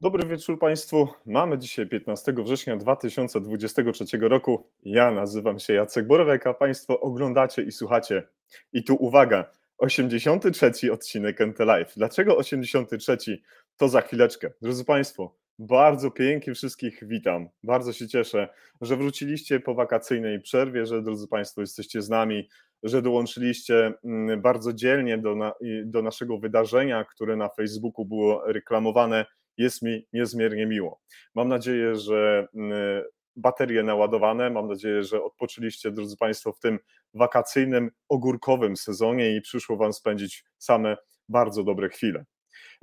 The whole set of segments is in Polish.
Dobry wieczór Państwu. Mamy dzisiaj 15 września 2023 roku. Ja nazywam się Jacek Borowek, a Państwo oglądacie i słuchacie. I tu uwaga, 83 odcinek NT Live. Dlaczego 83? To za chwileczkę. Drodzy Państwo, bardzo pięknie wszystkich witam. Bardzo się cieszę, że wróciliście po wakacyjnej przerwie, że drodzy Państwo jesteście z nami, że dołączyliście mm, bardzo dzielnie do, na, do naszego wydarzenia, które na Facebooku było reklamowane jest mi niezmiernie miło. Mam nadzieję, że mm, baterie naładowane, mam nadzieję, że odpoczęliście, drodzy Państwo, w tym wakacyjnym, ogórkowym sezonie i przyszło Wam spędzić same bardzo dobre chwile.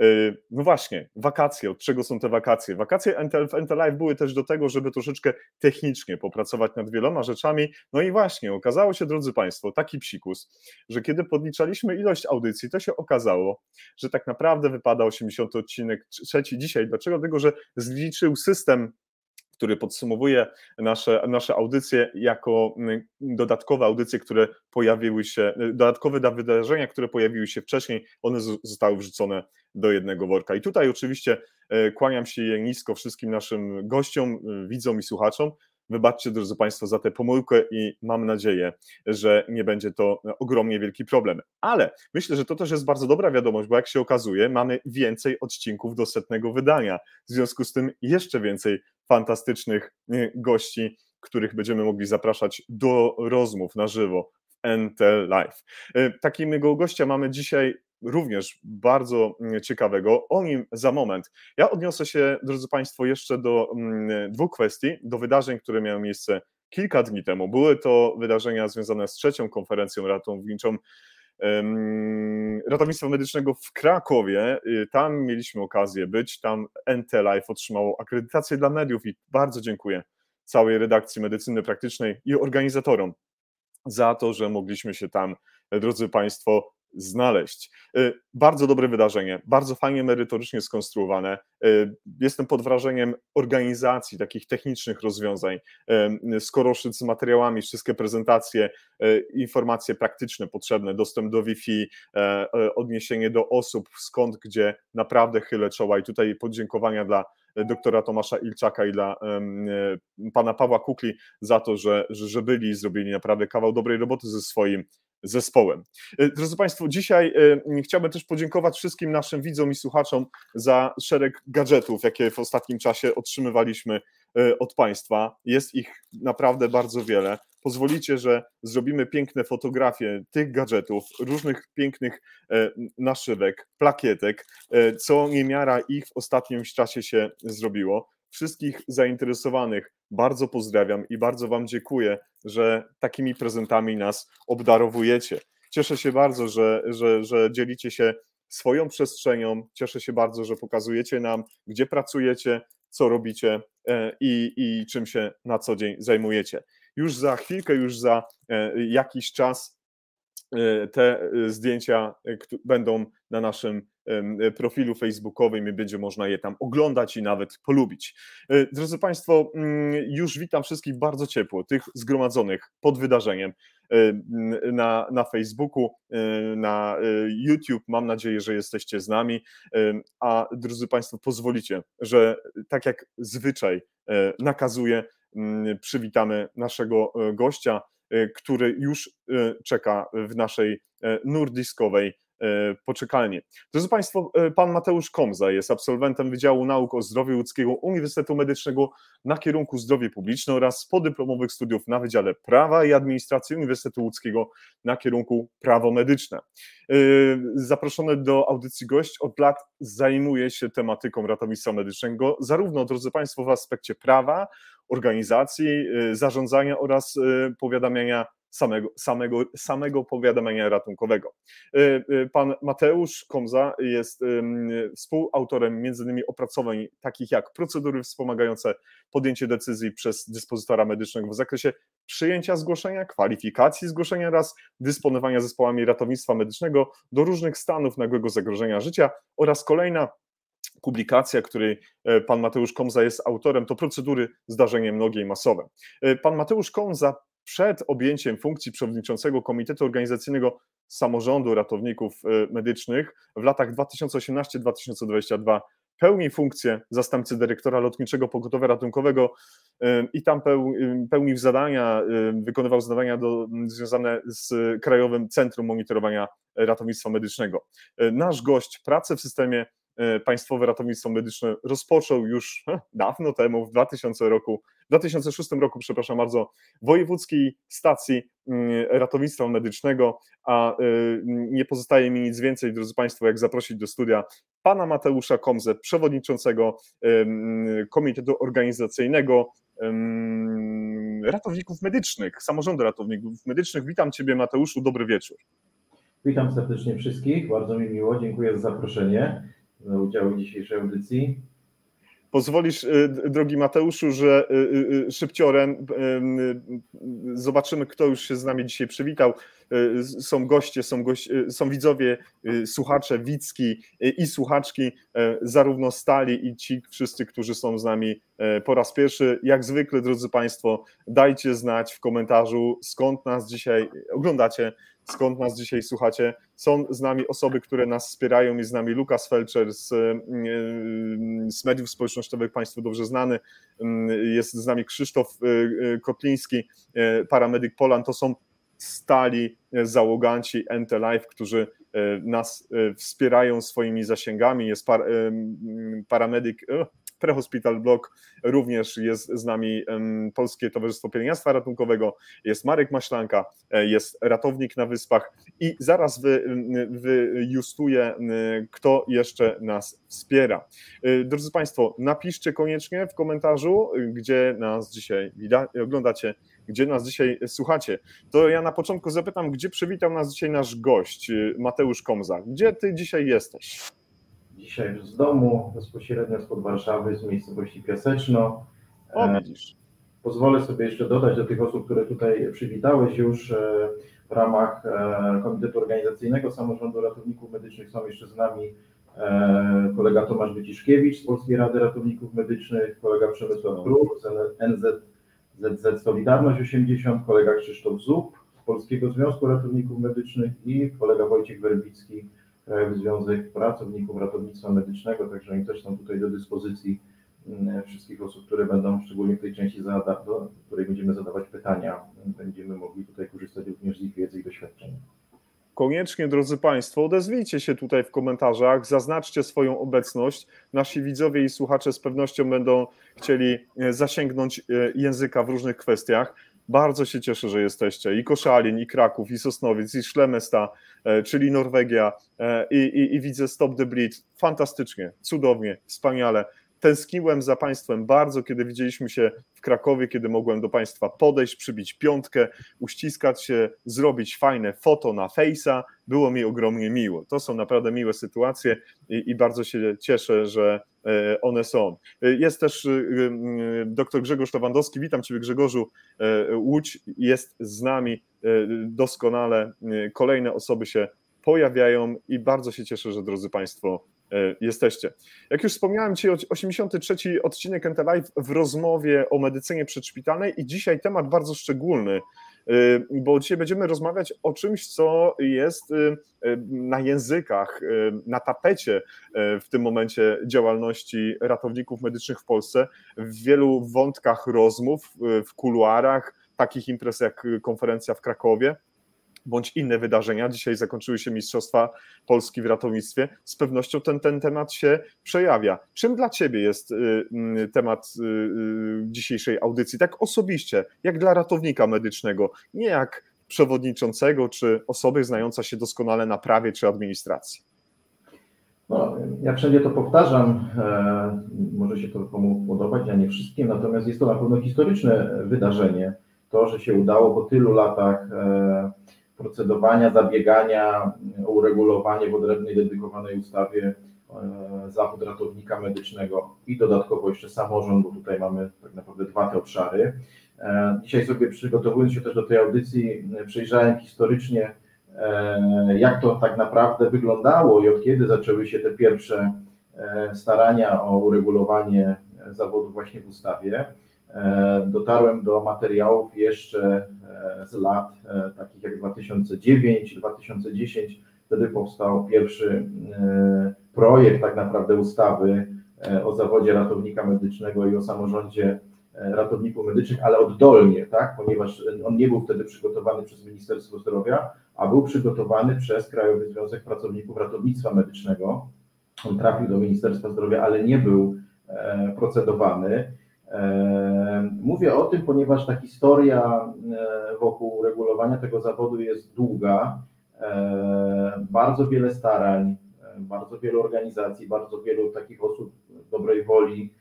Y, no właśnie, wakacje. Od czego są te wakacje? Wakacje w NT Live były też do tego, żeby troszeczkę technicznie popracować nad wieloma rzeczami. No i właśnie, okazało się, drodzy Państwo, taki psikus, że kiedy podliczaliśmy ilość audycji, to się okazało, że tak naprawdę wypada 80 odcinek trzeci dzisiaj. Dlaczego? Dlatego, że zliczył system który podsumowuje nasze, nasze audycje jako mm, dodatkowe audycje, które pojawiły się, dodatkowe wydarzenia, które pojawiły się wcześniej, one zostały wrzucone do jednego worka. I tutaj oczywiście e, kłaniam się nisko wszystkim naszym gościom, e, widzom i słuchaczom. Wybaczcie, drodzy Państwo, za tę pomyłkę i mam nadzieję, że nie będzie to ogromnie wielki problem. Ale myślę, że to też jest bardzo dobra wiadomość, bo jak się okazuje, mamy więcej odcinków do setnego wydania. W związku z tym jeszcze więcej fantastycznych e, gości, których będziemy mogli zapraszać do rozmów na żywo w NT Live. Takiego gościa mamy dzisiaj również bardzo mm, ciekawego. O nim za moment. Ja odniosę się, drodzy Państwo, jeszcze do mm, dwóch kwestii, do wydarzeń, które miały miejsce kilka dni temu. Były to wydarzenia związane z trzecią konferencją ratowniczą ratownictwa medycznego w Krakowie. Y, tam mieliśmy okazję być, tam NT Life otrzymało akredytację dla mediów i bardzo dziękuję całej redakcji medycyny praktycznej i organizatorom za to, że mogliśmy się tam, drodzy Państwo, znaleźć. Y, bardzo dobre wydarzenie, bardzo fajnie merytorycznie skonstruowane. Y, jestem pod wrażeniem organizacji takich technicznych rozwiązań, y, skoroszyc z materiałami, wszystkie prezentacje, informacje praktyczne potrzebne, dostęp do Wi-Fi, odniesienie do osób, skąd, gdzie naprawdę chylę czoła i tutaj podziękowania dla doktora Tomasza Ilczaka i dla pana Pawła Kukli za to, że, że byli i zrobili naprawdę kawał dobrej roboty ze swoim zespołem. E, drodzy Państwo, dzisiaj e, chciałbym też podziękować wszystkim naszym widzom i słuchaczom za szereg gadżetów, jakie w ostatnim czasie otrzymywaliśmy e, od Państwa. Jest ich naprawdę bardzo wiele. Pozwolicie, że zrobimy piękne fotografie tych gadżetów, różnych pięknych naszywek, plakietek, co niemiara ich w ostatnim czasie się zrobiło wszystkich zainteresowanych bardzo pozdrawiam i bardzo Wam dziękuję, że takimi prezentami nas obdarowujecie. Cieszę się bardzo, że, że, że dzielicie się swoją przestrzenią. Cieszę się bardzo, że pokazujecie nam, gdzie pracujecie, co robicie e, i, i czym się na co dzień zajmujecie. Już za chwilkę, już za e, jakiś czas e, te zdjęcia będą na naszym profilu facebookowym i będzie można je tam oglądać i nawet polubić. E, drodzy Państwo, mm, już witam wszystkich bardzo ciepło, tych zgromadzonych pod wydarzeniem e, na, na Facebooku, e, na YouTube. Mam nadzieję, że jesteście z nami. A drodzy Państwo, pozwolicie, że tak jak zwyczaj nakazuje, przywitamy naszego gościa, który już czeka w naszej nurdiskowej E, poczekalnie. Drodzy Państwo, e, pan Mateusz Komza jest absolwentem Wydziału Nauk o Zdrowiu Ludzkiego Uniwersytetu Medycznego na kierunku zdrowie publiczne oraz podyplomowych studiów na Wydziale Prawa i Administracji Uniwersytetu Łódzkiego na kierunku prawo medyczne. E, zaproszony do audycji gość od lat zajmuje się tematyką ratownictwa medycznego, zarówno, drodzy Państwo, w aspekcie prawa, organizacji, zarządzania oraz powiadamiania samego, samego, samego powiadamiania ratunkowego. Y, y, pan Mateusz Komza jest współautorem m.in. opracowań takich jak procedury wspomagające podjęcie decyzji przez dyspozytora medycznego w zakresie przyjęcia zgłoszenia, kwalifikacji zgłoszenia oraz dysponowania zespołami ratownictwa medycznego do różnych stanów nagłego zagrożenia życia oraz kolejna publikacja, której e, pan Mateusz Komza jest autorem, to procedury zdarzenie mnogie i masowe. E, pan Mateusz Komza przed objęciem funkcji przewodniczącego Komitetu Organizacyjnego Samorządu Ratowników e, Medycznych w latach 2018-2022 pełni funkcję zastępcy dyrektora lotniczego pogotowia ratunkowego i tam pełnił zadania, wykonywał zadania do, związane z Krajowym Centrum Monitorowania Ratownictwa Medycznego. Nasz gość pracę w systemie Państwowe Ratownictwo Medyczne rozpoczął już dawno temu, w 2000 roku, w 2006 roku, przepraszam bardzo, Wojewódzkiej Stacji mm, Ratownictwa Medycznego, a e, nie pozostaje mi nic więcej, drodzy Państwo, jak zaprosić do studia pana Mateusza Komze, przewodniczącego Komitetu Organizacyjnego Ratowników Medycznych, Samorządu Ratowników Medycznych. Witam Ciebie Mateuszu, dobry wieczór. Witam serdecznie wszystkich, bardzo mi miło, dziękuję za zaproszenie za udział w dzisiejszej audycji. Pozwolisz, y, drogi Mateuszu, że y, y, szybciorem zobaczymy, kto już się z nami dzisiaj przywitał. Są goście, są, są widzowie, słuchacze, widzki i słuchaczki, zarówno stali i ci wszyscy, którzy są z nami po raz pierwszy. Jak zwykle, drodzy Państwo, dajcie znać w komentarzu, skąd nas dzisiaj oglądacie, skąd nas dzisiaj słuchacie. Są z nami osoby, które nas wspierają. Jest z nami Lukas Felczer z, mm, z mediów społecznościowych, Państwu dobrze znany. Mm, jest z nami Krzysztof y, y, Kotliński, y, paramedyk Polan. To są stali załoganci NT Life, którzy nas wspierają swoimi zasięgami. Jest par, paramedyk Prehospital Block, również jest z nami Polskie Towarzystwo Pielęgniarstwa Ratunkowego, jest Marek Maślanka, e, jest ratownik na Wyspach i zaraz wy, wyjustuję, kto jeszcze nas wspiera. E, drodzy Państwo, napiszcie koniecznie w komentarzu, gdzie nas dzisiaj oglądacie, gdzie nas dzisiaj słuchacie. To ja na początku zapytam, gdzie przywitał nas dzisiaj nasz gość, Mateusz Komza. Gdzie ty dzisiaj jesteś? Dzisiaj z domu, bezpośrednio spod Warszawy, z miejscowości Piaseczno. O, e, widzisz. Pozwolę sobie jeszcze dodać do tych osób, które tutaj przywitałeś już e, w ramach e, Komitetu Organizacyjnego Samorządu Ratowników Medycznych są jeszcze z nami kolega Tomasz Wyciszkiewicz z Polskiej Rady Ratowników Medycznych, kolega Przemysław Kruk z NZZ Solidarność 80, kolega Krzysztof Zub z Polskiego Związku Ratowników Medycznych i kolega Wojciech Werbicki Krajowy Związek Pracowników Ratownictwa Medycznego, także oni też są tutaj do dyspozycji mm, wszystkich osób, które będą, szczególnie w tej części, do której będziemy zadawać pytania, będziemy mogli tutaj korzystać również z ich wiedzy i doświadczeń. Koniecznie, drodzy Państwo, odezwijcie się tutaj w komentarzach, zaznaczcie swoją obecność. Nasi widzowie i słuchacze z pewnością będą chcieli e, zasięgnąć e, języka w różnych kwestiach. Bardzo się cieszę, że jesteście. I Koszalin, i Kraków, i Sosnowiec, i Szlemesta, e, czyli Norwegia, e, i, i, i widzę Stop the Bleed. Fantastycznie, cudownie, wspaniale. Tęskniłem za Państwem bardzo, kiedy widzieliśmy się w Krakowie, kiedy mogłem do Państwa podejść, przybić piątkę, uściskać się, zrobić fajne foto na Face'a. Było mi ogromnie miło. To są naprawdę miłe sytuacje i, i bardzo się cieszę, że e, one są. Jest też e, e, dr Grzegorz Lewandowski. Witam Ciebie Grzegorzu. Łódź jest z nami doskonale. Kolejne osoby się pojawiają i bardzo się cieszę, że drodzy Państwo E, jesteście. Jak już wspomniałem Ci, 83 odcinek NT Live w rozmowie o medycynie przedszpitalnej i dzisiaj temat bardzo szczególny, e, bo dzisiaj będziemy rozmawiać o czymś, co jest e, na językach, na tapecie w tym momencie działalności ratowników medycznych w Polsce, w wielu wątkach rozmów, w kuluarach, takich imprez jak konferencja w Krakowie, bądź inne wydarzenia. Dzisiaj zakończyły się Mistrzostwa Polski w ratownictwie. Z pewnością ten, ten temat się przejawia. Czym dla Ciebie jest y, mm, temat y, y, dzisiejszej audycji? Tak osobiście, jak dla ratownika medycznego, nie jak przewodniczącego czy osoby znająca się doskonale na prawie czy administracji. No, ja wszędzie to powtarzam, e, może się to komu podobać, a nie wszystkim, natomiast jest to na pewno historyczne wydarzenie. To, że się udało po tylu latach e, procedowania, zabiegania o uregulowanie w odrębnej, dedykowanej ustawie e, zawód ratownika medycznego i dodatkowo jeszcze samorząd, bo tutaj mamy tak naprawdę dwa te obszary. E, dzisiaj sobie przygotowując się też do tej audycji, przejrzałem historycznie, e, jak to tak naprawdę wyglądało i od kiedy zaczęły się te pierwsze starania o uregulowanie zawodu właśnie w ustawie. Dotarłem do materiałów jeszcze z lat e, takich jak 2009, 2010. Wtedy powstał pierwszy e, projekt tak naprawdę ustawy o zawodzie ratownika medycznego i o samorządzie ratowników medycznych, ale oddolnie, tak? ponieważ on nie był wtedy przygotowany przez Ministerstwo Zdrowia, a był przygotowany przez Krajowy Związek Pracowników Ratownictwa Medycznego. On trafił do Ministerstwa Zdrowia, ale nie był procedowany. Mówię o tym, ponieważ ta historia wokół regulowania tego zawodu jest długa. Bardzo wiele starań, bardzo wielu organizacji, bardzo wielu takich osób dobrej woli,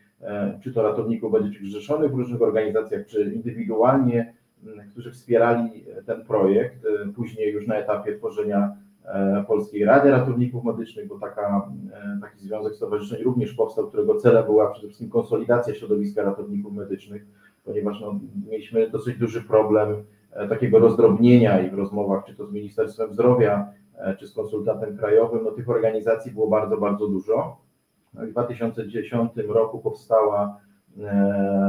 czy to ratowników medycznych zrzeszonych w różnych organizacjach, czy indywidualnie, którzy wspierali ten projekt, później już na etapie tworzenia Polskiej Rady Ratowników Medycznych, bo taka, taki związek stowarzyszeń również powstał, którego celem była przede wszystkim konsolidacja środowiska ratowników medycznych, ponieważ no, mieliśmy dosyć duży problem takiego rozdrobnienia i w rozmowach, czy to z Ministerstwem Zdrowia, czy z konsultantem krajowym, no tych organizacji było bardzo, bardzo dużo. W 2010 roku powstała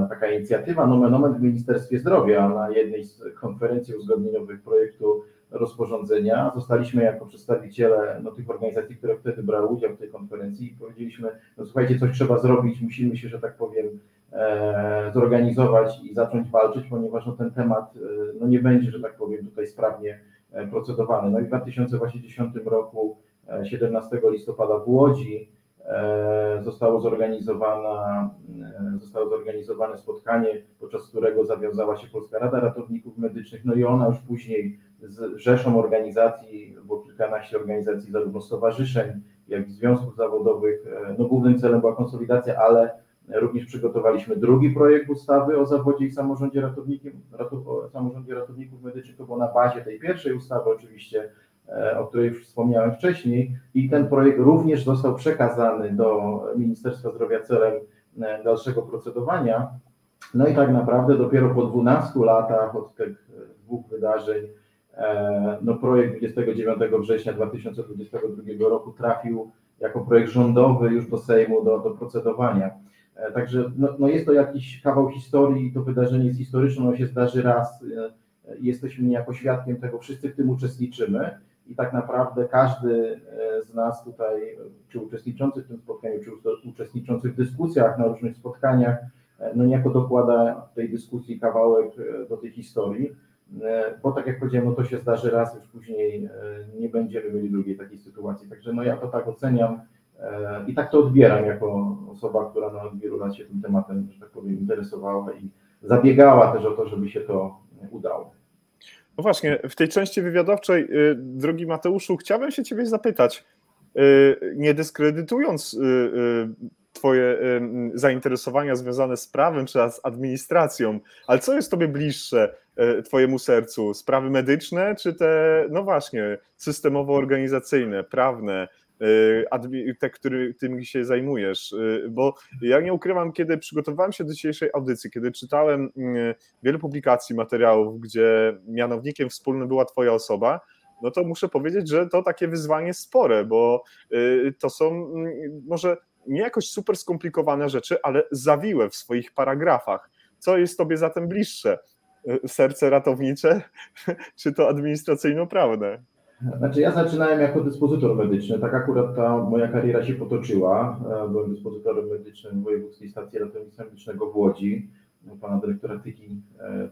taka inicjatywa Nomen Omen w Ministerstwie Zdrowia na jednej z konferencji uzgodnieniowych projektu rozporządzenia. Zostaliśmy jako przedstawiciele no, tych organizacji, które wtedy brały udział w tej konferencji i powiedzieliśmy, no słuchajcie, coś trzeba zrobić, musimy się, że tak powiem, e, zorganizować i zacząć walczyć, ponieważ no, ten temat no, nie będzie, że tak powiem, tutaj sprawnie procedowany. No i w 2010 roku, 17 listopada w Łodzi, zostało zorganizowana, zostało zorganizowane spotkanie, podczas którego zawiązała się Polska Rada Ratowników Medycznych, no i ona już później z rzeszą organizacji, było kilkanaście organizacji, zarówno stowarzyszeń, jak i związków zawodowych. No, głównym celem była konsolidacja, ale również przygotowaliśmy drugi projekt ustawy o zawodzie i samorządzie ratowników, ratów, samorządzie ratowników medycznych. To było na bazie tej pierwszej ustawy, oczywiście, o której już wspomniałem wcześniej, i ten projekt również został przekazany do Ministerstwa Zdrowia celem dalszego procedowania. No i tak naprawdę dopiero po 12 latach od tych dwóch wydarzeń no projekt 29 września 2022 roku trafił jako projekt rządowy już do Sejmu do, do procedowania. Także no, no jest to jakiś kawał historii, to wydarzenie jest historyczne, ono się zdarzy raz, jesteśmy niejako świadkiem tego, wszyscy w tym uczestniczymy i tak naprawdę każdy z nas tutaj, czy uczestniczący w tym spotkaniu, czy uczestniczący w dyskusjach na różnych spotkaniach, no niejako dokłada tej dyskusji kawałek do tej historii bo tak jak powiedziałem, no to się zdarzy raz, już później nie będziemy mieli drugiej takiej sytuacji. Także no ja to tak oceniam i tak to odbieram jako osoba, która no od wielu lat się tym tematem, że tak powiem, interesowała i zabiegała też o to, żeby się to udało. No właśnie, w tej części wywiadowczej, drogi Mateuszu, chciałbym się Ciebie zapytać, nie dyskredytując Twoje zainteresowania związane z prawem czy z administracją, ale co jest Tobie bliższe Twojemu sercu? Sprawy medyczne, czy te, no właśnie, systemowo-organizacyjne, prawne, te, który, którymi się zajmujesz? Bo ja nie ukrywam, kiedy przygotowywałem się do dzisiejszej audycji, kiedy czytałem wiele publikacji, materiałów, gdzie mianownikiem wspólnym była Twoja osoba, no to muszę powiedzieć, że to takie wyzwanie spore, bo to są może nie jakoś super skomplikowane rzeczy, ale zawiłe w swoich paragrafach. Co jest tobie zatem bliższe? Serce ratownicze, czy to administracyjno-prawne? Znaczy ja zaczynałem jako dyspozytor medyczny, tak akurat ta moja kariera się potoczyła. Byłem dyspozytorem medycznym w Wojewódzkiej Stacji Ratownictwa Medycznego w Łodzi. U pana dyrektora Tyki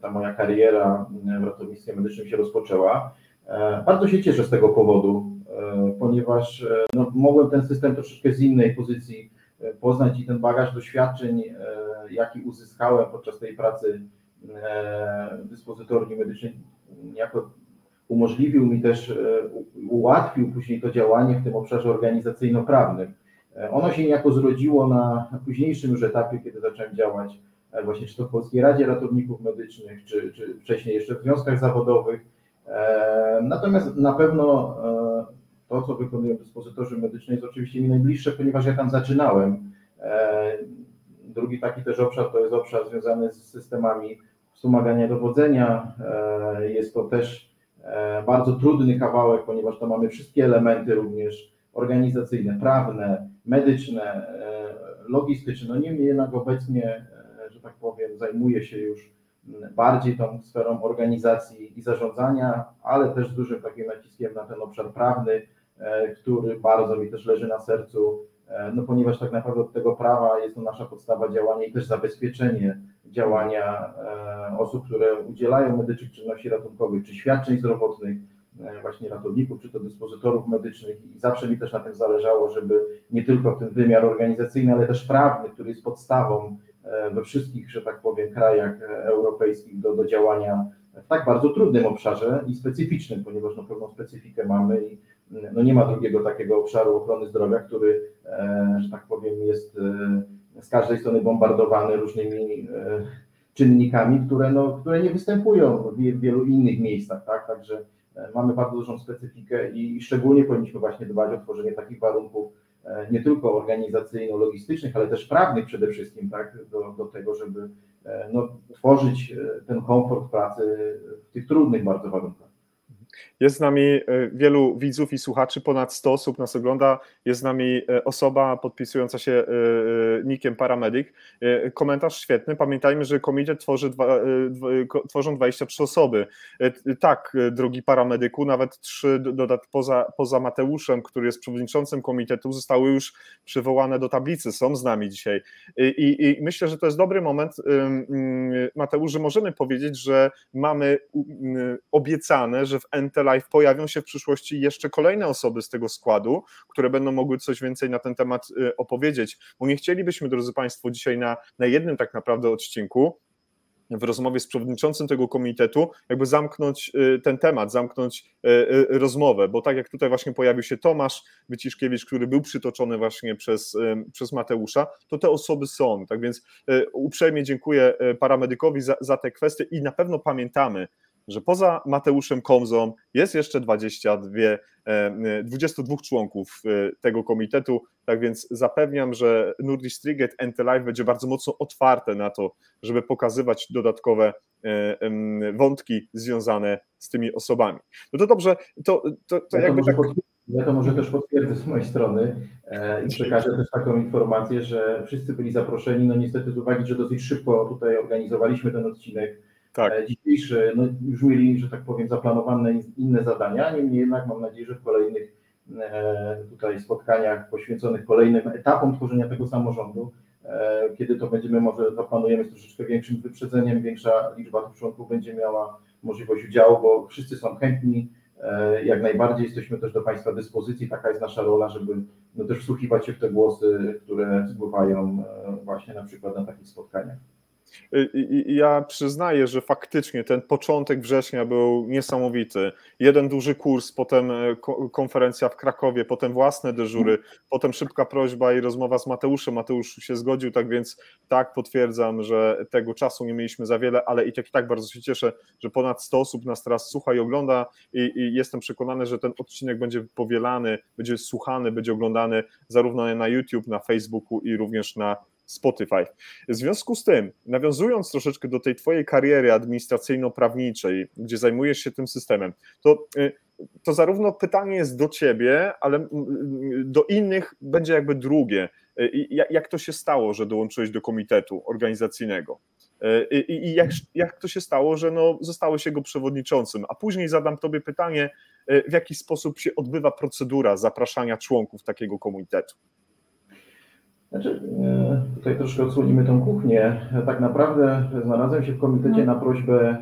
ta moja kariera w ratownictwie medycznym się rozpoczęła. Bardzo się cieszę z tego powodu, ponieważ no, mogłem ten system troszeczkę z innej pozycji poznać i ten bagaż doświadczeń, jaki uzyskałem podczas tej pracy dyspozytorni medycznej, jako umożliwił mi też, ułatwił później to działanie w tym obszarze organizacyjno-prawnym. Ono się niejako zrodziło na późniejszym już etapie, kiedy zacząłem działać właśnie czy to w Polskiej Radzie Ratowników Medycznych, czy, czy wcześniej jeszcze w związkach zawodowych. Natomiast na pewno to, co wykonują dyspozytorzy medyczni jest oczywiście mi najbliższe, ponieważ ja tam zaczynałem. Drugi taki też obszar to jest obszar związany z systemami wspomagania dowodzenia. Jest to też bardzo trudny kawałek, ponieważ tam mamy wszystkie elementy również organizacyjne, prawne, medyczne, logistyczne. No niemniej jednak obecnie, że tak powiem, zajmuję się już bardziej tą sferą organizacji i zarządzania, ale też z dużym takim naciskiem na ten obszar prawny, który bardzo mi też leży na sercu, no ponieważ tak naprawdę od tego prawa jest to nasza podstawa działania i też zabezpieczenie działania osób, które udzielają medycznych czynności ratunkowych czy świadczeń zdrowotnych, właśnie ratowników, czy to dyspozytorów medycznych. I zawsze mi też na tym zależało, żeby nie tylko ten wymiar organizacyjny, ale też prawny, który jest podstawą we wszystkich, że tak powiem, krajach europejskich do, do działania w tak bardzo trudnym obszarze i specyficznym, ponieważ no, pewną specyfikę mamy i no, nie ma drugiego takiego obszaru ochrony zdrowia, który, e, że tak powiem, jest e, z każdej strony bombardowany różnymi e, czynnikami, które, no, które nie występują w wielu innych miejscach, tak? Także mamy bardzo dużą specyfikę i szczególnie powinniśmy właśnie dbać o tworzenie takich warunków nie tylko organizacyjno-logistycznych, ale też prawnych przede wszystkim, tak, do, do tego, żeby no, tworzyć ten komfort pracy w tych trudnych bardzo warunkach. Jest z nami e, wielu widzów i słuchaczy, ponad 100 osób nas ogląda. Jest z nami e, osoba podpisująca się e, nikiem Paramedic. Komentarz świetny. Pamiętajmy, że komitet tworzy dwa, tworzą 23 osoby. Tak, drogi paramedyku, nawet trzy dodat poza, poza Mateuszem, który jest przewodniczącym komitetu, zostały już przywołane do tablicy, są z nami dzisiaj. I, i myślę, że to jest dobry moment, Mateusz, że możemy powiedzieć, że mamy obiecane, że w NT Live pojawią się w przyszłości jeszcze kolejne osoby z tego składu, które będą mogły coś więcej na ten temat y, opowiedzieć, bo nie chcielibyśmy, drodzy Państwo, dzisiaj na, na jednym tak naprawdę odcinku w rozmowie z przewodniczącym tego komitetu, jakby zamknąć y, ten temat, zamknąć y, rozmowę, bo tak jak tutaj właśnie pojawił się Tomasz Wyciszkiewicz, który był przytoczony właśnie przez, przez Mateusza, to te osoby są. Tak więc uprzejmie dziękuję paramedykowi za, za te kwestie i na pewno pamiętamy, że poza Mateuszem Komzą jest jeszcze 22, 22 e, członków e, tego komitetu, tak więc zapewniam, że Nurdistriget Live będzie bardzo mocno otwarte na to, żeby pokazywać dodatkowe e, wątki związane z tymi osobami. No to dobrze, to, to, to ja jakby tak... Ja to może też potwierdzę z mojej strony i przekażę też taką informację, że wszyscy byli zaproszeni, no niestety z uwagi, że dosyć szybko tutaj organizowaliśmy ten odcinek, tak. E, dzisiejszy, no już mieli, że tak powiem, zaplanowane inne zadania, niemniej jednak mam nadzieję, że w kolejnych e, tutaj spotkaniach poświęconych kolejnym etapom tworzenia tego samorządu, e, kiedy to będziemy, może zaplanujemy z troszeczkę większym wyprzedzeniem, większa liczba tych członków będzie miała możliwość udziału, bo wszyscy są chętni, jak najbardziej jesteśmy też do Państwa dyspozycji, taka jest nasza rola, żeby no też wsłuchiwać się w te głosy, które spływają właśnie na przykład na takich spotkaniach. Ja przyznaję, że faktycznie ten początek września był niesamowity. Jeden duży kurs, potem e, konferencja w Krakowie, potem własne dyżury, potem szybka prośba i rozmowa z Mateuszem. Mateusz się zgodził, tak więc tak potwierdzam, że tego czasu nie mieliśmy za wiele, ale i tak i tak bardzo się cieszę, że ponad 100 osób nas teraz słucha i ogląda i, i jestem przekonany, że ten odcinek będzie powielany, będzie słuchany, będzie oglądany zarówno na YouTube, na Facebooku i również na Spotify. W związku z tym, nawiązując troszeczkę do tej Twojej kariery administracyjno-prawniczej, gdzie zajmujesz się tym systemem, to, y, to zarówno pytanie jest do Ciebie, ale do innych będzie jakby drugie. Y, jak to się stało, że dołączyłeś do komitetu organizacyjnego? Y, I jak, jak to się stało, że no, zostałeś jego przewodniczącym? A później zadam Tobie pytanie, w jaki sposób się odbywa procedura zapraszania członków takiego komitetu? Znaczy, e, tutaj troszkę odsłonimy tą kuchnię. Tak naprawdę znalazłem się w komitecie na prośbę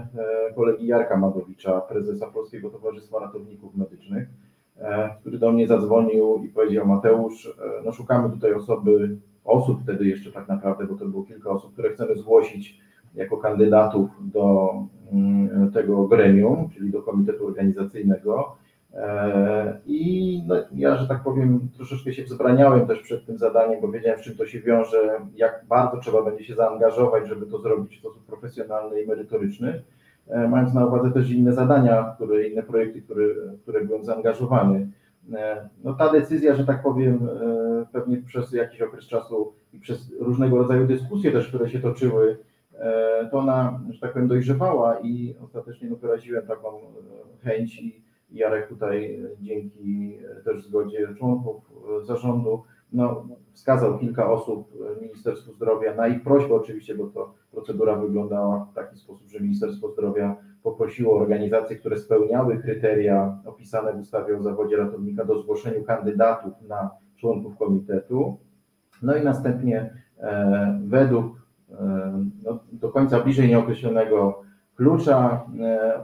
e, kolegi Jarka Madowicza, prezesa Polskiego Towarzystwa Ratowników Medycznych, e, który do mnie zadzwonił i powiedział Mateusz, no szukamy tutaj osoby, osób wtedy jeszcze tak naprawdę, bo to było kilka osób, które chcemy zgłosić jako kandydatów do mm, tego gremium, czyli do komitetu organizacyjnego. E, I no, ja, że tak powiem, troszeczkę się wzbraniałem też przed tym zadaniem, bo wiedziałem, z czym to się wiąże, jak bardzo trzeba będzie się zaangażować, żeby to zrobić w sposób profesjonalny i merytoryczny, e, mając na uwadze też inne zadania, które, inne projekty, które, które byłem zaangażowany. E, no ta decyzja, że tak powiem, pewnie przez jakiś okres czasu i przez różnego rodzaju dyskusje też, które się toczyły, to ona, że tak powiem, dojrzewała i ostatecznie no, wyraziłem taką chęć i Jarek tutaj e, dzięki e, też zgodzie członków e, zarządu no, wskazał kilka osób Ministerstwu Zdrowia na ich prośbę oczywiście, bo to procedura wyglądała w taki sposób, że Ministerstwo Zdrowia poprosiło organizacje, które spełniały kryteria opisane w ustawie o zawodzie ratownika do zgłoszeniu kandydatów na członków komitetu. No i następnie według no, do końca bliżej nieokreślonego klucza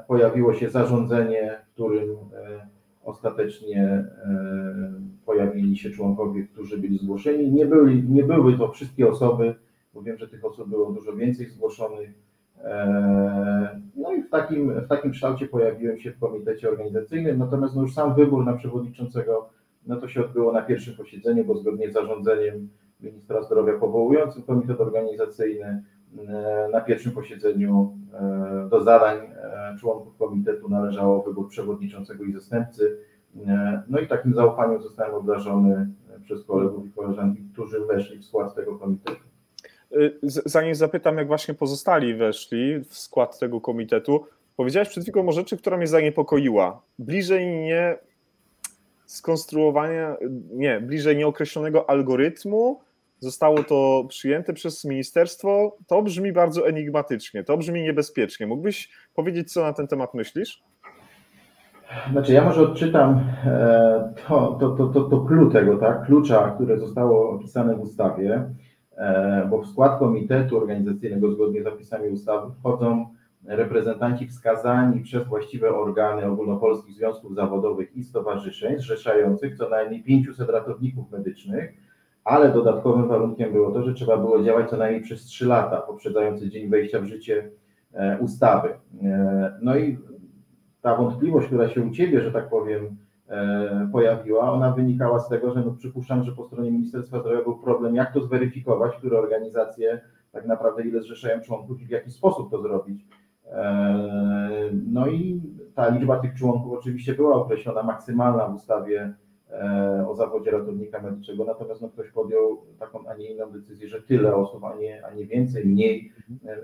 pojawiło się zarządzenie, w którym ostatecznie pojawili się członkowie, którzy byli zgłoszeni. Nie, byli, nie były to wszystkie osoby, bo wiem, że tych osób było dużo więcej zgłoszonych. E, no i w takim, w takim kształcie pojawiłem się w komitecie organizacyjnym, natomiast no już sam wybór na przewodniczącego no to się odbyło na pierwszym posiedzeniu, bo zgodnie z zarządzeniem ministra zdrowia powołującym komitet organizacyjny e, na pierwszym posiedzeniu e, do zadań członków komitetu należało wybór przewodniczącego i zastępcy. No i takim zaufaniem zostałem obdarzony przez kolegów i koleżanki, którzy weszli w skład tego komitetu. Zanim zapytam, jak właśnie pozostali weszli w skład tego komitetu, powiedziałeś przed chwilą o rzeczy, która mnie zaniepokoiła. Bliżej nie skonstruowania, nie, bliżej nieokreślonego algorytmu zostało to przyjęte przez ministerstwo. To brzmi bardzo enigmatycznie, to brzmi niebezpiecznie. Mógłbyś powiedzieć, co na ten temat myślisz? Znaczy, ja może odczytam e, to, to, to, to, to clue tego, tak? klucza, które zostało opisane w ustawie. E, bo w skład komitetu organizacyjnego zgodnie z zapisami ustawy wchodzą reprezentanci wskazani przez właściwe organy ogólnopolskich związków zawodowych i stowarzyszeń zrzeszających co najmniej 500 ratowników medycznych, ale dodatkowym warunkiem było to, że trzeba było działać co najmniej przez 3 lata poprzedzający dzień wejścia w życie e, ustawy. E, no i ta wątpliwość, która się u Ciebie, że tak powiem, E, pojawiła, ona wynikała z tego, że no przypuszczam, że po stronie Ministerstwa Zdrowia był problem, jak to zweryfikować, które organizacje tak naprawdę ile zrzeszają członków i w jaki sposób to zrobić. No i ta liczba tych członków oczywiście była określona maksymalna w ustawie o zawodzie ratownika medycznego, natomiast no ktoś podjął taką, a nie inną decyzję, że tyle osób, a nie, a nie więcej, mniej.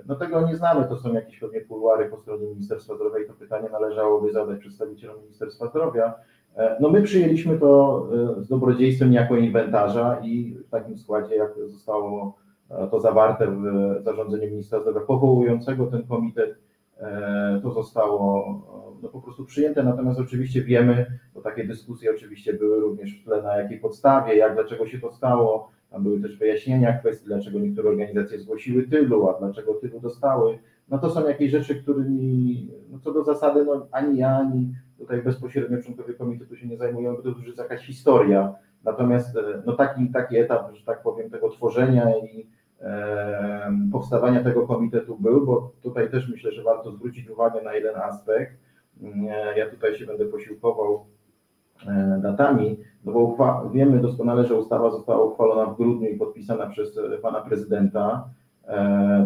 No tego nie znamy, to są jakieś pewnie kuluary po stronie Ministerstwa Zdrowia i to pytanie należałoby zadać przedstawicielom Ministerstwa Zdrowia. E, no my przyjęliśmy to e, z dobrodziejstwem jako inwentarza i w takim składzie, jak zostało e, to zawarte w zarządzeniu ministra zdrowia powołującego ten komitet, to zostało no, po prostu przyjęte. Natomiast oczywiście wiemy, bo takie dyskusje oczywiście były również w tle, na jakiej podstawie, jak, dlaczego się to stało. Tam były też wyjaśnienia kwestii, dlaczego niektóre organizacje zgłosiły tylu, a dlaczego tylu dostały. No to są jakieś rzeczy, którymi no, co do zasady no, ani ja, ani tutaj bezpośrednio członkowie komitetu się nie zajmują, bo to już jest jakaś historia. Natomiast e, no taki, taki etap, że tak powiem, tego tworzenia i e, powstawania tego komitetu był, bo tutaj też myślę, że warto zwrócić uwagę na jeden aspekt. E, ja tutaj się będę posiłkował e, datami, no bo wiemy doskonale, że ustawa została uchwalona w grudniu i podpisana przez pana prezydenta.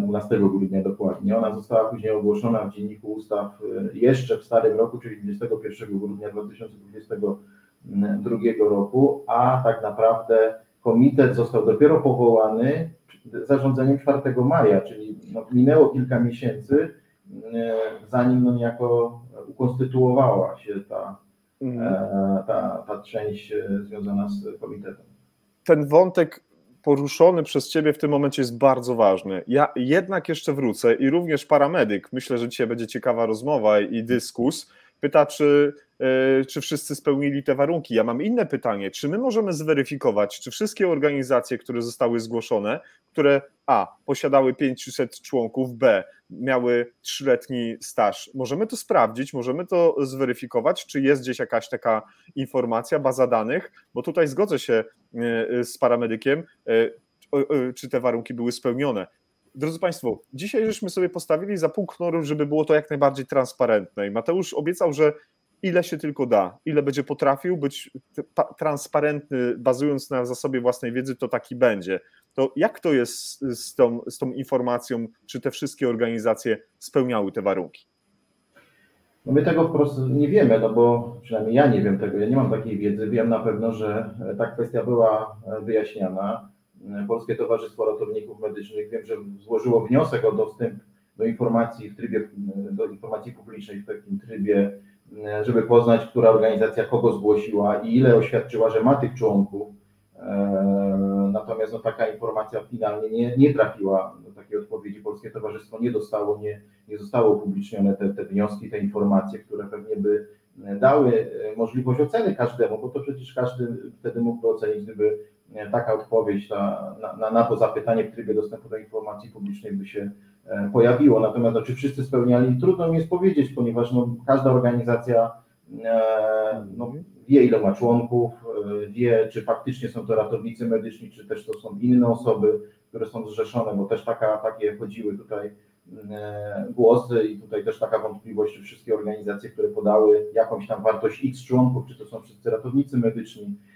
12 grudnia dokładnie. Ona została później ogłoszona w Dzienniku Ustaw e, jeszcze w starym roku, czyli 21 grudnia 2022 roku, a tak naprawdę komitet został dopiero powołany zarządzeniem 4 maja, czyli no, minęło kilka miesięcy, e, zanim no niejako ukonstytuowała się ta, mhm. e, ta, ta część związana z komitetem. Ten wątek poruszony przez Ciebie w tym momencie jest bardzo ważny. Ja jednak jeszcze wrócę i również paramedyk, myślę, że dzisiaj będzie ciekawa rozmowa i dyskus, pyta, czy, e, czy wszyscy spełnili te warunki. Ja mam inne pytanie, czy my możemy zweryfikować, czy wszystkie organizacje, które zostały zgłoszone, które A, posiadały 500 członków, B, miały trzyletni staż, możemy to sprawdzić, możemy to zweryfikować, czy jest gdzieś jakaś taka informacja, baza danych, bo tutaj zgodzę się e, z paramedykiem, e, czy te warunki były spełnione. Drodzy Państwo, dzisiaj żeśmy sobie postawili za punkt noru, żeby było to jak najbardziej transparentne. I Mateusz obiecał, że ile się tylko da, ile będzie potrafił być transparentny, bazując na zasobie własnej wiedzy, to taki będzie. To jak to jest z tą, z tą informacją, czy te wszystkie organizacje spełniały te warunki? No my tego wprost nie wiemy, no bo przynajmniej ja nie wiem tego, ja nie mam takiej wiedzy. Wiem na pewno, że ta kwestia była wyjaśniana. Polskie Towarzystwo Ratowników Medycznych wiem, że złożyło wniosek o dostęp do informacji w trybie, do informacji publicznej w takim trybie, żeby poznać, która organizacja kogo zgłosiła i ile oświadczyła, że ma tych członków. E, natomiast no, taka informacja finalnie nie, nie trafiła do takiej odpowiedzi. Polskie Towarzystwo nie dostało, nie, nie zostało upublicznione te, te wnioski, te informacje, które pewnie by dały możliwość oceny każdemu, bo to przecież każdy wtedy mógłby ocenić, gdyby taka odpowiedź na, na, na to zapytanie w trybie dostępu do informacji publicznej by się pojawiło. Natomiast no, czy wszyscy spełniali, trudno mi jest powiedzieć, ponieważ no, każda organizacja no, wie, ile ma członków, wie, czy faktycznie są to ratownicy medyczni, czy też to są inne osoby, które są zrzeszone, bo też taka, takie chodziły tutaj e, głosy i tutaj też taka wątpliwość, czy wszystkie organizacje, które podały jakąś tam wartość X członków, czy to są wszyscy ratownicy medyczni, e,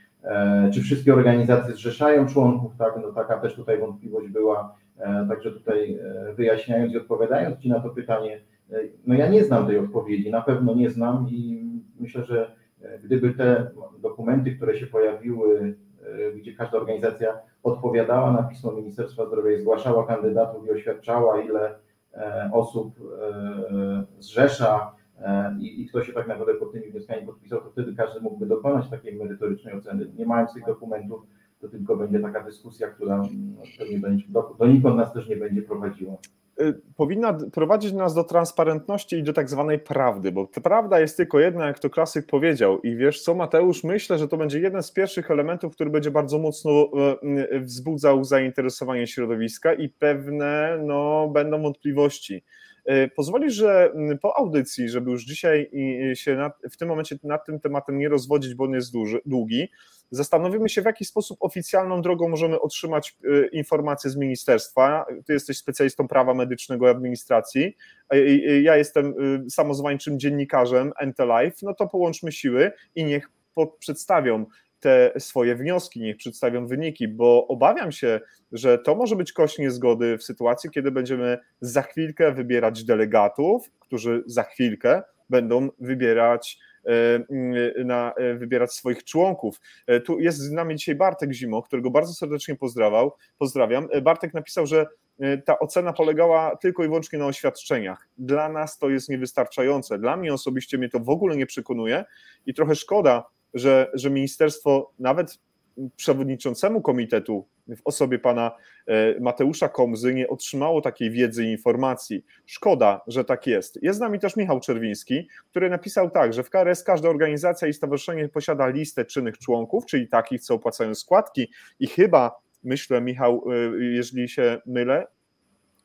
czy wszystkie organizacje zrzeszają członków, tak, no taka też tutaj wątpliwość była, e, także tutaj wyjaśniając i odpowiadając Ci na to pytanie, no ja nie znam tej odpowiedzi, na pewno nie znam i myślę, że gdyby te dokumenty, które się pojawiły E, gdzie każda organizacja odpowiadała na pismo Ministerstwa Zdrowia i zgłaszała kandydatów i oświadczała, ile e, osób e, zrzesza i, i kto się tak naprawdę pod tymi wnioskami podpisał, to wtedy każdy mógłby dokonać takiej merytorycznej oceny. Nie mając tych dokumentów, to tylko będzie taka dyskusja, która no, pewnie będzie, do, donikąd nas też nie będzie prowadziła. Y, powinna prowadzić nas do transparentności i do tak zwanej prawdy, bo prawda jest tylko jedna, jak to klasyk powiedział. I wiesz co, Mateusz, myślę, że to będzie jeden z pierwszych elementów, który będzie bardzo mocno e, e, wzbudzał zainteresowanie środowiska i pewne no, będą wątpliwości. E, pozwolisz, że po audycji, żeby już dzisiaj się nad, w tym momencie nad tym tematem nie rozwodzić, bo on jest duży, długi, Zastanowimy się, w jaki sposób oficjalną drogą możemy otrzymać y, informacje z ministerstwa. Ty jesteś specjalistą prawa medycznego i administracji. Ja jestem y, samozwańczym dziennikarzem Entelife. No to połączmy siły i niech przedstawią te swoje wnioski, niech przedstawią wyniki, bo obawiam się, że to może być kość niezgody w sytuacji, kiedy będziemy za chwilkę wybierać delegatów, którzy za chwilkę będą wybierać E, na, e, wybierać swoich członków. E, tu jest z nami dzisiaj Bartek Zimo, którego bardzo serdecznie pozdrawiam. pozdrawiam. Bartek napisał, że ta ocena polegała tylko i wyłącznie na oświadczeniach. Dla nas to jest niewystarczające. Dla mnie osobiście mnie to w ogóle nie przekonuje i trochę szkoda, że, że ministerstwo nawet przewodniczącemu komitetu w osobie pana e, Mateusza Komzy nie otrzymało takiej wiedzy i informacji. Szkoda, że tak jest. Jest z nami też Michał Czerwiński, który napisał tak, że w KRS każda organizacja i stowarzyszenie posiada listę czynnych członków, czyli takich, co opłacają składki i chyba, myślę Michał, e, jeżeli się mylę,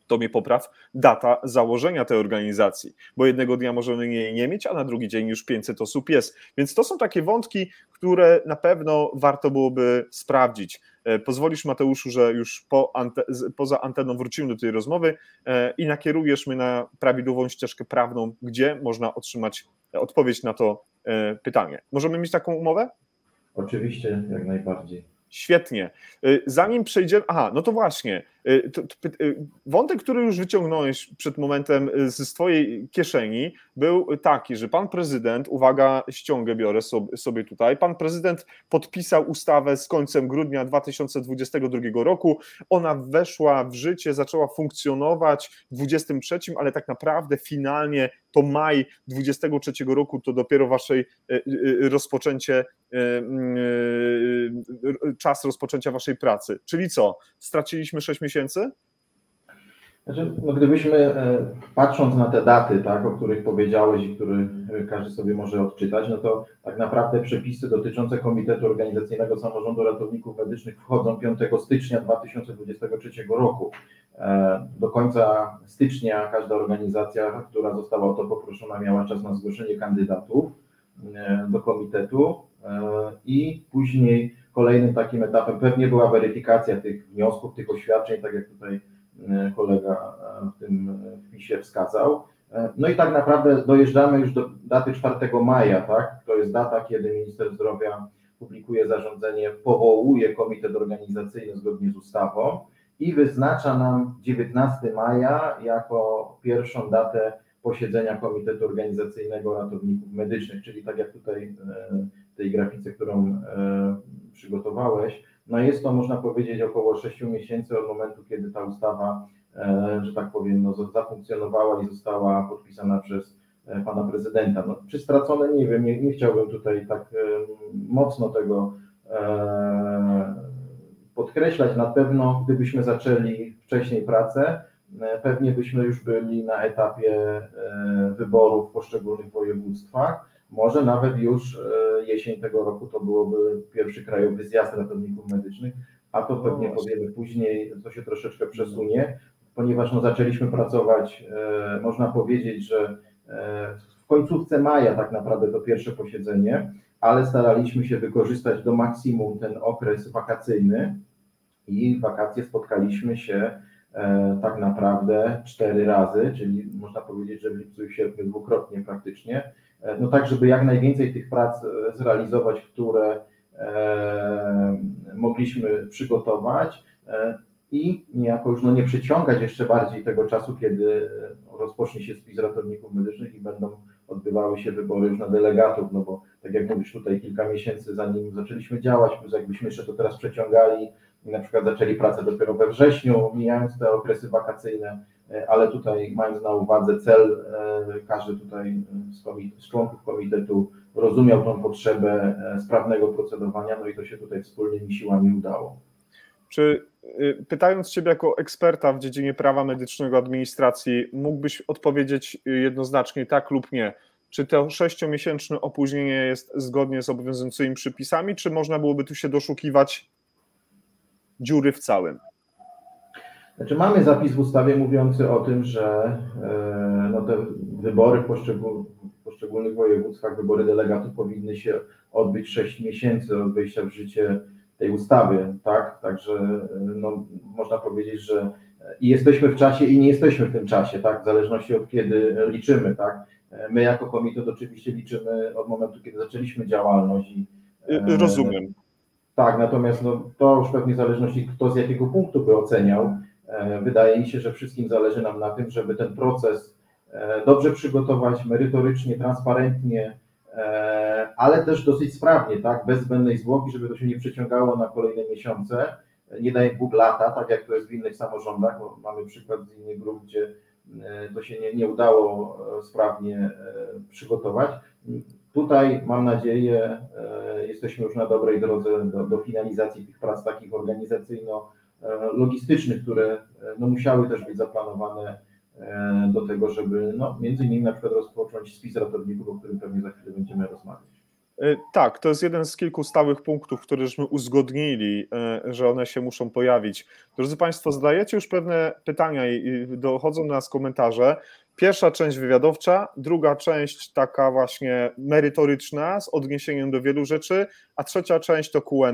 to mnie popraw, data założenia tej organizacji, bo jednego dnia możemy jej nie mieć, a na drugi dzień już 500 osób jest. Więc to są takie wątki, które na pewno warto byłoby sprawdzić. E, pozwolisz, Mateuszu, że już po ante, poza anteną wrócimy do tej rozmowy e, i nakierujesz mnie na prawidłową ścieżkę prawną, gdzie można otrzymać odpowiedź na to e, pytanie. Możemy mieć taką umowę? Oczywiście, jak najbardziej. Świetnie. Zanim przejdziemy. Aha, no to właśnie. Y, y, wątek, który już wyciągnąłeś przed momentem y, z Twojej kieszeni, był taki, że pan prezydent, uwaga, ściągę biorę sobie tutaj, pan prezydent podpisał ustawę z końcem grudnia 2022 roku. Ona weszła w życie, zaczęła funkcjonować w 23, ale tak naprawdę finalnie to maj 23 roku to dopiero waszej rozpoczęcie, czas rozpoczęcia waszej pracy. Czyli co? Straciliśmy 6 miesięcy miesięcy? Znaczy, no gdybyśmy, e, patrząc na te daty, tak, o których powiedziałeś i które każdy sobie może odczytać, no to tak naprawdę przepisy dotyczące Komitetu Organizacyjnego Samorządu Ratowników Medycznych wchodzą 5 stycznia 2023 roku. E, do końca stycznia każda organizacja, która została o to poproszona, miała czas na zgłoszenie kandydatów e, do komitetu i później Kolejnym takim etapem pewnie była weryfikacja tych wniosków, tych oświadczeń, tak jak tutaj e, kolega e, w tym wpisie wskazał. E, no i tak naprawdę dojeżdżamy już do daty 4 maja, tak? To jest data, kiedy minister zdrowia publikuje zarządzenie, powołuje komitet organizacyjny zgodnie z ustawą i wyznacza nam 19 maja jako pierwszą datę posiedzenia Komitetu Organizacyjnego Ratowników Medycznych, czyli tak jak tutaj tej grafice, którą przygotowałeś, no jest to można powiedzieć około 6 miesięcy od momentu, kiedy ta ustawa, e, że tak powiem, no, zafunkcjonowała i została podpisana przez e, pana prezydenta. No, czy stracone, nie wiem, nie, nie chciałbym tutaj tak e, mocno tego podkreślać. Na pewno, gdybyśmy zaczęli wcześniej pracę, pewnie byśmy już byli na etapie wyborów w poszczególnych województwach może nawet już jesień tego roku to byłoby pierwszy krajowy zjazd ratowników medycznych, a to pewnie No powiemy później, to się troszeczkę przesunie, ponieważ no, zaczęliśmy pracować, można powiedzieć, że w końcówce maja tak naprawdę to pierwsze posiedzenie, ale staraliśmy się wykorzystać do maksimum ten okres wakacyjny i w wakacje spotkaliśmy się e, tak naprawdę cztery razy, czyli można powiedzieć, że w lipcu i sierpniu dwukrotnie praktycznie, e, no tak, żeby jak najwięcej tych prac e, zrealizować, które mogliśmy przygotować i niejako już no nie przyciągać jeszcze bardziej tego czasu, kiedy rozpocznie się spis ratowników medycznych i będą odbywały się wybory już na delegatów, no bo tak jak mówisz tutaj kilka miesięcy zanim zaczęliśmy działać, plus jakbyśmy jeszcze to teraz przeciągali, na przykład zaczęli pracę dopiero we wrześniu, mijając te okresy wakacyjne, e, ale tutaj mając na uwadze cel, e, każdy tutaj z członków komitetu rozumiał tą potrzebę e, sprawnego procedowania, no i to się tutaj wspólnymi siłami udało. Czy y, pytając Ciebie jako eksperta w dziedzinie prawa medycznego, administracji, mógłbyś odpowiedzieć y, jednoznacznie tak lub nie? Czy to sześciomiesięczne opóźnienie jest zgodnie z obowiązującymi przepisami, czy można byłoby tu się doszukiwać dziury w całym? Znaczy mamy zapis w ustawie mówiący o tym, że e, no, te wybory w poszczególnych województwach, wybory delegatów powinny się odbyć 6 miesięcy od wejścia w życie tej ustawy, tak? Także no, można powiedzieć, że i jesteśmy w czasie i nie jesteśmy w tym czasie, tak? W zależności od kiedy liczymy, tak? My jako komitet oczywiście liczymy od momentu, kiedy zaczęliśmy działalność. I, Rozumiem. Tak, natomiast no, to już pewnie w zależności kto z jakiego punktu by oceniał. E, wydaje mi się, że wszystkim zależy nam na tym, żeby ten proces e, dobrze przygotować, merytorycznie, transparentnie, e, ale też dosyć sprawnie, tak, bez zbędnej zwłoki, żeby to się nie przeciągało na kolejne miesiące, nie daje dwóch lata, tak jak to jest w innych samorządach, mamy przykład z innych grup, gdzie to się nie, nie udało sprawnie przygotować. Tutaj mam nadzieję, jesteśmy już na dobrej drodze do, do finalizacji tych prac takich organizacyjno-logistycznych, które no, musiały też być zaplanowane do tego, żeby no, między innymi na przykład rozpocząć spis ratowników, o którym pewnie za chwilę będziemy rozmawiać. E, tak, to jest jeden z kilku stałych punktów, któreśmy uzgodnili, e, że one się muszą pojawić. Drodzy Państwo, zadajecie już pewne pytania i dochodzą do nas komentarze. Pierwsza część wywiadowcza, druga część taka właśnie merytoryczna z odniesieniem do wielu rzeczy, a trzecia część to QA.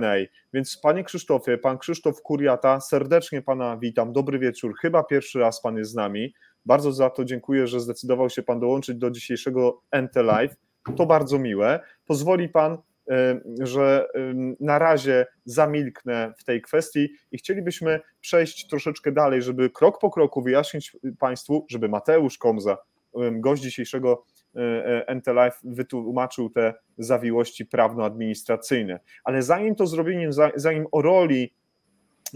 Więc Panie Krzysztofie, Pan Krzysztof Kuriata, serdecznie Pana witam, dobry wieczór, chyba pierwszy raz Pan jest z nami. Bardzo za to dziękuję, że zdecydował się Pan dołączyć do dzisiejszego NT Live. To bardzo miłe. Pozwoli Pan, że na razie zamilknę w tej kwestii i chcielibyśmy przejść troszeczkę dalej, żeby krok po kroku wyjaśnić Państwu, żeby Mateusz Komza, gość dzisiejszego e, NT Live wytłumaczył te zawiłości prawno-administracyjne. Ale zanim to zrobimy, zanim o roli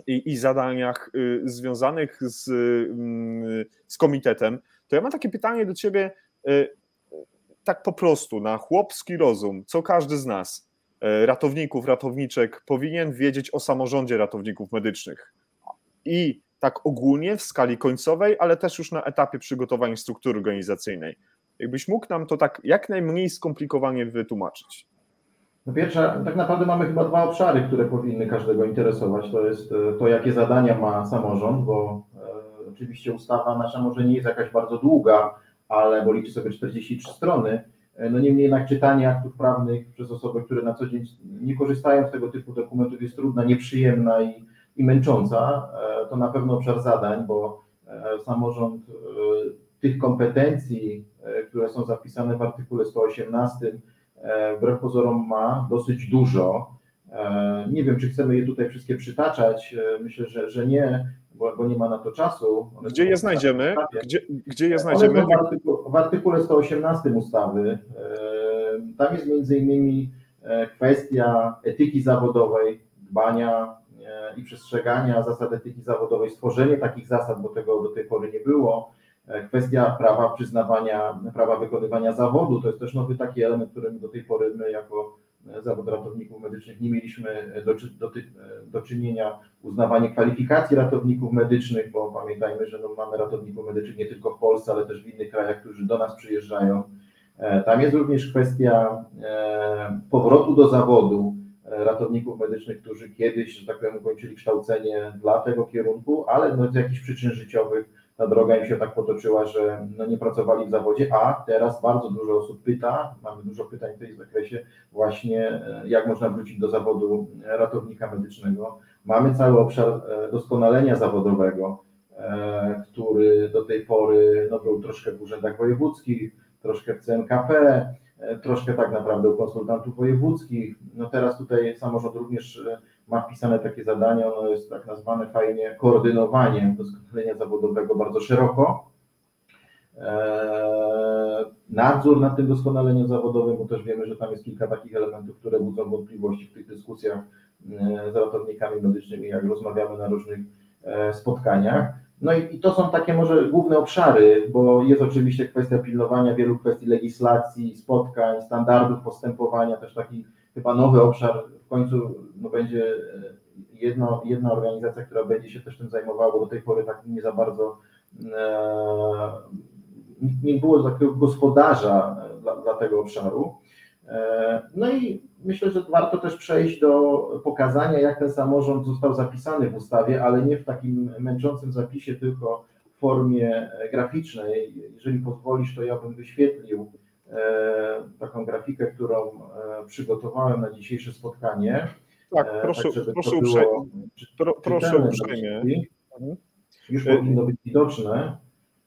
i, i zadaniach y, związanych z, z komitetem, to ja mam takie pytanie do Ciebie y, tak po prostu, na chłopski rozum, co każdy z nas, e, ratowników, ratowniczek, powinien wiedzieć o samorządzie ratowników medycznych. I tak ogólnie w skali końcowej, ale też już na etapie przygotowania struktury organizacyjnej. Jakbyś mógł nam to tak jak najmniej skomplikowanie wytłumaczyć. No pierwsze, tak naprawdę mamy chyba dwa obszary, które powinny każdego interesować. To jest e, to, jakie zadania ma samorząd, bo e, oczywiście ustawa nasza może nie jest jakaś bardzo długa, ale bo liczy sobie 43 strony. E, no niemniej jednak czytanie aktów prawnych przez osoby, które na co dzień nie korzystają z tego typu dokumentów jest trudna, nieprzyjemna i, i męcząca. E, to na pewno obszar zadań, bo e, samorząd tych kompetencji, które są zapisane w artykule 118, wbrew pozorom ma dosyć dużo. Nie wiem, czy chcemy je tutaj wszystkie przytaczać. Myślę, że, że nie bo, bo nie ma na to czasu. One gdzie je znajdziemy? Gdzie, gdzie je znajdziemy? W, artyku, w artykule 118 ustawy. Tam jest między innymi e, kwestia etyki zawodowej, dbania e, i przestrzegania zasad etyki zawodowej, stworzenie takich zasad, bo tego do tej pory nie było. E, kwestia prawa przyznawania, prawa wykonywania zawodu, to jest też nowy taki element, którym do tej pory my jako zawód ratowników medycznych nie mieliśmy do, do, do czynienia uznawanie kwalifikacji ratowników medycznych, bo pamiętajmy, że no mamy ratowników medycznych nie tylko w Polsce, ale też w innych krajach, którzy do nas przyjeżdżają. Tam jest również kwestia powrotu do zawodu ratowników medycznych, którzy kiedyś, że tak powiem, ukończyli kształcenie dla tego kierunku, ale no z jakichś przyczyn życiowych ta droga im się tak potoczyła, że no nie pracowali w zawodzie, a teraz bardzo dużo osób pyta, mamy dużo pytań w tym zakresie, właśnie e, jak można wrócić do zawodu ratownika medycznego. Mamy cały obszar e, doskonalenia zawodowego, e, który do tej pory no, był troszkę w urzędach wojewódzkich, troszkę w CNKP, troszkę tak naprawdę u konsultantów wojewódzkich. No teraz tutaj samorząd również ma wpisane takie zadanie, ono jest tak nazwane fajnie koordynowanie doskonalenia zawodowego bardzo szeroko. Eee, nadzór nad tym doskonaleniem zawodowym, bo też wiemy, że tam jest kilka takich elementów, które budzą wątpliwości w tych dyskusjach eee, z ratownikami medycznymi, jak rozmawiamy na różnych eee, spotkaniach. No i, i, to są takie może główne obszary, bo jest oczywiście kwestia pilnowania wielu kwestii legislacji, spotkań, standardów postępowania, też taki chyba nowy obszar w końcu no, będzie e, jedno, jedna organizacja, która będzie się też tym zajmowała, bo do tej pory tak nie za bardzo e, nie było takiego gospodarza e, dla, dla tego obszaru. E, no i myślę, że warto też przejść do pokazania, jak ten samorząd został zapisany w ustawie, ale nie w takim męczącym zapisie, tylko w formie graficznej. Jeżeli pozwolisz, to ja bym wyświetlił E, taką grafikę, którą e, przygotowałem na dzisiejsze spotkanie. Tak, e, proszę, tak, proszę, uprzejmie, pro, proszę uprzejmie. Mhm. Już powinno być widoczne.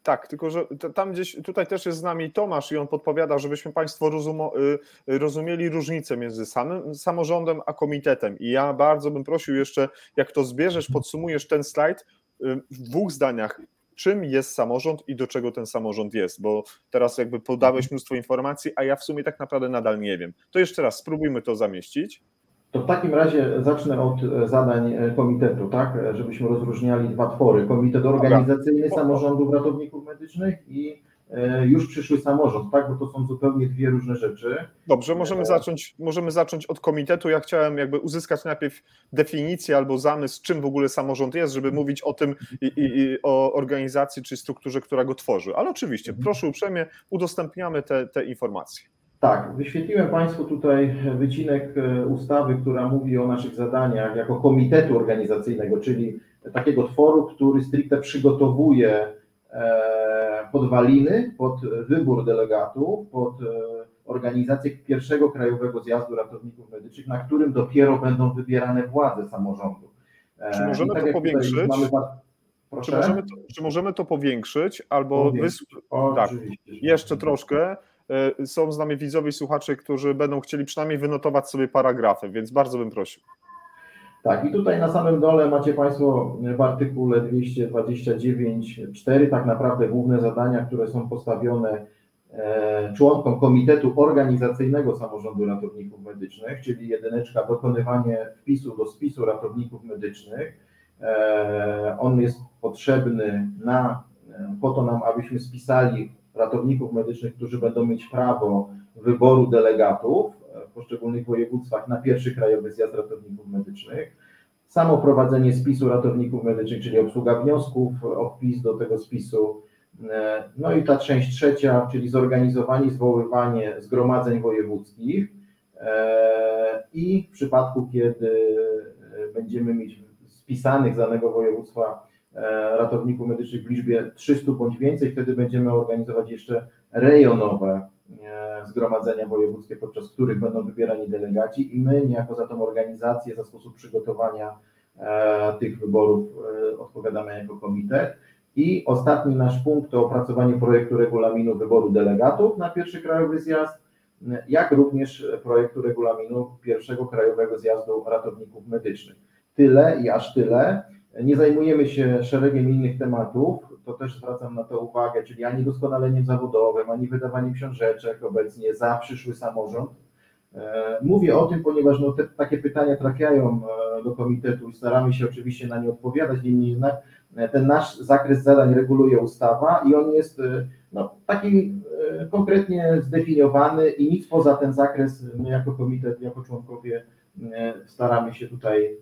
Tak, tylko że tam gdzieś, tutaj też jest z nami Tomasz i on podpowiada, żebyśmy Państwo y, rozumieli różnicę między samym samorządem a komitetem. I ja bardzo bym prosił jeszcze, jak to zbierzesz, podsumujesz ten slajd y, w dwóch zdaniach czym jest samorząd i do czego ten samorząd jest, bo teraz jakby podałeś mhm. mnóstwo informacji, a ja w sumie tak naprawdę nadal nie wiem. To jeszcze raz spróbujmy to zamieścić. To w takim razie zacznę od e, zadań e, komitetu, tak, żebyśmy rozróżniali dwa twory. Komitet organizacyjny samorządów ratowników medycznych i E, już przyszły samorząd, tak? Bo to są zupełnie dwie różne rzeczy. Dobrze, możemy zacząć, możemy zacząć od komitetu. Ja chciałem jakby uzyskać najpierw definicję albo zamysł, czym w ogóle samorząd jest, żeby mówić o tym i, i, i o organizacji czy strukturze, która go tworzy. Ale oczywiście, mhm. proszę uprzejmie, udostępniamy te, te informacje. Tak, wyświetliłem Państwu tutaj wycinek e, ustawy, która mówi o naszych zadaniach jako komitetu organizacyjnego, czyli takiego tworu, który stricte przygotowuje E, podwaliny pod wybór delegatów, pod e, organizację pierwszego krajowego zjazdu ratowników medycznych, na którym dopiero będą wybierane władze samorządu. E, czy możemy tak to powiększyć? Mamy... Czy, możemy to, czy możemy to powiększyć albo wys... tak, jeszcze troszkę? Są z nami widzowie i słuchacze, którzy będą chcieli przynajmniej wynotować sobie paragrafy, więc bardzo bym prosił. Tak, i tutaj na samym dole macie Państwo w artykule 229.4 tak naprawdę główne zadania, które są postawione e, członkom Komitetu Organizacyjnego Samorządu Ratowników Medycznych, czyli jedyneczka dokonywanie wpisu do spisu ratowników medycznych. E, on jest potrzebny na, e, po to nam, abyśmy spisali ratowników medycznych, którzy będą mieć prawo wyboru delegatów poszczególnych województwach na pierwszy krajowy zjazd ratowników medycznych. Samo prowadzenie spisu ratowników medycznych, czyli obsługa wniosków o wpis do tego spisu. E, no i ta część trzecia, czyli zorganizowanie, zwoływanie zgromadzeń wojewódzkich e, i w przypadku, kiedy będziemy mieć spisanych z danego województwa e, ratowników medycznych w liczbie 300 bądź więcej, wtedy będziemy organizować jeszcze rejonowe zgromadzenia wojewódzkie, podczas których będą wybierani delegaci i my niejako za tą organizację, za sposób przygotowania e, tych wyborów e, odpowiadamy jako komitet. I ostatni nasz punkt to opracowanie projektu regulaminu wyboru delegatów na pierwszy krajowy zjazd, jak również projektu regulaminu pierwszego krajowego zjazdu ratowników medycznych. Tyle i aż tyle. Nie zajmujemy się szeregiem innych tematów, to też zwracam na to uwagę, czyli ani doskonaleniem zawodowym, ani wydawaniem książeczek obecnie za przyszły samorząd. E, mówię o tym, ponieważ no, te, takie pytania trafiają e, do komitetu i staramy się oczywiście na nie odpowiadać, niemniej jednak e, ten nasz zakres zadań reguluje ustawa i on jest no, taki konkretnie zdefiniowany i nic poza ten zakres my jako komitet, jako członkowie staramy się tutaj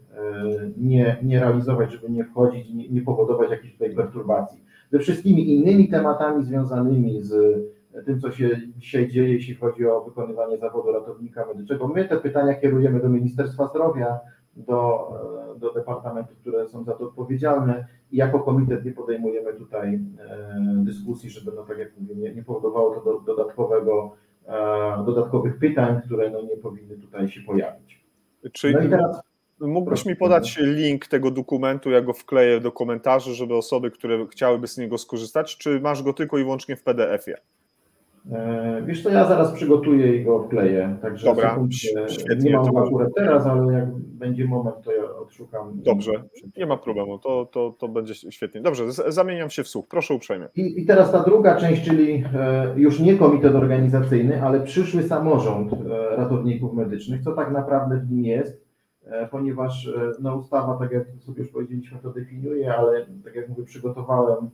nie, nie realizować, żeby nie wchodzić, nie, nie powodować jakichś tutaj perturbacji ze wszystkimi innymi tematami związanymi z tym, co się dzisiaj dzieje, jeśli chodzi o wykonywanie zawodu ratownika medycznego. My te pytania kierujemy do Ministerstwa Zdrowia, do, do departamentów, które są za to odpowiedzialne i jako komitet nie podejmujemy tutaj dyskusji, żeby, no tak jak mówię, nie, nie powodowało to do, dodatkowego, dodatkowych pytań, które no, nie powinny tutaj się pojawić. Czyli no Mógłbyś mi podać link tego dokumentu, ja go wkleję do komentarzy, żeby osoby, które chciałyby z niego skorzystać, czy masz go tylko i wyłącznie w PDF-ie? E, wiesz co, ja zaraz przygotuję i go wkleję, także Dobra, świetnie. nie mam akurat teraz, ale jak będzie moment, to ja odszukam. Dobrze, nie ma problemu, to, to, to będzie świetnie. Dobrze, zamieniam się w słuch, proszę uprzejmie. I, I teraz ta druga część, czyli e, już nie komitet organizacyjny, ale przyszły samorząd e, ratowników medycznych, co tak naprawdę w nim jest, ponieważ no, ustawa, tak jak sobie już powiedzieliśmy, to definiuje, ale tak jak mówię, przygotowałem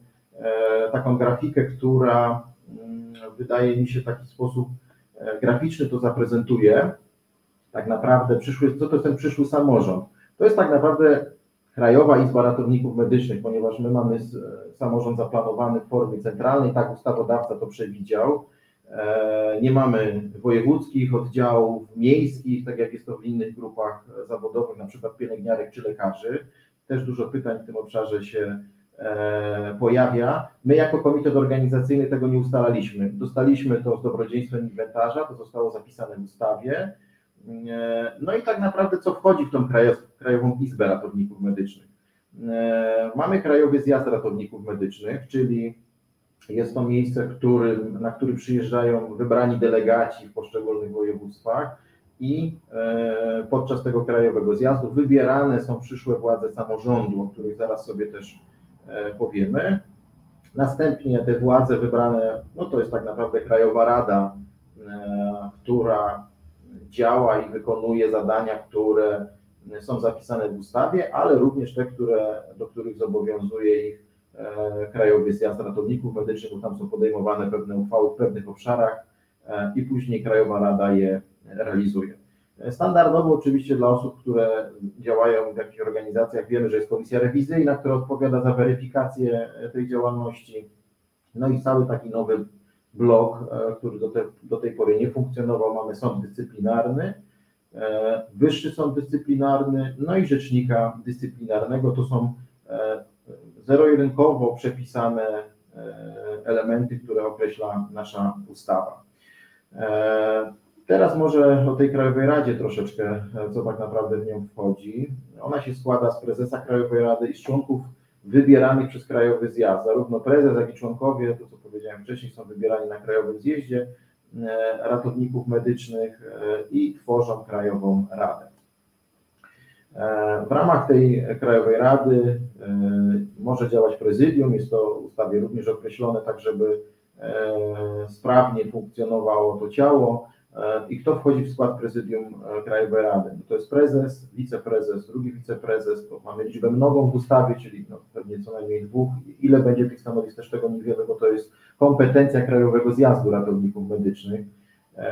taką grafikę, która mm, wydaje mi się w taki sposób graficzny to zaprezentuje. Tak naprawdę przyszły, co to jest ten przyszły samorząd? To jest tak naprawdę Krajowa Izba Ratowników Medycznych, ponieważ my mamy samorząd zaplanowany w formie centralnej, tak ustawodawca to przewidział. E, nie mamy wojewódzkich oddziałów miejskich, tak jak jest to w innych grupach zawodowych, na przykład pielęgniarek czy lekarzy. Też dużo pytań w tym obszarze się e, pojawia. My jako komitet organizacyjny tego nie ustalaliśmy. Dostaliśmy to z dobrodziejstwem inwentarza, to zostało zapisane w ustawie. E, no i tak naprawdę co wchodzi w tą Krajową Izbę Ratowników Medycznych? Mamy Krajowy Zjazd Ratowników Medycznych, czyli jest to miejsce, którym, na który przyjeżdżają wybrani delegaci w poszczególnych województwach i e, podczas tego krajowego zjazdu wybierane są przyszłe władze samorządu, o których zaraz sobie też e, powiemy. Następnie te władze wybrane, no to jest tak naprawdę Krajowa Rada, e, która działa i wykonuje zadania, które są zapisane w ustawie, ale również te, które, do których zobowiązuje ich E, Krajowy Zjazd Ratowników Medycznych, bo tam są podejmowane pewne uchwały w pewnych obszarach e, i później Krajowa Rada je realizuje. Standardowo oczywiście dla osób, które działają w jakichś organizacjach wiemy, że jest komisja rewizyjna, która odpowiada za weryfikację tej działalności. No i cały taki nowy blok, e, który do, te, do tej pory nie funkcjonował. Mamy sąd dyscyplinarny, wyższy sąd dyscyplinarny, no i rzecznika dyscyplinarnego. To są zero-jedynkowo przepisane e, elementy, które określa nasza ustawa. E, teraz może o tej Krajowej Radzie troszeczkę, e, co tak naprawdę w nią wchodzi. Ona się składa z prezesa Krajowej Rady i z członków wybieranych przez Krajowy Zjazd. Zarówno prezes, jak i członkowie, to co powiedziałem wcześniej, są wybierani na Krajowym Zjeździe ratowników medycznych i tworzą Krajową Radę. W ramach tej Krajowej Rady e, może działać prezydium, jest to w ustawie również określone, tak żeby e, sprawnie funkcjonowało to ciało. E, I kto wchodzi w skład prezydium Krajowej Rady? No to jest prezes, wiceprezes, drugi wiceprezes, mamy liczbę mnogą w ustawie, czyli no pewnie co najmniej dwóch. Ile będzie tych stanowisk, też tego nie wiemy, bo to jest kompetencja Krajowego Zjazdu Ratowników Medycznych.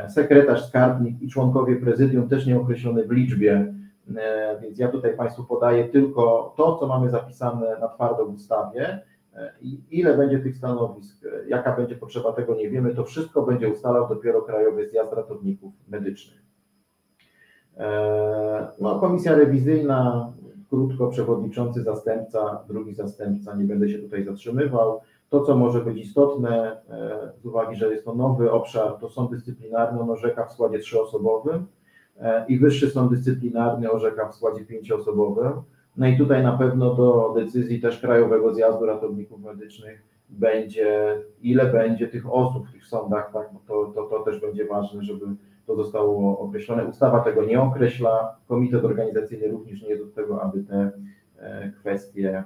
Sekretarz, skarbnik i członkowie prezydium też nie określone w liczbie E, więc ja tutaj Państwu podaję tylko to, co mamy zapisane na twardo w ustawie. E, I ile będzie tych stanowisk, e, jaka będzie potrzeba, tego nie wiemy. To wszystko będzie ustalał dopiero Krajowy Zjazd Ratowników Medycznych. No, komisja rewizyjna, krótko, przewodniczący, zastępca, drugi zastępca, nie będę się tutaj zatrzymywał. To, co może być istotne, z uwagi, że jest to nowy obszar, to sąd dyscyplinarny, orzeka w składzie trzyosobowym E, i Wyższy Sąd Dyscyplinarny orzeka w składzie pięcioosobowym. No i tutaj na pewno do decyzji też Krajowego Zjazdu Ratowników Medycznych będzie, ile będzie tych osób w tych sądach, tak, to, to, to też będzie ważne, żeby to zostało określone. Ustawa tego nie określa, komitet organizacyjny również nie jest od tego, aby te e, kwestie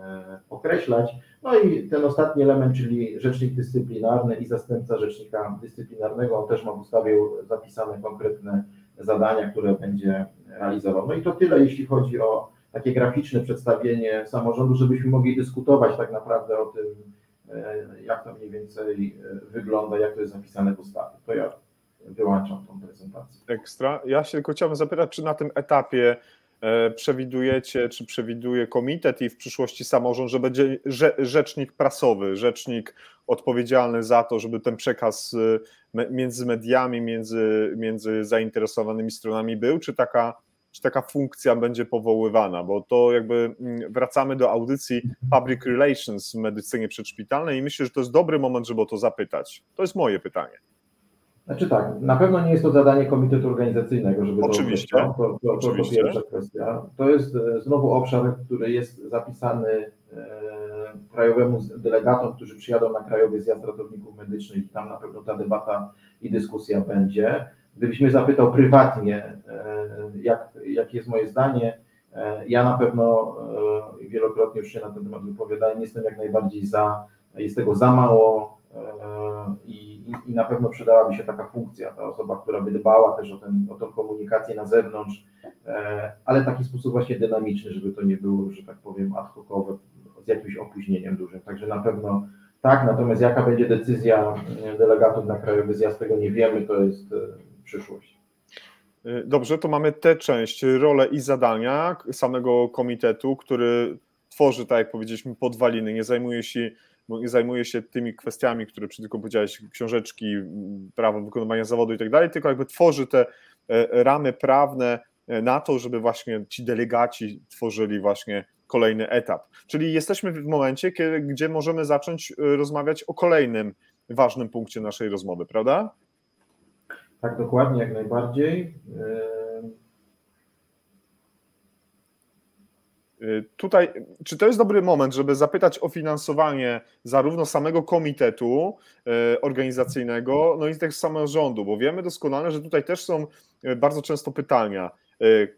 e, określać. No i ten ostatni element, czyli rzecznik dyscyplinarny i zastępca rzecznika dyscyplinarnego, on też ma w ustawie zapisane konkretne zadania, które będzie realizował. No i to tyle, jeśli chodzi o takie graficzne przedstawienie samorządu, żebyśmy mogli dyskutować tak naprawdę o tym, e, jak to mniej więcej e, wygląda, jak to jest zapisane w ustawie. To ja wyłączam tą prezentację. Ekstra. Ja się tylko chciałbym zapytać, czy na tym etapie e, przewidujecie, czy przewiduje komitet i w przyszłości samorząd, że będzie rzecznik prasowy, rzecznik odpowiedzialny za to, żeby ten przekaz między mediami, między, między zainteresowanymi stronami był, czy taka czy taka funkcja będzie powoływana, bo to jakby mm, wracamy do audycji Public Relations w medycynie przedszpitalnej i myślę, że to jest dobry moment, żeby o to zapytać. To jest moje pytanie. Znaczy tak, na pewno nie jest to zadanie komitetu organizacyjnego, żeby Oczywiście. to to, to, to, to pierwsza kwestia. To jest e, znowu obszar, który jest zapisany e, krajowemu delegatom, którzy przyjadą na Krajowy Zjazd Ratowników Medycznych i tam na pewno ta debata i dyskusja będzie. Gdybyś mnie zapytał prywatnie, e, jak, jakie jest moje zdanie, e, ja na pewno e, wielokrotnie już się na ten temat wypowiadałem, jestem jak najbardziej za, jest tego za mało i, i na pewno przydałaby się taka funkcja, ta osoba, która by dbała też o, ten, o tą komunikację na zewnątrz, ale w taki sposób właśnie dynamiczny, żeby to nie było, że tak powiem, ad hocowe, z jakimś opóźnieniem dużym. Także na pewno tak, natomiast jaka będzie decyzja delegatów na krajowy zjazd, tego nie wiemy, to jest przyszłość. Y, dobrze, to mamy tę część, rolę i zadania samego komitetu, który tworzy, tak jak powiedzieliśmy, podwaliny, nie zajmuje się, nie zajmuje się tymi kwestiami, które przed tylko powiedziałeś, książeczki, prawo wykonywania zawodu i tak dalej, tylko jakby tworzy te e, ramy prawne e, na to, żeby właśnie ci delegaci tworzyli właśnie kolejny etap. Czyli jesteśmy w momencie, gdzie możemy zacząć e, rozmawiać o kolejnym ważnym punkcie naszej rozmowy, prawda? Tak, dokładnie, jak najbardziej. Y, tutaj, czy to jest dobry moment, żeby zapytać o finansowanie zarówno samego komitetu y, organizacyjnego, no i też samorządu, bo wiemy doskonale, że tutaj też są bardzo często pytania,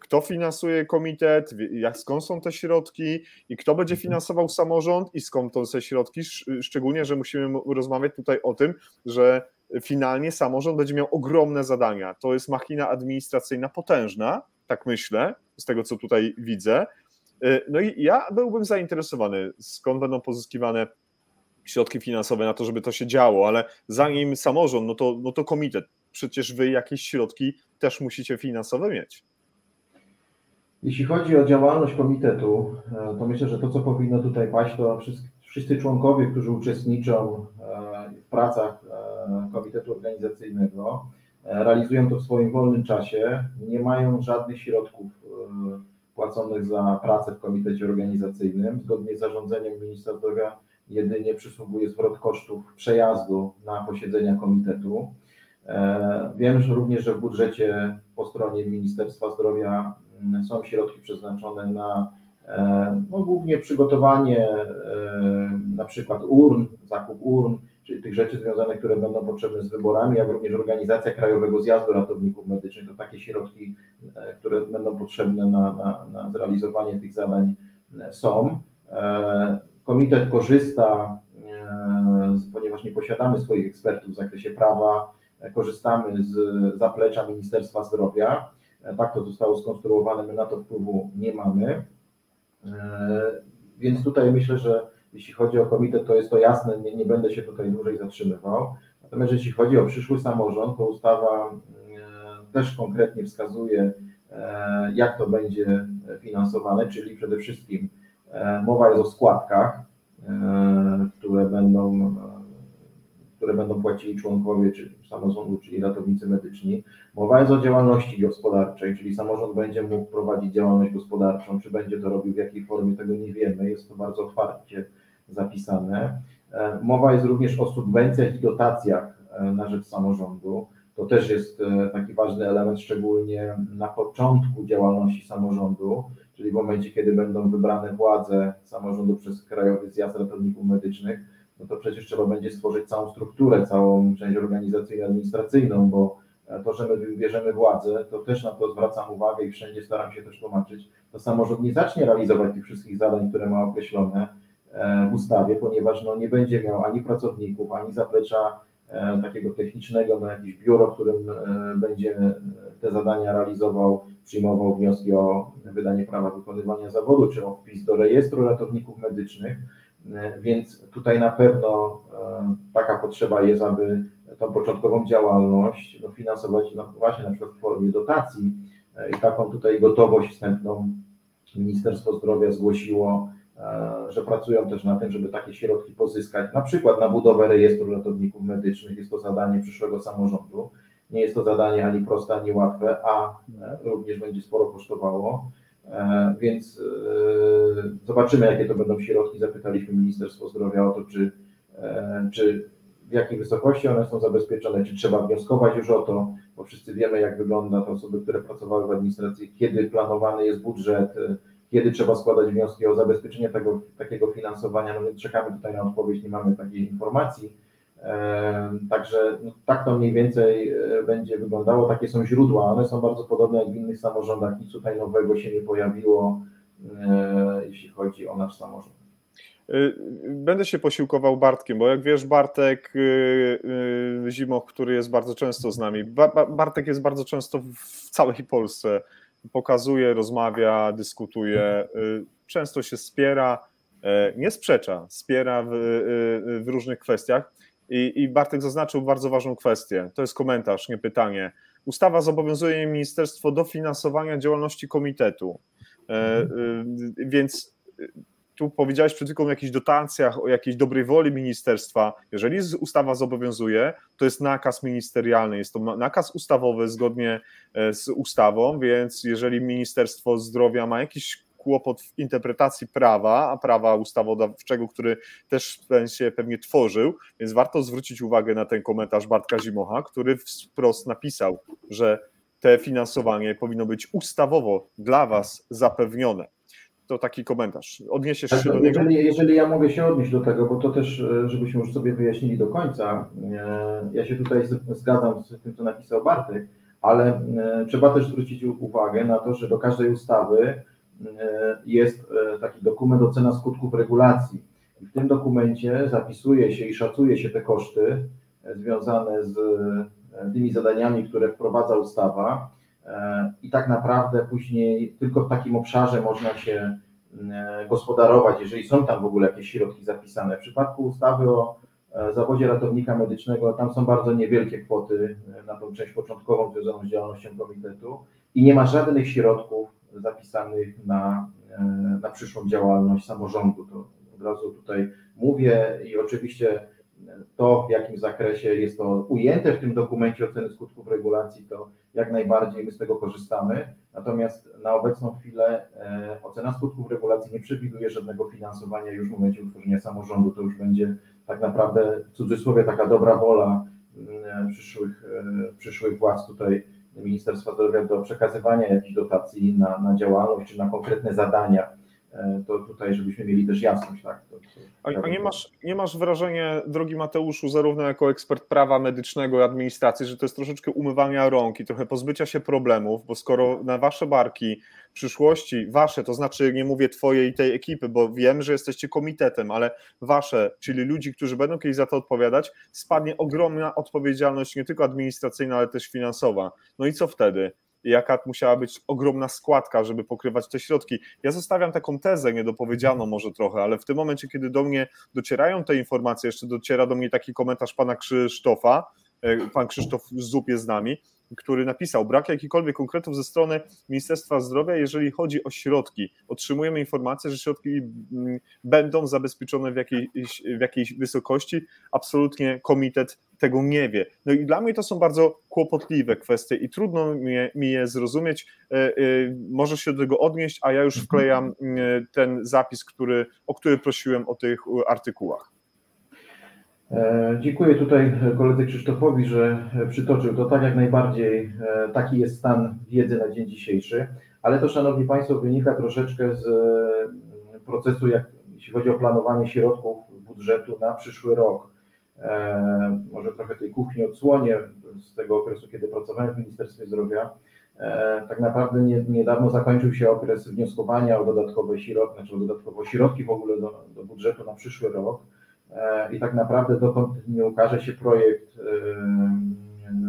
kto finansuje komitet, jak, skąd są te środki? I kto będzie finansował samorząd? I skąd są te środki, szczególnie, że musimy rozmawiać tutaj o tym, że finalnie samorząd będzie miał ogromne zadania. To jest machina administracyjna potężna, tak myślę, z tego co tutaj widzę. Y, no i ja byłbym zainteresowany, skąd będą pozyskiwane środki finansowe na to, żeby to się działo, ale zanim samorząd, no to, no to komitet. Przecież wy jakieś środki też musicie finansowe mieć. Jeśli chodzi o działalność komitetu, e, to myślę, że to, co powinno tutaj paść, to wszyscy członkowie, którzy uczestniczą e, w pracach komitetu organizacyjnego, realizują to w swoim wolnym czasie, nie mają żadnych środków płaconych za pracę w komitecie organizacyjnym. Zgodnie z zarządzeniem ministra zdrowia jedynie przysługuje zwrot kosztów przejazdu na posiedzenia komitetu. Wiem że również, że w budżecie po stronie Ministerstwa Zdrowia mm, są środki przeznaczone na E, no, głównie przygotowanie e, na przykład urn, zakup urn, czyli tych rzeczy związanych, które będą potrzebne z wyborami, jak również organizacja Krajowego Zjazdu Ratowników Medycznych, to takie środki, e, które będą potrzebne na, na, na zrealizowanie tych zadań są. Komitet korzysta, ponieważ nie posiadamy swoich ekspertów w zakresie prawa, korzystamy z zaplecza Ministerstwa Zdrowia. Tak to zostało skonstruowane, my na to wpływu nie mamy. E, więc tutaj myślę, że jeśli chodzi o komitet, to jest to jasne, nie, nie będę się tutaj dłużej zatrzymywał. Natomiast jeśli chodzi o przyszły samorząd, to ustawa e, też konkretnie wskazuje, e, jak to będzie finansowane, czyli przede wszystkim mowa jest o składkach, które będą które będą płacili członkowie czy samorządu, czyli ratownicy medyczni. Mowa jest o działalności gospodarczej, czyli samorząd będzie mógł prowadzić działalność gospodarczą, czy będzie to robił w jakiej formie, tego nie wiemy, jest to bardzo otwarcie zapisane. E, mowa jest również o subwencjach i dotacjach e, na rzecz samorządu. To też jest e, taki ważny element, szczególnie na początku działalności samorządu, czyli w momencie, kiedy będą wybrane władze samorządu przez Krajowy Zjazd Ratowników Medycznych, no to przecież trzeba będzie stworzyć całą strukturę, całą część organizacyjno-administracyjną, bo to, że my wybierzemy władzę, to też na to zwracam uwagę i wszędzie staram się też tłumaczyć, to samorząd nie zacznie realizować tych wszystkich zadań, które ma określone ustawie, ponieważ no, nie będzie miał ani pracowników, ani zaplecza e, takiego technicznego na jakieś biuro, w którym e, będzie te zadania realizował, przyjmował wnioski o wydanie prawa wykonywania zawodu, czy o wpis do rejestru ratowników medycznych. E, więc tutaj na pewno e, taka potrzeba jest, aby tą początkową działalność dofinansować no właśnie na przykład w formie dotacji i taką tutaj gotowość wstępną Ministerstwo Zdrowia zgłosiło, że pracują też na tym, żeby takie środki pozyskać, na przykład na budowę rejestru ratowników medycznych. Jest to zadanie przyszłego samorządu. Nie jest to zadanie ani proste, ani łatwe, a również będzie sporo kosztowało. E, więc e, zobaczymy, jakie to będą środki. Zapytaliśmy Ministerstwo Zdrowia o to, czy, e, czy w jakiej wysokości one są zabezpieczone, czy trzeba wnioskować już o to, bo wszyscy wiemy, jak wygląda to osoby, które pracowały w administracji, kiedy planowany jest budżet, kiedy trzeba składać wnioski o zabezpieczenie tego, takiego finansowania. No więc czekamy tutaj na odpowiedź, nie mamy takiej informacji. Także no, tak to mniej więcej e, będzie wyglądało. Takie są źródła, one są bardzo podobne jak w innych samorządach. Nic tutaj nowego się nie pojawiło, e, jeśli chodzi o nasz samorząd. Y, będę się posiłkował Bartkiem, bo jak wiesz, Bartek Zimoch, który jest bardzo często z nami, Bartek jest bardzo często w całej Polsce. Pokazuje, rozmawia, dyskutuje, często się wspiera, e, nie sprzecza, wspiera w, w różnych kwestiach. I, I Bartek zaznaczył bardzo ważną kwestię. To jest komentarz, nie pytanie. Ustawa zobowiązuje ministerstwo do finansowania działalności komitetu. E, mhm. więc tu powiedziałeś przed chwilą o jakichś dotacjach, o jakiejś dobrej woli ministerstwa. Jeżeli ustawa zobowiązuje, to jest nakaz ministerialny, jest to nakaz ustawowy zgodnie z ustawą, więc jeżeli Ministerstwo Zdrowia ma jakiś kłopot w interpretacji prawa, a prawa ustawodawczego, który też się pewnie tworzył, więc warto zwrócić uwagę na ten komentarz Bartka Zimocha, który wprost napisał, że te finansowanie powinno być ustawowo dla Was zapewnione. To taki komentarz. Odniesiesz się do niego? Jeżeli, jeżeli ja mogę się odnieść do tego, bo to też, e, żebyśmy już sobie wyjaśnili do końca, e, ja się tutaj zgadzam z tym, co napisał Bartek, ale e, trzeba też zwrócić uwagę na to, że do każdej ustawy jest taki dokument ocena skutków regulacji. I w tym dokumencie zapisuje się i szacuje się te koszty związane z tymi zadaniami, które wprowadza ustawa. I tak naprawdę później tylko w takim obszarze można się gospodarować, jeżeli są tam w ogóle jakieś środki zapisane. W przypadku ustawy o zawodzie ratownika medycznego, tam są bardzo niewielkie kwoty na tą część początkową związaną z działalnością komitetu i nie ma żadnych środków zapisanych na, e, na przyszłą działalność samorządu. To od razu tutaj mówię i oczywiście to, w jakim zakresie jest to ujęte w tym dokumencie oceny skutków regulacji, to jak najbardziej my z tego korzystamy. Natomiast na obecną chwilę e, ocena skutków regulacji nie przewiduje żadnego finansowania już w momencie utworzenia samorządu. To już będzie tak naprawdę w cudzysłowie taka dobra wola mm, przyszłych, e, przyszłych władz tutaj Ministerstwa Zdrowia do przekazywania jakichś dotacji na, na działalność czy na konkretne zadania, to tutaj, żebyśmy mieli też jasność. Tak? To, to, a, nie, masz, nie masz wrażenia, drogi Mateuszu, zarówno jako ekspert prawa medycznego i administracji, że to jest troszeczkę umywania rąk i trochę pozbycia się problemów, bo skoro na wasze barki przyszłości, wasze, to znaczy nie mówię twojej i tej ekipy, bo wiem, że jesteście komitetem, ale wasze, czyli ludzi, którzy będą kiedyś za to odpowiadać, spadnie ogromna odpowiedzialność nie tylko administracyjna, ale też finansowa. No i co wtedy? Jaka musiała być ogromna składka, żeby pokrywać te środki. Ja zostawiam taką tezę niedopowiedzianą może trochę, ale w tym momencie, kiedy do mnie docierają te informacje, jeszcze dociera do mnie taki komentarz pana Krzysztofa, pan Krzysztof Zup jest z nami, który napisał, brak jakichkolwiek konkretów ze strony Ministerstwa Zdrowia, jeżeli chodzi o środki. Otrzymujemy informację, że środki mm, będą zabezpieczone w jakiejś, w jakiejś wysokości. Absolutnie komitet tego nie wie. No i dla mnie to są bardzo kłopotliwe kwestie i trudno mi, mi je zrozumieć. E, e, Możesz się do tego odnieść, a ja już mhm. wklejam e, ten zapis, który, o który prosiłem o tych artykułach. E, dziękuję tutaj koledze Krzysztofowi, że przytoczył to tak jak najbardziej. E, taki jest stan wiedzy na dzień dzisiejszy, ale to, Szanowni Państwo, wynika troszeczkę z e, procesu, jak, jeśli chodzi o planowanie środków budżetu na przyszły rok. Może trochę tej kuchni odsłonię z tego okresu, kiedy pracowałem w Ministerstwie Zdrowia. Tak naprawdę nie, niedawno zakończył się okres wnioskowania o dodatkowe środki, znaczy o dodatkowe środki w ogóle do, do budżetu na przyszły rok. E, i tak naprawdę dokąd nie ukaże się projekt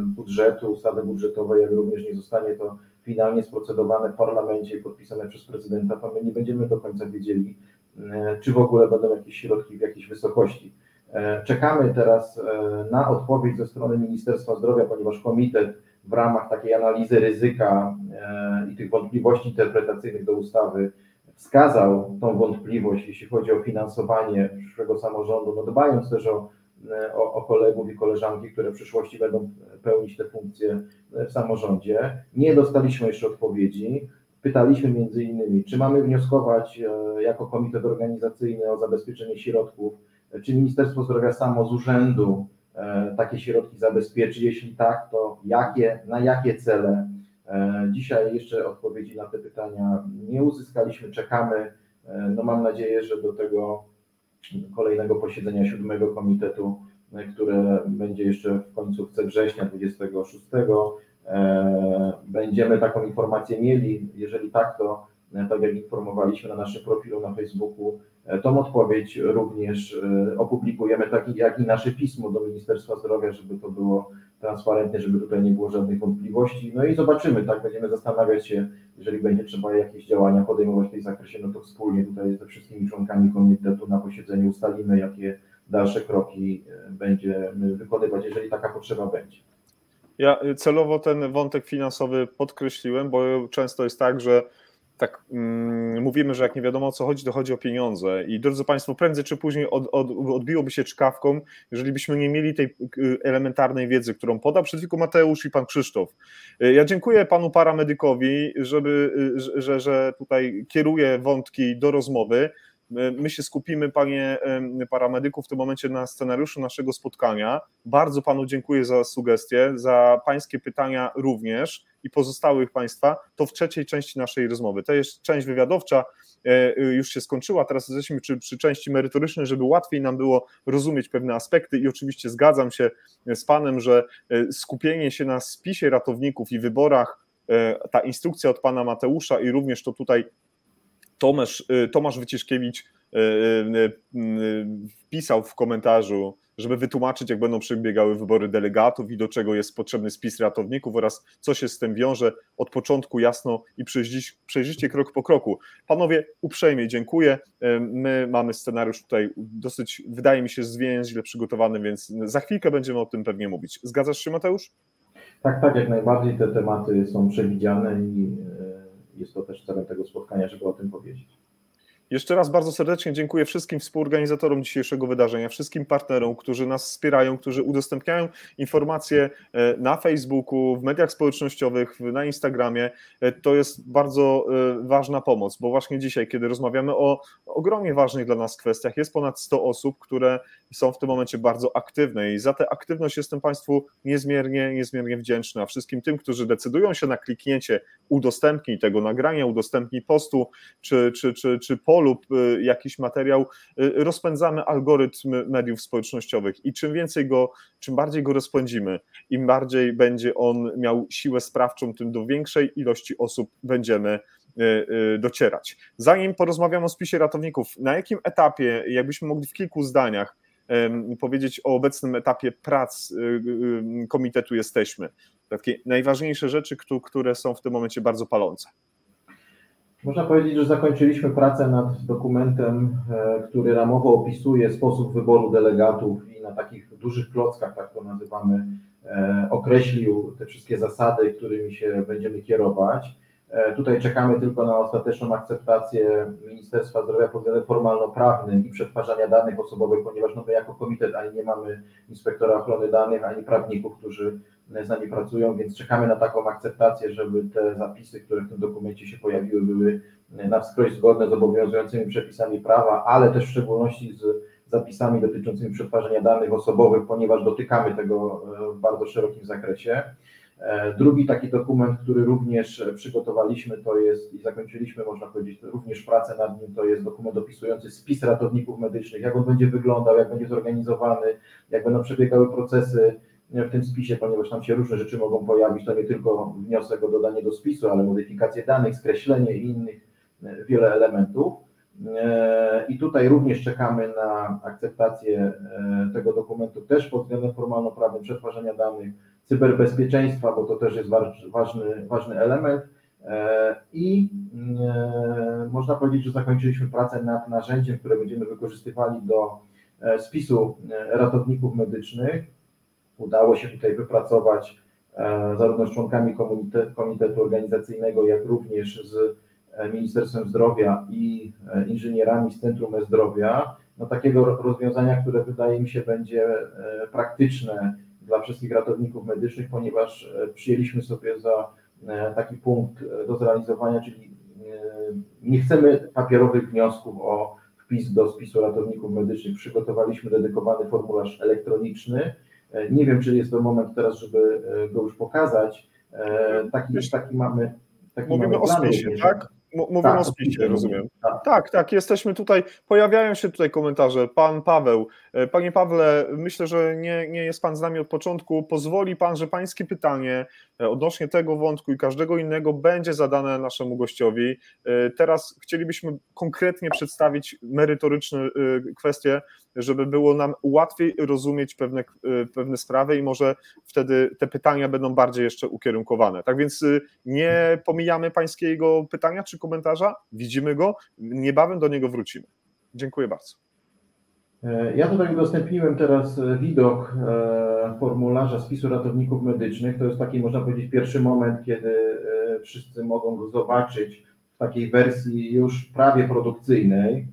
budżetu, ustawy budżetowej, jak również nie zostanie to finalnie sprocedowane w parlamencie i podpisane przez prezydenta, to my nie będziemy do końca wiedzieli, e, czy w ogóle będą jakieś środki w jakiejś wysokości. E, czekamy teraz na odpowiedź ze strony Ministerstwa Zdrowia, ponieważ komitet w ramach takiej analizy ryzyka i tych wątpliwości interpretacyjnych do ustawy wskazał tą wątpliwość, jeśli chodzi o finansowanie przyszłego samorządu, no dbając też o, o, o, kolegów i koleżanki, które w przyszłości będą pełnić te funkcje w samorządzie. Nie dostaliśmy jeszcze odpowiedzi. Pytaliśmy między innymi, czy mamy wnioskować e, jako komitet organizacyjny o zabezpieczenie środków, czy Ministerstwo Zdrowia samo z urzędu e, takie środki zabezpieczy, jeśli tak, to jakie, na jakie cele, dzisiaj jeszcze odpowiedzi na te pytania nie uzyskaliśmy, czekamy. E, no mam nadzieję, że do tego kolejnego posiedzenia siódmego komitetu, e, które będzie jeszcze w końcówce września 26, będziemy taką informację mieli. Jeżeli tak, to tak jak informowaliśmy na naszym profilu na Facebooku, tą odpowiedź również opublikujemy, tak jak i nasze pismo do Ministerstwa Zdrowia, żeby to było transparentnie, żeby tutaj nie było żadnych wątpliwości. No i zobaczymy, tak, będziemy zastanawiać się, jeżeli będzie trzeba jakieś działania podejmować w tej zakresie, no to wspólnie tutaj ze wszystkimi członkami komitetu na posiedzeniu ustalimy, jakie dalsze kroki e, będziemy wykonywać, jeżeli taka potrzeba będzie. Ja celowo ten wątek finansowy podkreśliłem, bo często jest tak, że tak mm, mówimy, że jak nie wiadomo o co chodzi, to chodzi o pieniądze. I drodzy Państwo, prędzej czy później od, od, odbiłoby się czkawką, jeżeli byśmy nie mieli tej y, elementarnej wiedzy, którą podał przed chwilą Mateusz i pan Krzysztof. Y, ja dziękuję panu paramedykowi, żeby, y, że, że tutaj kieruje wątki do rozmowy. My się skupimy, panie paramedyku, w tym momencie na scenariuszu naszego spotkania. Bardzo panu dziękuję za sugestie, za pańskie pytania również i pozostałych państwa. To w trzeciej części naszej rozmowy. To jest część wywiadowcza, e, już się skończyła. Teraz jesteśmy przy, przy części merytorycznej, żeby łatwiej nam było rozumieć pewne aspekty i oczywiście zgadzam się z panem, że e, skupienie się na spisie ratowników i wyborach e, ta instrukcja od pana Mateusza i również to tutaj Tomasz, y, Tomasz Wyciszkiewicz y, y, wpisał w komentarzu, żeby wytłumaczyć, jak będą przebiegały wybory delegatów i do czego jest potrzebny spis ratowników oraz co się z tym wiąże od początku jasno i przejrzyście krok po kroku. Panowie, uprzejmie dziękuję. My mamy scenariusz tutaj dosyć, wydaje mi się, zwięźle przygotowany, więc za chwilkę będziemy o tym pewnie mówić. Zgadzasz się, Mateusz? Tak, tak, jak najbardziej te tematy są przewidziane i jest to też celem tego spotkania, żeby o tym powiedzieć. Jeszcze raz bardzo serdecznie dziękuję wszystkim współorganizatorom dzisiejszego wydarzenia, wszystkim partnerom, którzy nas wspierają, którzy udostępniają informacje e, na Facebooku, w mediach społecznościowych, na Instagramie. E, to jest bardzo e, ważna pomoc, bo właśnie dzisiaj, kiedy rozmawiamy o ogromnie ważnych dla nas kwestiach, jest ponad 100 osób, które są w tym momencie bardzo aktywne i za tę aktywność jestem Państwu niezmiernie, niezmiernie wdzięczny, a wszystkim tym, którzy decydują się na kliknięcie udostępnij tego nagrania, udostępnij postu, czy, czy, czy, czy po lub y, jakiś materiał, y, rozpędzamy algorytm mediów społecznościowych i czym więcej go, czym bardziej go rozpędzimy, im bardziej będzie on miał siłę sprawczą, tym do większej ilości osób będziemy y, docierać. Zanim porozmawiamy o spisie ratowników, na jakim etapie, jakbyśmy mogli w kilku zdaniach powiedzieć o obecnym etapie prac komitetu jesteśmy? Takie najważniejsze rzeczy, które są w tym momencie bardzo palące. Można powiedzieć, że zakończyliśmy pracę nad dokumentem, e, który ramowo opisuje sposób wyboru delegatów i na takich dużych klockach, tak to nazywamy, e, określił te wszystkie zasady, którymi się będziemy kierować. E, tutaj czekamy tylko na ostateczną akceptację Ministerstwa Zdrowia pod względem formalno-prawnym i przetwarzania danych osobowych, ponieważ no my jako komitet ani nie mamy inspektora ochrony danych, ani prawników, którzy z nami pracują, więc czekamy na taką akceptację, żeby te zapisy, które w tym dokumencie się pojawiły, były na wskroś zgodne z obowiązującymi przepisami prawa, ale też w szczególności z zapisami dotyczącymi przetwarzania danych osobowych, ponieważ dotykamy tego w bardzo szerokim zakresie. E, drugi taki dokument, który również przygotowaliśmy, to jest i zakończyliśmy, można powiedzieć, również pracę nad nim, to jest dokument opisujący spis ratowników medycznych, jak on będzie wyglądał, jak będzie zorganizowany, jak będą przebiegały procesy w tym spisie, ponieważ tam się różne rzeczy mogą pojawić, to nie tylko wniosek o dodanie do spisu, ale modyfikacje danych, skreślenie i innych e, wiele elementów. E, I tutaj również czekamy na akceptację tego dokumentu też pod względem formalno-prawnym przetwarzania danych, cyberbezpieczeństwa, bo to też jest ważny, ważny element. E, I e, można powiedzieć, że zakończyliśmy pracę nad narzędziem, które będziemy wykorzystywali do e, spisu ratowników medycznych. Udało się tutaj wypracować zarówno z członkami komitetu organizacyjnego, jak również z Ministerstwem Zdrowia i inżynierami z Centrum E-Zdrowia, no takiego rozwiązania, które wydaje mi się będzie praktyczne dla wszystkich ratowników medycznych, ponieważ przyjęliśmy sobie za taki punkt do zrealizowania, czyli nie chcemy papierowych wniosków o wpis do spisu ratowników medycznych. Przygotowaliśmy dedykowany formularz elektroniczny. Nie wiem, czy jest to moment teraz, żeby go już pokazać. Taki, taki mamy. Taki Mówimy mamy o spisie, tak? Mówimy Tak, o spisie, rozumiem. tak. Tak, tak, jesteśmy tutaj, pojawiają się tutaj komentarze. Pan Paweł, e, panie Pawle, myślę, że nie, nie jest pan z nami od początku. Pozwoli pan, że pańskie pytanie e, odnośnie tego wątku i każdego innego będzie zadane naszemu gościowi. E, Teraz chcielibyśmy konkretnie przedstawić merytoryczne e, kwestie, żeby było nam łatwiej rozumieć pewne, e, pewne sprawy i może wtedy te pytania będą bardziej jeszcze ukierunkowane. Tak więc e, nie pomijamy pańskiego pytania czy komentarza, widzimy go, niebawem do niego wrócimy. Dziękuję bardzo. E, Ja tutaj udostępniłem teraz e, widok formularza spisu ratowników medycznych. To jest taki, można powiedzieć, pierwszy moment, kiedy wszyscy mogą go zobaczyć w takiej wersji już prawie produkcyjnej.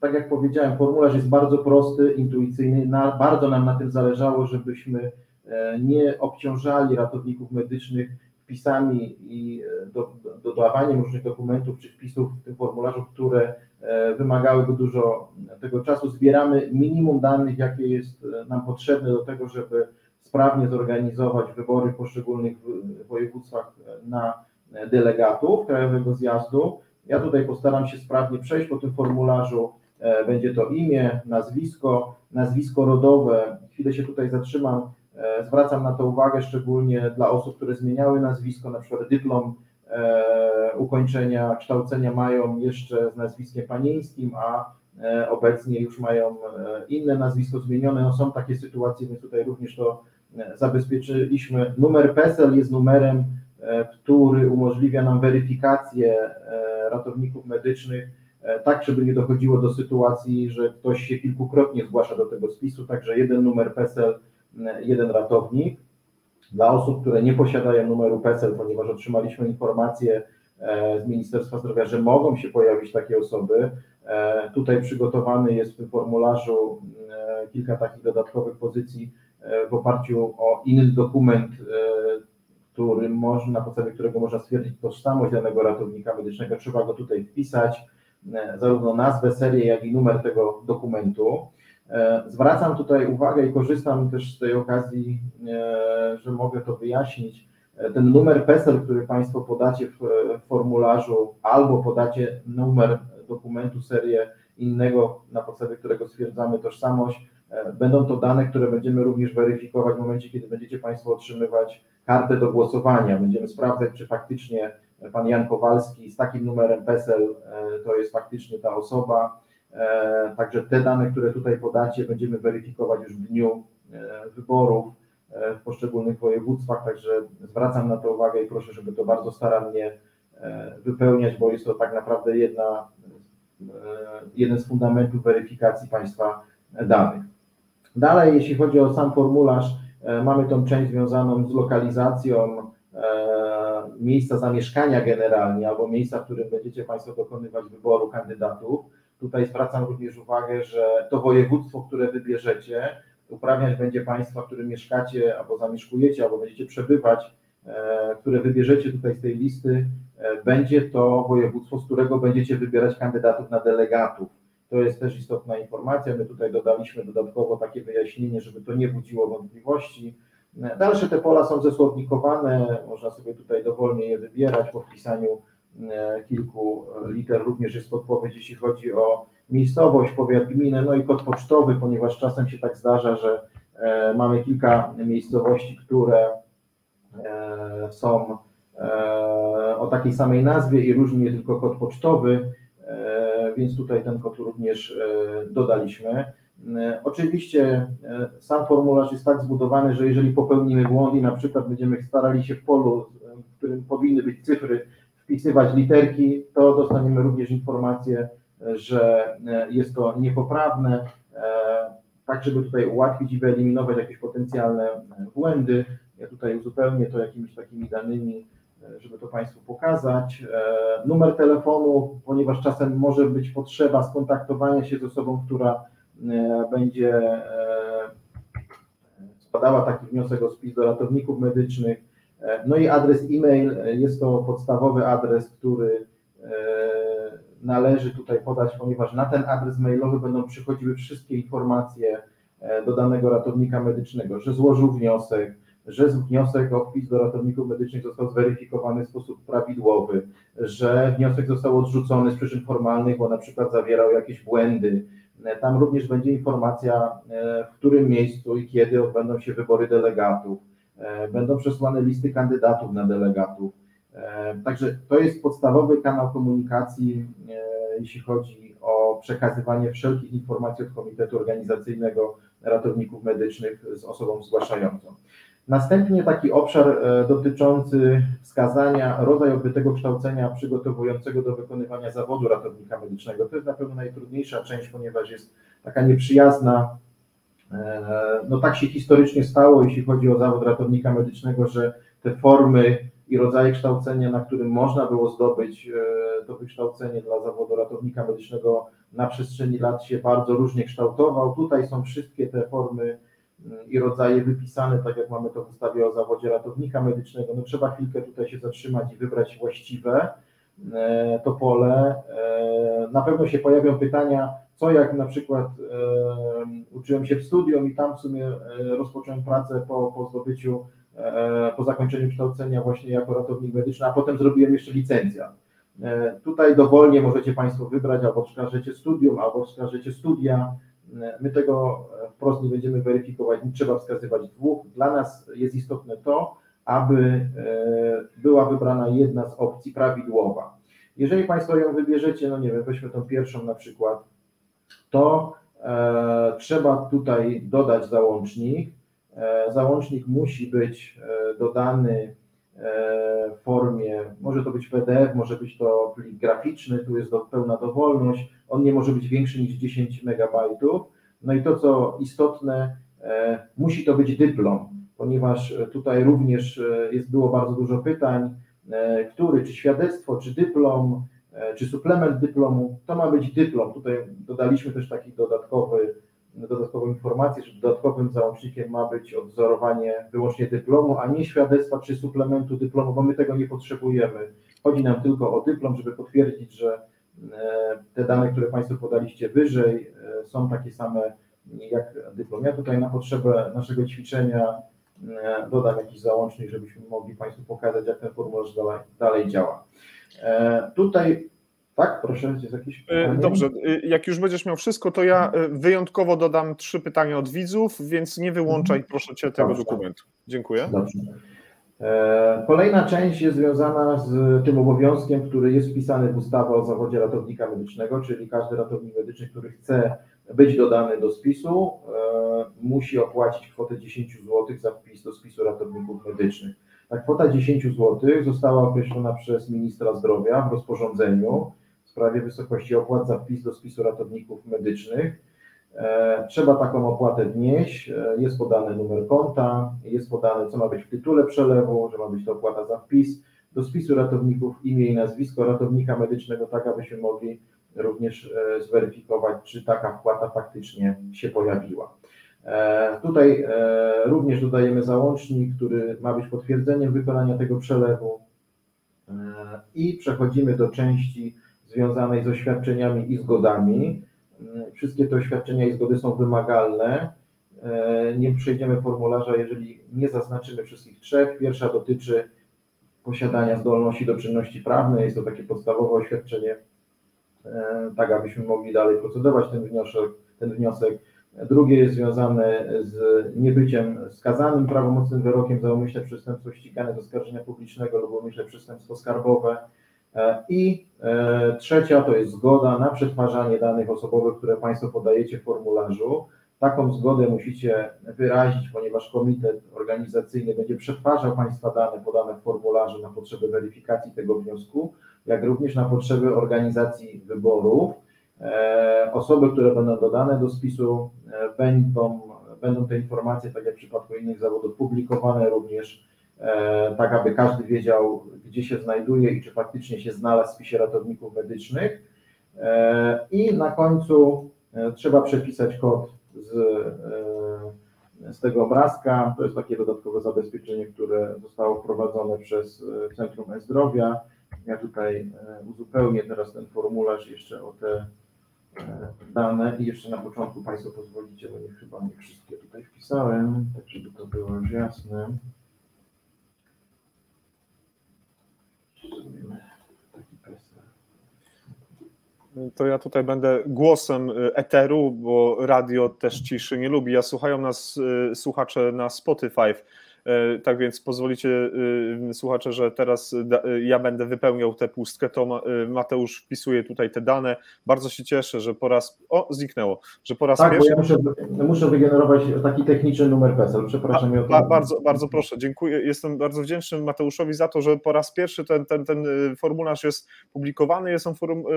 Tak jak powiedziałem, formularz jest bardzo prosty, intuicyjny. Na, bardzo nam na tym zależało, żebyśmy e, nie obciążali ratowników medycznych wpisami i e, do, do, dodawaniem różnych dokumentów czy wpisów w tym formularzu, które e, wymagałyby dużo tego czasu. Zbieramy minimum danych, jakie jest nam potrzebne do tego, żeby sprawnie zorganizować wybory w poszczególnych województwach na delegatów Krajowego Zjazdu. Ja tutaj postaram się sprawnie przejść po tym formularzu. E, Będzie to imię, nazwisko, nazwisko rodowe. Chwilę się tutaj zatrzymam. E, Zwracam na to uwagę szczególnie dla osób, które zmieniały nazwisko, na przykład dyplom e, ukończenia kształcenia mają jeszcze z nazwiskiem panieńskim, a obecnie już mają inne nazwisko zmienione. No są takie sytuacje, więc tutaj również to zabezpieczyliśmy. Numer PESEL jest numerem, który umożliwia nam weryfikację ratowników medycznych, tak żeby nie dochodziło do sytuacji, że ktoś się kilkukrotnie zgłasza do tego spisu, także jeden numer PESEL, jeden ratownik. Dla osób, które nie posiadają numeru PESEL, ponieważ otrzymaliśmy informację e, z Ministerstwa Zdrowia, że mogą się pojawić takie osoby, e, tutaj przygotowany jest w tym formularzu e, kilka takich dodatkowych pozycji e, w oparciu o inny dokument, e, który można, na podstawie którego można stwierdzić tożsamość danego ratownika medycznego. Trzeba go tutaj wpisać, e, zarówno nazwę, serię, jak i numer tego dokumentu. E, Zwracam tutaj uwagę i korzystam też z tej okazji, e, że mogę to wyjaśnić. E, Ten numer PESEL, który Państwo podacie w e, formularzu, albo podacie numer dokumentu, serię innego, na podstawie którego stwierdzamy tożsamość, e, będą to dane, które będziemy również weryfikować w momencie, kiedy będziecie Państwo otrzymywać kartę do głosowania. Będziemy sprawdzać, czy faktycznie Pan Jan Kowalski z takim numerem PESEL e, to jest faktycznie ta osoba. E, Także te dane, które tutaj podacie, będziemy weryfikować już w dniu e, wyborów w poszczególnych województwach. Także zwracam na to uwagę i proszę, żeby to bardzo starannie wypełniać, bo jest to tak naprawdę jedna, jeden z fundamentów weryfikacji państwa danych. Dalej, jeśli chodzi o sam formularz, mamy tą część związaną z lokalizacją miejsca zamieszkania generalnie, albo miejsca, w którym będziecie Państwo dokonywać wyboru kandydatów. Tutaj zwracam również uwagę, że to województwo, które wybierzecie, uprawniać będzie państwa, w którym mieszkacie albo zamieszkujecie, albo będziecie przebywać, e, które wybierzecie tutaj z tej listy, e, będzie to województwo, z którego będziecie wybierać kandydatów na delegatów. To jest też istotna informacja. My tutaj dodaliśmy dodatkowo takie wyjaśnienie, żeby to nie budziło wątpliwości. Dalsze te pola są zesłownikowane, można sobie tutaj dowolnie je wybierać po wpisaniu e, kilku liter. Również jest podpowiedź, jeśli chodzi o miejscowość, powiat, gminę, no i kod pocztowy, ponieważ czasem się tak zdarza, że e, mamy kilka miejscowości, które e, są e, o takiej samej nazwie i różni je tylko kod pocztowy, więc tutaj ten kod również dodaliśmy. E, Oczywiście e, sam formularz jest tak zbudowany, że jeżeli popełnimy błąd i na przykład będziemy starali się w polu, e, w którym powinny być cyfry, wpisywać literki, to dostaniemy również informację, że jest to niepoprawne. Tak żeby tutaj ułatwić i wyeliminować jakieś potencjalne błędy. Ja tutaj uzupełnię to jakimiś takimi danymi, żeby to Państwu pokazać. Numer telefonu, ponieważ czasem może być potrzeba skontaktowania się z osobą, która będzie składała taki wniosek o spis do ratowników medycznych. No i adres e-mail, jest to podstawowy adres, który należy tutaj podać, ponieważ na ten adres mailowy będą przychodziły wszystkie informacje do danego ratownika medycznego, że złożył wniosek, że wniosek o wpis do ratowników medycznych został zweryfikowany w sposób prawidłowy, że wniosek został odrzucony z przyczyn formalnych, bo na przykład zawierał jakieś błędy. Tam również będzie informacja, w którym miejscu i kiedy odbędą się wybory delegatów. Będą przesłane listy kandydatów na delegatów. Także to jest podstawowy kanał komunikacji, jeśli chodzi o przekazywanie wszelkich informacji od Komitetu Organizacyjnego Ratowników Medycznych z osobą zgłaszającą. Następnie taki obszar dotyczący wskazania rodzaju odbytego kształcenia przygotowującego do wykonywania zawodu ratownika medycznego. To jest na pewno najtrudniejsza część, ponieważ jest taka nieprzyjazna. No tak się historycznie stało, jeśli chodzi o zawód ratownika medycznego, że te formy i rodzaje kształcenia, na którym można było zdobyć to wykształcenie dla zawodu ratownika medycznego na przestrzeni lat się bardzo różnie kształtował. Tutaj są wszystkie te formy i rodzaje wypisane, tak jak mamy to w ustawie o zawodzie ratownika medycznego. No trzeba chwilkę tutaj się zatrzymać i wybrać właściwe to pole. Na pewno się pojawią pytania, co jak na przykład uczyłem się w studium i tam w sumie rozpocząłem pracę po, po zdobyciu, po zakończeniu kształcenia właśnie jako ratownik medyczny, a potem zrobiłem jeszcze licencjat. Tutaj dowolnie możecie Państwo wybrać, albo wskażecie studium, albo wskażecie studia. My tego wprost nie będziemy weryfikować, nie trzeba wskazywać dwóch. Dla nas jest istotne to, aby była wybrana jedna z opcji prawidłowa. Jeżeli Państwo ją wybierzecie, no nie wiem, weźmy tą pierwszą na przykład, to trzeba tutaj dodać załącznik. Załącznik musi być dodany formie, może to być PDF, może być to plik graficzny, tu jest pełna dowolność, on nie może być większy niż 10 MB. No i to, co istotne, musi to być dyplom, ponieważ tutaj również jest, było bardzo dużo pytań, który, czy świadectwo, czy dyplom, czy suplement dyplomu, to ma być dyplom. Tutaj dodaliśmy też taki dodatkowy, dodatkową informację, że dodatkowym załącznikiem ma być odwzorowanie wyłącznie dyplomu, a nie świadectwa czy suplementu dyplomu, bo my tego nie potrzebujemy. Chodzi nam tylko o dyplom, żeby potwierdzić, że te dane, które Państwo podaliście wyżej, są takie same jak dyplom. Ja tutaj na potrzebę naszego ćwiczenia dodam jakiś załącznik, żebyśmy mogli Państwu pokazać, jak ten formularz dalej, dalej działa. Tutaj tak, proszę, jest jakieś pytanie? Dobrze, jak już będziesz miał wszystko, to ja wyjątkowo dodam trzy pytania od widzów, więc nie wyłączaj proszę Cię tego Dobrze. dokumentu. Dziękuję. Dobrze. Kolejna część jest związana z tym obowiązkiem, który jest wpisany w ustawę o zawodzie ratownika medycznego, czyli każdy ratownik medyczny, który chce być dodany do spisu, musi opłacić kwotę 10 zł za wpis do spisu ratowników medycznych. Ta kwota 10 zł została określona przez ministra zdrowia w rozporządzeniu sprawie wysokości opłat za wpis do spisu ratowników medycznych. Trzeba taką opłatę wnieść, jest podany numer konta, jest podane, co ma być w tytule przelewu, że ma być to opłata za wpis do spisu ratowników, imię i nazwisko ratownika medycznego, tak abyśmy mogli również zweryfikować, czy taka wpłata faktycznie się pojawiła. Tutaj również dodajemy załącznik, który ma być potwierdzeniem wykonania tego przelewu i przechodzimy do części związanej z oświadczeniami i zgodami. Wszystkie te oświadczenia i zgody są wymagalne. Nie przejdziemy formularza, jeżeli nie zaznaczymy wszystkich trzech. Pierwsza dotyczy posiadania zdolności do czynności prawnej. Jest to takie podstawowe oświadczenie, tak abyśmy mogli dalej procedować ten wniosek. Ten wniosek. Drugie jest związane z niebyciem skazanym prawomocnym wyrokiem za umyślne przestępstwo ścigane z oskarżenia publicznego lub umyślne przestępstwo skarbowe. I trzecia to jest zgoda na przetwarzanie danych osobowych, które Państwo podajecie w formularzu. Taką zgodę musicie wyrazić, ponieważ komitet organizacyjny będzie przetwarzał Państwa dane podane w formularzu na potrzeby weryfikacji tego wniosku, jak również na potrzeby organizacji wyborów. Osoby, które będą dodane do spisu, będą, będą te informacje, tak jak w przypadku innych zawodów, publikowane również, tak aby każdy wiedział, gdzie się znajduje i czy faktycznie się znalazł w spisie ratowników medycznych. I na końcu trzeba przepisać kod z z tego obrazka. To jest takie dodatkowe zabezpieczenie, które zostało wprowadzone przez e, Centrum E-Zdrowia. Ja tutaj e, uzupełnię teraz ten formularz jeszcze o te e, dane i jeszcze na początku Państwo pozwolicie, bo nie chyba nie wszystkie tutaj wpisałem, tak żeby to było już jasne. To ja tutaj będę głosem y, eteru, bo radio też ciszy nie lubi. Ja słuchają nas y, słuchacze na Spotify. E, tak więc pozwolicie, y, słuchacze, że teraz y, ja będę wypełniał tę pustkę, to Mateusz wpisuje tutaj te dane. Bardzo się cieszę, że po raz. O, zniknęło, że po raz tak, pierwszy. Ja muszę, muszę wygenerować taki techniczny numer PESEL. Przepraszam. A, ba, bardzo, bardzo proszę, dziękuję. Jestem bardzo wdzięczny Mateuszowi za to, że po raz pierwszy ten, ten, ten formularz jest publikowany. Jest on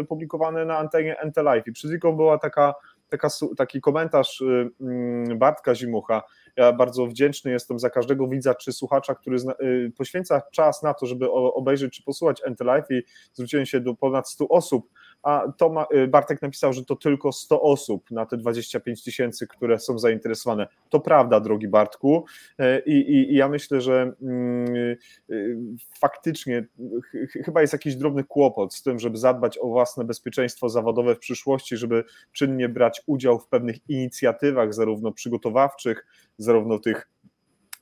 publikowany na antenie NT I przed chwilą była taka, taka, taki komentarz mm, Bartka Zimucha ja bardzo wdzięczny jestem za każdego widza czy słuchacza, który y, poświęca czas na to, żeby obejrzeć czy posłuchać Life i zwróciłem się do ponad 100 osób, a to y, Bartek napisał, że to tylko 100 osób na te 25 tysięcy, które są zainteresowane. To prawda, drogi Bartku e, i, i, i ja myślę, że mm, y, faktycznie chyba jest jakiś drobny kłopot z tym, żeby zadbać o własne bezpieczeństwo zawodowe w przyszłości, żeby czynnie brać udział w pewnych inicjatywach, zarówno przygotowawczych, zarówno tych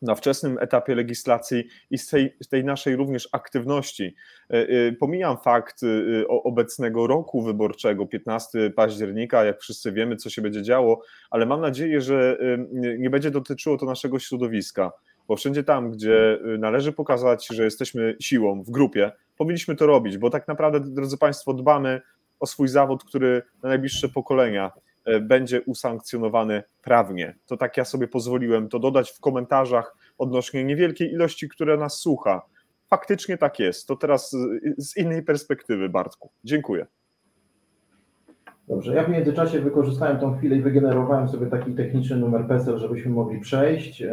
na wczesnym etapie legislacji i z tej, z tej, naszej również aktywności. E, e, pomijam fakt e, obecnego roku wyborczego, 15 października, jak wszyscy wiemy, co się będzie działo, ale mam nadzieję, że nie będzie dotyczyło to naszego środowiska, bo wszędzie tam, gdzie należy pokazać, że jesteśmy siłą w grupie, powinniśmy to robić, bo tak naprawdę, drodzy Państwo, dbamy o swój zawód, który na najbliższe pokolenia będzie usankcjonowany prawnie. To tak ja sobie pozwoliłem to dodać w komentarzach odnośnie niewielkiej ilości, która nas słucha. Faktycznie tak jest. To teraz z innej perspektywy, Bartku. Dziękuję. Dobrze, ja w międzyczasie wykorzystałem tą chwilę i wygenerowałem sobie taki techniczny numer PESEL, żebyśmy mogli przejść e,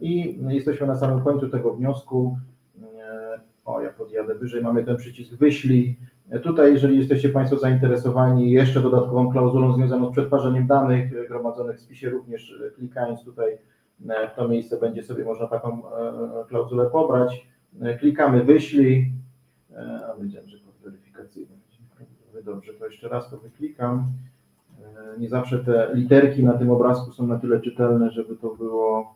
i jesteśmy na samym końcu tego wniosku. E, o, ja podjadę wyżej, mamy ten przycisk wyślij, Tutaj, jeżeli jesteście Państwo zainteresowani jeszcze dodatkową klauzulą związaną z przetwarzaniem danych e, gromadzonych w spisie, również e, klikając tutaj e, w to miejsce będzie sobie można taką klauzulę pobrać. Klikamy wyślij, a wiedziałem, że kod weryfikacyjny. Dobrze, to jeszcze raz to wyklikam. Nie zawsze te literki na tym obrazku są na tyle czytelne, żeby to było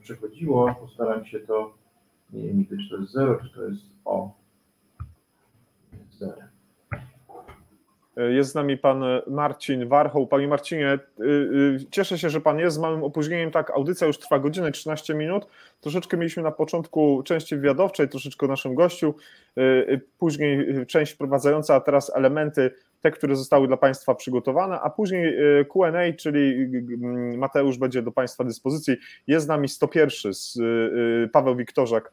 przechodziło. Postaram się to, nie wiem, czy to jest 0, czy to jest O. Jest z nami pan Marcin Warchoł. Panie Marcinie, y, cieszę się, że pan jest z małym opóźnieniem. Tak, audycja już trwa godzinę 13 minut. Troszeczkę mieliśmy na początku części wywiadowczej, troszeczkę o naszym gościu, później część wprowadzająca, a teraz elementy, te, które zostały dla Państwa przygotowane, a później QA, czyli Mateusz będzie do Państwa dyspozycji. Jest z nami 101 Paweł Wiktorzak,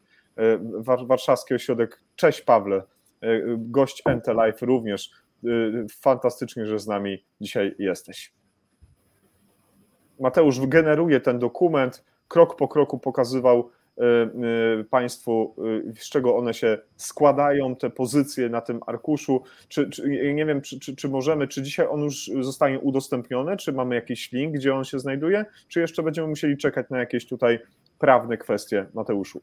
Warszawski Ośrodek. Cześć Pawle. E, gość Life również. E, fantastycznie, że z nami dzisiaj jesteś. Mateusz wygeneruje ten dokument, krok po kroku pokazywał e, Państwu, z czego one się składają, te pozycje na tym arkuszu. Czy, czy nie wiem, czy, czy, czy, możemy, czy dzisiaj on już zostanie udostępniony, czy mamy jakiś link, gdzie on się znajduje, czy jeszcze będziemy musieli czekać na jakieś tutaj prawne kwestie, Mateuszu?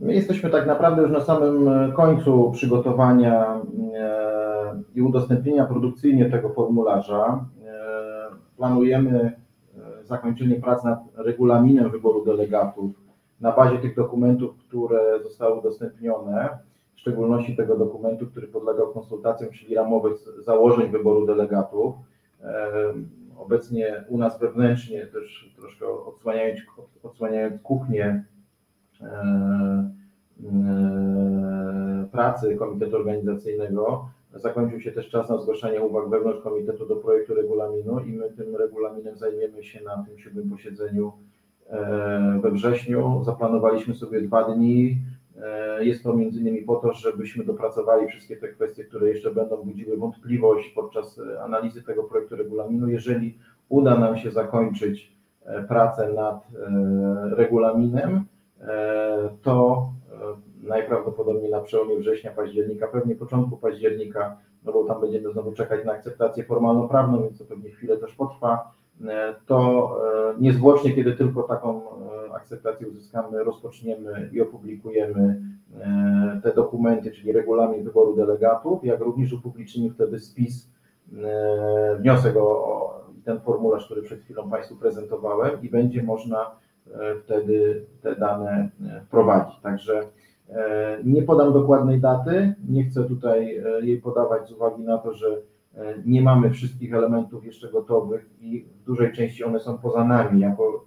My jesteśmy tak naprawdę już na samym e, końcu przygotowania e, i udostępnienia produkcyjnie tego formularza. E, planujemy zakończenie prac nad regulaminem wyboru delegatów na bazie tych dokumentów, które zostały udostępnione, w szczególności tego dokumentu, który podlegał konsultacjom, czyli ramowych założeń wyboru delegatów. Obecnie u nas wewnętrznie też troszkę odsłaniając, odsłaniając kuchnię pracy Komitetu Organizacyjnego. Zakończył się też czas na zgłaszanie uwag wewnątrz Komitetu do projektu regulaminu i my tym regulaminem zajmiemy się na tym siódmym posiedzeniu e, we wrześniu. Zaplanowaliśmy sobie dwa dni. Jest to między innymi po to, żebyśmy dopracowali wszystkie te kwestie, które jeszcze będą budziły wątpliwość podczas analizy tego projektu regulaminu. Jeżeli uda nam się zakończyć pracę nad regulaminem, to najprawdopodobniej na przełomie września, października, pewnie początku października, no bo tam będziemy znowu czekać na akceptację formalno-prawną, więc to pewnie chwilę też potrwa, e, to e, niezwłocznie, kiedy tylko taką e, akceptację uzyskamy, rozpoczniemy i opublikujemy te dokumenty, czyli regulamin wyboru delegatów, jak również upublicznimy wtedy spis, wniosek o ten formularz, który przed chwilą Państwu prezentowałem i będzie można wtedy te dane wprowadzić. Także E, nie podam dokładnej daty, nie chcę tutaj e, jej podawać z uwagi na to, że e, nie mamy wszystkich elementów jeszcze gotowych i w dużej części one są poza nami jako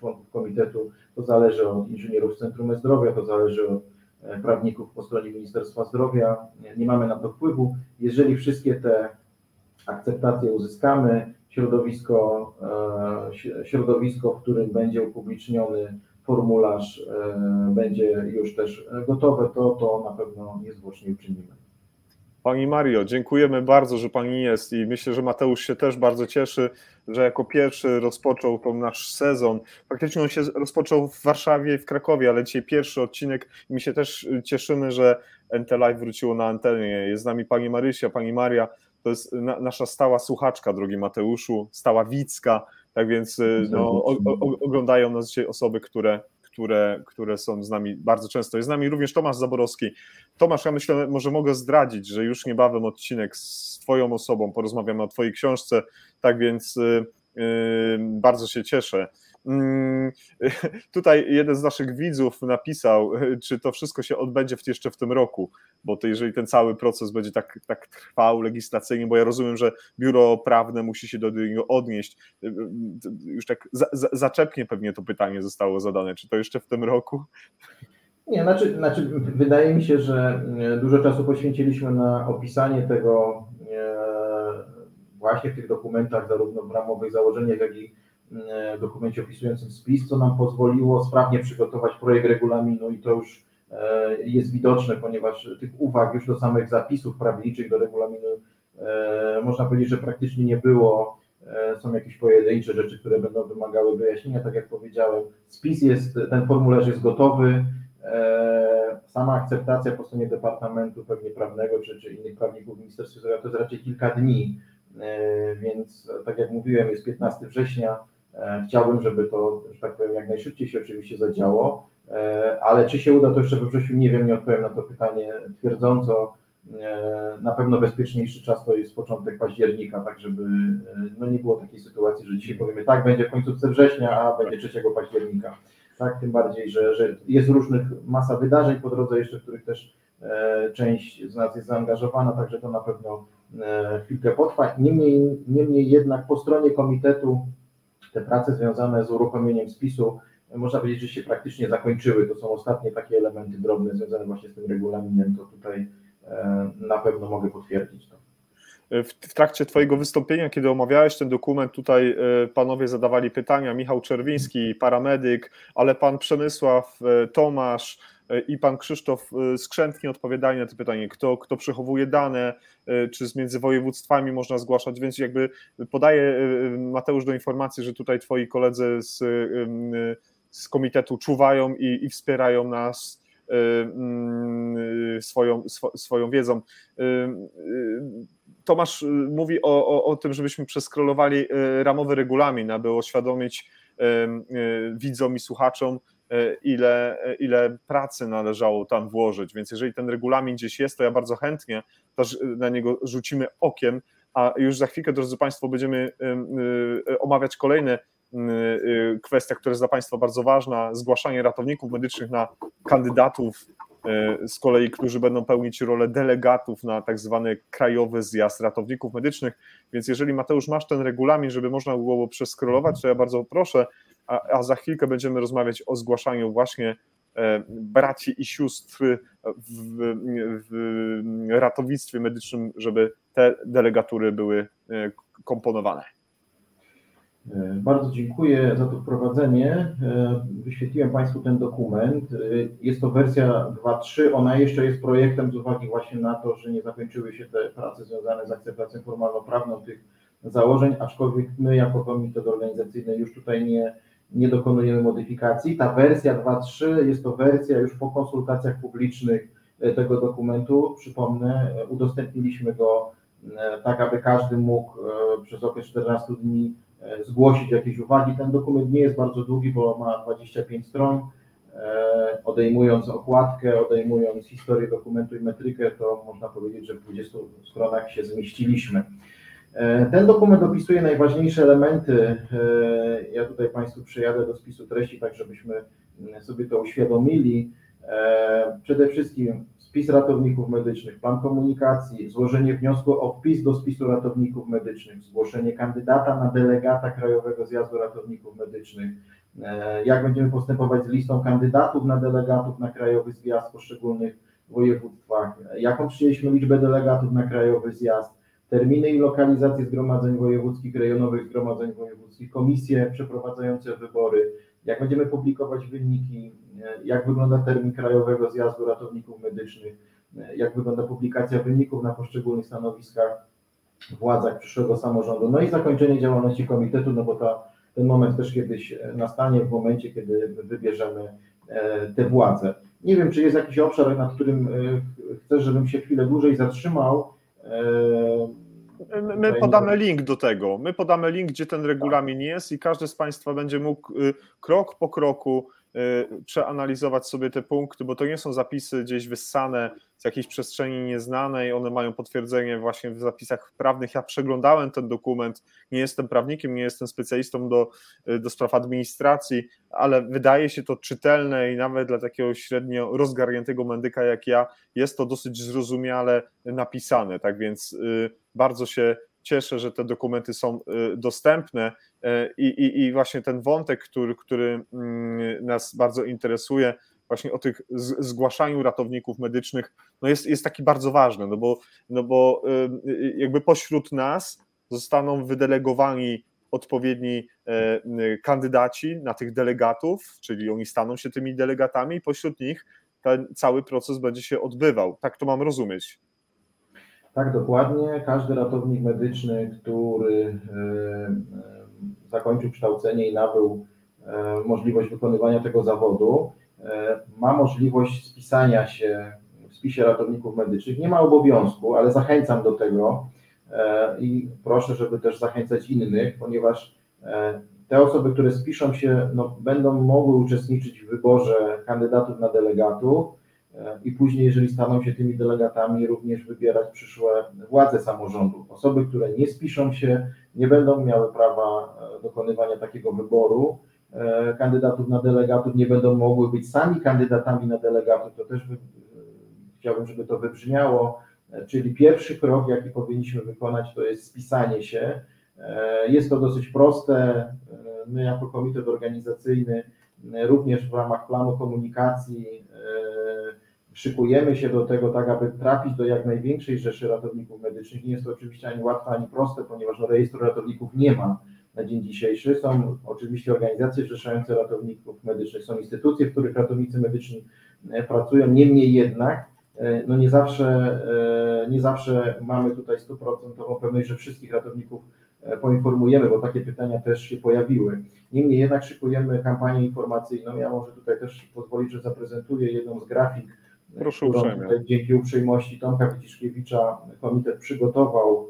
członków komitetu. To zależy od inżynierów z Centrum Zdrowia, to zależy od prawników po stronie Ministerstwa Zdrowia. Nie mamy na to wpływu. Jeżeli wszystkie te akceptacje uzyskamy, środowisko, środowisko, w którym będzie upubliczniony formularz e, będzie już też gotowy, to to na pewno niezwłocznie uczynimy. Pani Mario, dziękujemy bardzo, że Pani jest i myślę, że Mateusz się też bardzo cieszy, że jako pierwszy rozpoczął ten nasz sezon. Faktycznie on się rozpoczął w Warszawie i w Krakowie, ale dzisiaj pierwszy odcinek i my się też cieszymy, że NT Live wróciło na antenie. Jest z nami Pani Marysia, Pani Maria, to jest na, nasza stała słuchaczka, drogi Mateuszu, stała Wicka, tak więc y, no, o, o, oglądają nas dzisiaj osoby, które, które, które są z nami bardzo często. Jest z nami również Tomasz Zaborowski. Tomasz, ja myślę, może mogę zdradzić, że już niebawem odcinek z Twoją osobą, porozmawiamy o Twojej książce, tak więc yy, yy, bardzo się cieszę. Mm, tutaj jeden z naszych widzów napisał, czy to wszystko się odbędzie jeszcze w tym roku, bo to jeżeli ten cały proces będzie tak, tak trwał legislacyjnie, bo ja rozumiem, że biuro prawne musi się do niego odnieść. Już tak za, za, zaczepnie pewnie to pytanie zostało zadane, czy to jeszcze w tym roku? Nie, znaczy, znaczy wydaje mi się, że dużo czasu poświęciliśmy na opisanie tego właśnie w tych dokumentach, zarówno w ramowych założeniach, jak i dokumencie opisującym spis, co nam pozwoliło sprawnie przygotować projekt regulaminu i to już e, jest widoczne, ponieważ tych uwag już do samych zapisów prawniczych do regulaminu e, można powiedzieć, że praktycznie nie było. Są jakieś pojedyncze rzeczy, które będą wymagały wyjaśnienia, tak jak powiedziałem. Spis jest, ten formularz jest gotowy. Sama akceptacja po stronie Departamentu pewnie prawnego czy, czy innych prawników w Ministerstwie Zdrowia to jest raczej kilka dni, więc tak jak mówiłem, jest 15 września E, chciałbym, żeby to, że tak powiem, jak najszybciej się oczywiście zadziało, e, ale czy się uda, to jeszcze we wrześniu nie wiem, nie odpowiem na to pytanie twierdząco. E, na pewno bezpieczniejszy czas to jest początek października, tak żeby no nie było takiej sytuacji, że dzisiaj powiemy tak, będzie w końcówce września, a będzie 3 października. Tak, tym bardziej, że, że jest różnych masa wydarzeń po drodze jeszcze, w których też część z nas jest zaangażowana, także to na pewno chwilkę potrwa. Niemniej, niemniej jednak po stronie komitetu te prace związane z uruchomieniem spisu, można powiedzieć, że się praktycznie zakończyły. To są ostatnie takie elementy drobne związane właśnie z tym regulaminem, to tutaj e, na pewno mogę potwierdzić to. W trakcie Twojego wystąpienia, kiedy omawiałeś ten dokument, tutaj e, panowie zadawali pytania. Michał Czerwiński, paramedyk, ale pan Przemysław, e, Tomasz, i pan Krzysztof e, skrzętnie odpowiadali na to pytanie, kto, kto przechowuje dane, e, czy z między województwami można zgłaszać, więc jakby podaję Mateusz do informacji, że tutaj twoi koledzy z, z komitetu czuwają i, i wspierają nas swoją, swoją wiedzą. Tomasz mówi o, o, o tym, żebyśmy przeskrolowali ramowy regulamin, aby oświadomić widzom i słuchaczom, E, ile, e, ile pracy należało tam włożyć. Więc jeżeli ten regulamin gdzieś jest, to ja bardzo chętnie też na niego rzucimy okiem, a już za chwilkę, drodzy Państwo, będziemy e, omawiać kolejne kwestia, która jest dla Państwa bardzo ważna, zgłaszanie ratowników medycznych na kandydatów z kolei, którzy będą pełnić rolę delegatów na tak zwany krajowy zjazd ratowników medycznych. Więc jeżeli Mateusz masz ten regulamin, żeby można było przeskrolować, to ja bardzo proszę, a, a za chwilkę będziemy rozmawiać o zgłaszaniu właśnie e, braci i sióstr w, w, ratownictwie medycznym, żeby te delegatury były e, komponowane. E, bardzo dziękuję za to wprowadzenie. Wyświetliłem Państwu ten dokument. Jest to wersja 2.3. Ona jeszcze jest projektem z uwagi właśnie na to, że nie zakończyły się te prace związane z akceptacją formalno-prawną tych założeń, aczkolwiek my jako komitet organizacyjny już tutaj nie, nie dokonujemy modyfikacji. Ta wersja 2.3 jest to wersja już po konsultacjach publicznych tego dokumentu. Przypomnę, udostępniliśmy go tak, aby każdy mógł przez okres 14 dni E, zgłosić jakieś uwagi. Ten dokument nie jest bardzo długi, bo ma 25 stron. E, odejmując okładkę, odejmując historię dokumentu i metrykę, to można powiedzieć, że w 20 stronach się zmieściliśmy. E, ten dokument opisuje najważniejsze elementy. Ja tutaj Państwu przejadę do spisu treści, tak żebyśmy sobie to uświadomili. Przede wszystkim spis ratowników medycznych, plan komunikacji, złożenie wniosku o wpis do spisu ratowników medycznych, zgłoszenie kandydata na delegata Krajowego Zjazdu Ratowników Medycznych, e, jak będziemy postępować z listą kandydatów na delegatów na Krajowy Zjazd w poszczególnych województwach, jaką przyjęliśmy liczbę delegatów na Krajowy Zjazd, terminy i lokalizacje zgromadzeń wojewódzkich, rejonowych zgromadzeń wojewódzkich, komisje przeprowadzające wybory, jak będziemy publikować wyniki, jak wygląda termin Krajowego Zjazdu Ratowników Medycznych, jak wygląda publikacja wyników na poszczególnych stanowiskach władzach przyszłego samorządu, no i zakończenie działalności komitetu, no bo ten moment też kiedyś nastanie w momencie, kiedy wybierzemy e, te władze. Nie wiem, czy jest jakiś obszar, na którym e, chcesz, żebym się chwilę dłużej zatrzymał. E, My podamy link do tego. My podamy link, gdzie ten regulamin jest i każdy z Państwa będzie mógł y, krok po kroku y, przeanalizować sobie te punkty, bo to nie są zapisy gdzieś wyssane z jakiejś przestrzeni nieznanej, one mają potwierdzenie właśnie w zapisach prawnych. Ja przeglądałem ten dokument, nie jestem prawnikiem, nie jestem specjalistą do, y, do spraw administracji, ale wydaje się to czytelne i nawet dla takiego średnio rozgarniętego mendyka jak ja jest to dosyć zrozumiale napisane, tak więc bardzo się cieszę, że te dokumenty są y, dostępne y, i, i, i właśnie ten wątek, który, który mm, nas bardzo interesuje, właśnie o tych zgłaszaniu ratowników medycznych, no jest, jest taki bardzo ważny, no bo, no bo y, jakby pośród nas zostaną wydelegowani odpowiedni e, kandydaci na tych delegatów, czyli oni staną się tymi delegatami i pośród nich ten cały proces będzie się odbywał. Tak to mam rozumieć. Tak, dokładnie. Każdy ratownik medyczny, który e, e, zakończył kształcenie i nabył e, możliwość wykonywania tego zawodu, ma możliwość spisania się w spisie ratowników medycznych. Nie ma obowiązku, ale zachęcam do tego i proszę, żeby też zachęcać innych, ponieważ te osoby, które spiszą się, no, będą mogły uczestniczyć w wyborze kandydatów na delegatów i później, jeżeli staną się tymi delegatami, również wybierać przyszłe władze samorządu. Osoby, które nie spiszą się, nie będą miały prawa e, dokonywania takiego wyboru. E, kandydatów na delegatów nie będą mogły być sami kandydatami na delegatów. To też e, chciałbym, żeby to wybrzmiało. Czyli pierwszy krok, jaki powinniśmy wykonać, to jest spisanie się. Jest to dosyć proste. My, jako komitet organizacyjny, również w ramach planu komunikacji szykujemy się do tego tak, aby trafić do jak największej rzeszy ratowników medycznych. Nie jest to oczywiście ani łatwe, ani proste, ponieważ no, rejestru ratowników nie ma na dzień dzisiejszy. Są oczywiście organizacje zrzeszające ratowników medycznych, są instytucje, w których ratownicy medyczni e, pracują, niemniej jednak e, no nie zawsze, e, nie zawsze mamy tutaj stuprocentową pewność, że wszystkich ratowników poinformujemy, bo takie pytania też się pojawiły. Niemniej jednak szykujemy kampanię informacyjną. Ja może tutaj też pozwolić, że zaprezentuję jedną z grafik Proszę uprzejmie. Dzięki uprzejmości Tomka Wiciszkiewicza komitet przygotował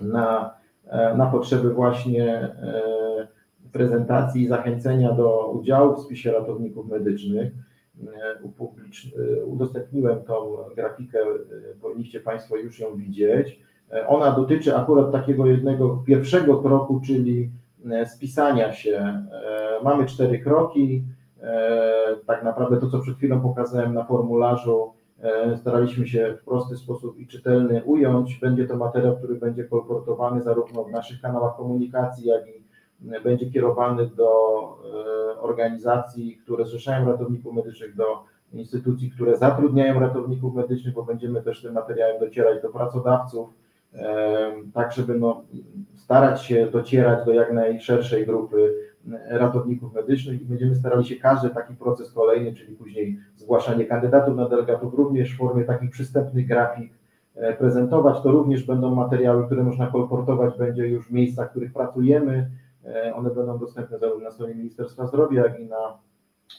na, e, na potrzeby właśnie e, prezentacji i zachęcenia do udziału w spisie ratowników medycznych. E, udostępniłem tą grafikę, powinniście Państwo już ją widzieć. Ona dotyczy akurat takiego jednego pierwszego kroku, czyli spisania się. Mamy cztery kroki. E, tak naprawdę to, co przed chwilą pokazałem na formularzu, e, staraliśmy się w prosty sposób i czytelny ująć. Będzie to materiał, który będzie kolportowany zarówno w naszych kanałach komunikacji, jak i będzie kierowany do e, organizacji, które zrzeszają ratowników medycznych, do instytucji, które zatrudniają ratowników medycznych, bo będziemy też tym materiałem docierać do pracodawców, tak żeby no, starać się docierać do jak najszerszej grupy ratowników medycznych i będziemy starali się każdy taki proces kolejny, czyli później zgłaszanie kandydatów na delegatów również w formie takich przystępnych grafik e, prezentować. To również będą materiały, które można kolportować będzie już w miejscach, w których pracujemy. E, one będą dostępne zarówno na stronie Ministerstwa Zdrowia, jak i na,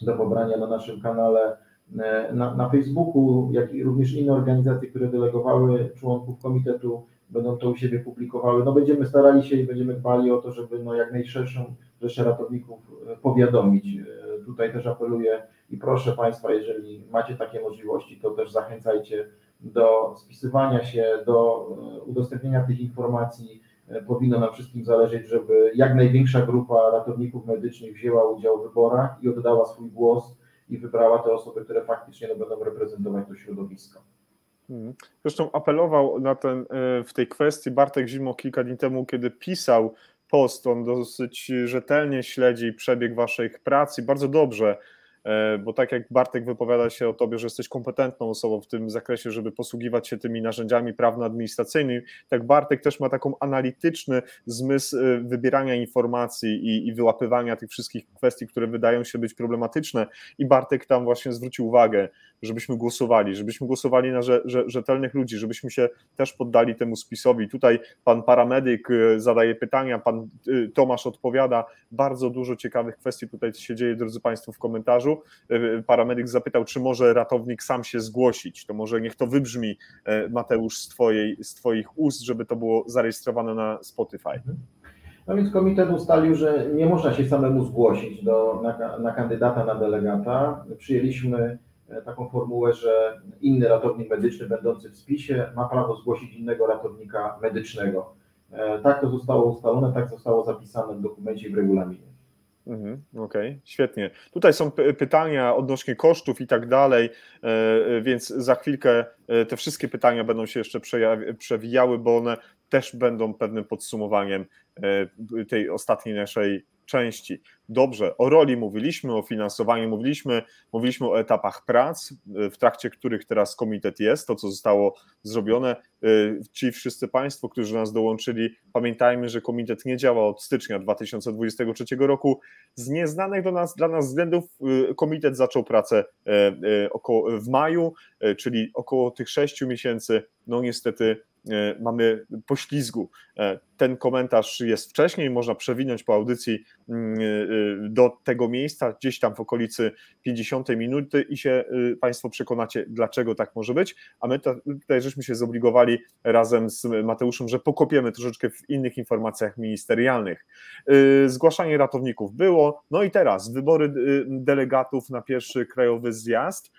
do pobrania na naszym kanale e, na, na Facebooku, jak i również inne organizacje, które delegowały członków komitetu będą to u siebie publikowały. No będziemy starali się i będziemy dbali o to, żeby no jak najszerszą rzeszę ratowników e, powiadomić. E, tutaj też apeluję i proszę Państwa, jeżeli macie takie możliwości, to też zachęcajcie do spisywania się, do e, udostępnienia tych informacji. Powinno nam wszystkim zależeć, żeby jak największa grupa ratowników medycznych wzięła udział w wyborach i oddała swój głos i wybrała te osoby, które faktycznie no, będą reprezentować to środowisko. Mhm. Zresztą apelował na ten, e, w tej kwestii Bartek Zimo kilka dni temu, kiedy pisał post, on dosyć rzetelnie śledzi przebieg waszych prac i bardzo dobrze bo tak jak Bartek wypowiada się o tobie, że jesteś kompetentną osobą w tym zakresie, żeby posługiwać się tymi narzędziami prawno-administracyjnymi, tak Bartek też ma taką analityczny zmysł e, wybierania informacji i, i wyłapywania tych wszystkich kwestii, które wydają się być problematyczne i Bartek tam właśnie zwrócił uwagę, żebyśmy głosowali, żebyśmy głosowali na rzetelnych ludzi, żebyśmy się też poddali temu spisowi. Tutaj pan paramedyk e, zadaje pytania, pan Tomasz odpowiada, bardzo dużo ciekawych kwestii tutaj się dzieje, drodzy Państwo, w komentarzu. E, paramedyk zapytał, czy może ratownik sam się zgłosić. To może niech to wybrzmi, e, Mateusz, z, twojej, z Twoich ust, żeby to było zarejestrowane na Spotify. No więc komitet ustalił, że nie można się samemu zgłosić do, na, na kandydata na delegata. Przyjęliśmy e, taką formułę, że inny ratownik medyczny będący w spisie ma prawo zgłosić innego ratownika medycznego. Tak to zostało ustalone, tak zostało zapisane w dokumencie i w regulaminie. Mhm, Okej, okay, świetnie. Tutaj są pytania odnośnie kosztów i tak dalej, e, e, więc za chwilkę e, te wszystkie pytania będą się jeszcze przewijały, bo one też będą pewnym podsumowaniem tej ostatniej naszej części. Dobrze, o roli mówiliśmy, o finansowaniu mówiliśmy, mówiliśmy o etapach prac, w trakcie których teraz komitet jest, to co zostało zrobione. Y, ci wszyscy Państwo, którzy nas dołączyli, pamiętajmy, że komitet nie działa od stycznia 2023 roku. Z nieznanych do nas, dla nas względów y, komitet zaczął pracę e, e, około, w maju, e, czyli około tych sześciu miesięcy. No niestety mamy poślizgu. E, ten komentarz jest wcześniej, można przewinąć po audycji mm, e, do tego miejsca, gdzieś tam w okolicy 50 minuty i się Państwo przekonacie, dlaczego tak może być. A my tutaj żeśmy się zobligowali razem z Mateuszem, że pokopiemy troszeczkę w innych informacjach ministerialnych. Zgłaszanie ratowników było, no i teraz wybory delegatów na pierwszy krajowy zjazd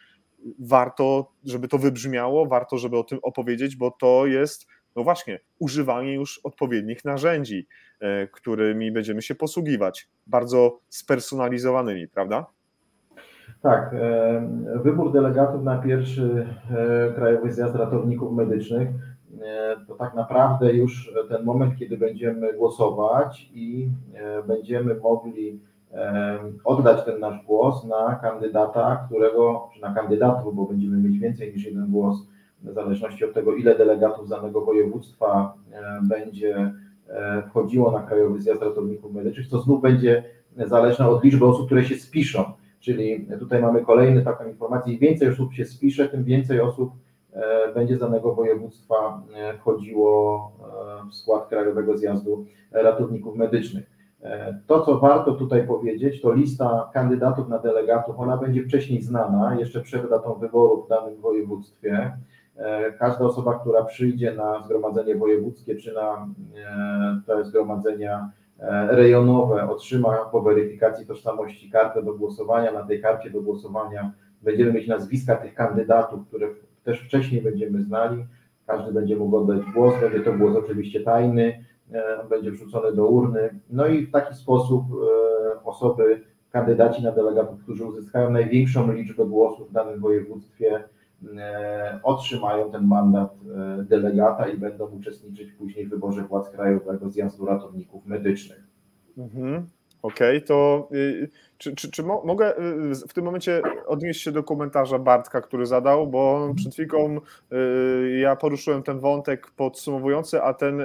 warto, żeby to wybrzmiało, warto, żeby o tym opowiedzieć, bo to jest, no właśnie, używanie już odpowiednich narzędzi, e, którymi będziemy się posługiwać, bardzo spersonalizowanymi, prawda? Tak, e, wybór delegatów na pierwszy e, Krajowy Zjazd Ratowników Medycznych to tak naprawdę już ten moment, kiedy będziemy głosować i będziemy mogli oddać ten nasz głos na kandydata, którego, czy na kandydatów, bo będziemy mieć więcej niż jeden głos, w zależności od tego, ile delegatów z danego województwa będzie wchodziło na Krajowy Zjazd Ratowników Medycznych, to znów będzie zależne od liczby osób, które się spiszą. Czyli tutaj mamy kolejny taką informację, im więcej osób się spisze, tym więcej osób będzie z danego województwa wchodziło w skład Krajowego Zjazdu Ratowników Medycznych. To, co warto tutaj powiedzieć, to lista kandydatów na delegatów, ona będzie wcześniej znana, jeszcze przed datą wyborów w danym województwie. Każda osoba, która przyjdzie na zgromadzenie wojewódzkie czy na e, te zgromadzenia e, rejonowe, otrzyma po weryfikacji tożsamości kartę do głosowania. Na tej karcie do głosowania będziemy mieć nazwiska tych kandydatów, które też wcześniej będziemy znali. Każdy będzie mógł oddać głos, będzie to głos oczywiście tajny E, będzie wrzucony do urny. No i w taki sposób e, osoby, kandydaci na delegatów, którzy uzyskają największą liczbę głosów w danym województwie, e, otrzymają ten mandat delegata i będą uczestniczyć później w wyborze władz krajowego zjazdu ratowników medycznych. Mhm. Okej, okay, to y, czy, czy, czy mo mogę y, w tym momencie odnieść się do komentarza Bartka, który zadał, bo przed chwilą y, ja poruszyłem ten wątek podsumowujący, a ten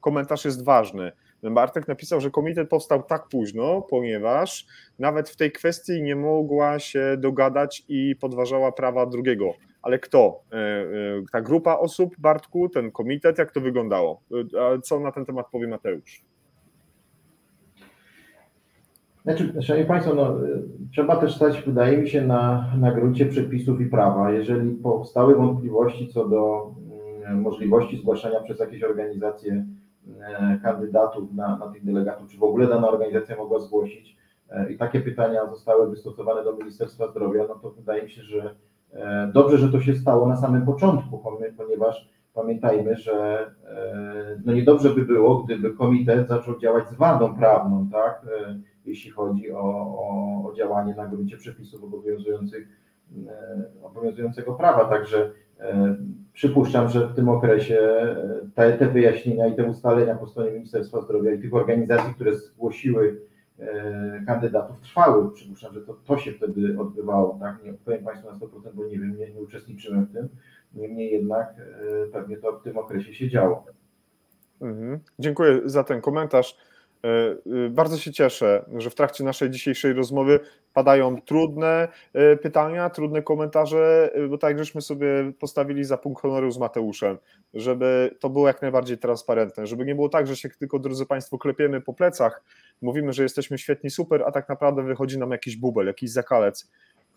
komentarz jest ważny. Bartek napisał, że komitet powstał tak późno, ponieważ nawet w tej kwestii nie mogła się dogadać i podważała prawa drugiego. Ale kto? Ta grupa osób, Bartku, ten komitet, jak to wyglądało? Co na ten temat powie Mateusz? Znaczy, Szanowni Państwo, no, trzeba też stać, wydaje mi się, na, na gruncie przepisów i prawa. Jeżeli powstały wątpliwości co do mm, możliwości zgłaszania przez jakieś organizacje e, kandydatów na, na tych delegatów, czy w ogóle dana organizacja mogła zgłosić e, i takie pytania zostały wystosowane do Ministerstwa Zdrowia, no to wydaje mi się, że e, dobrze, że to się stało na samym początku, ponieważ pamiętajmy, że no niedobrze by było, gdyby komitet zaczął działać z wadą prawną, tak? Jeśli chodzi o, o, o działanie na gruncie przepisów obowiązujących, e, obowiązującego prawa. Także e, przypuszczam, że w tym okresie e, te, te wyjaśnienia i te ustalenia po stronie Ministerstwa Zdrowia i tych organizacji, które zgłosiły kandydatów trwały. Przypuszczam, że to, to się wtedy odbywało. Tak? Nie odpowiem Państwu na 100%, bo nie wiem, nie, nie uczestniczyłem w tym. Niemniej jednak pewnie to w tym okresie się działo. Mhm. Dziękuję za ten komentarz. E, e, bardzo się cieszę, że w trakcie naszej dzisiejszej rozmowy padają trudne e, pytania, trudne komentarze, bo tak żeśmy sobie postawili za punkt honoru z Mateuszem, żeby to było jak najbardziej transparentne, żeby nie było tak, że się tylko, drodzy Państwo, klepiemy po plecach, mówimy, że jesteśmy świetni, super, a tak naprawdę wychodzi nam jakiś bubel, jakiś zakalec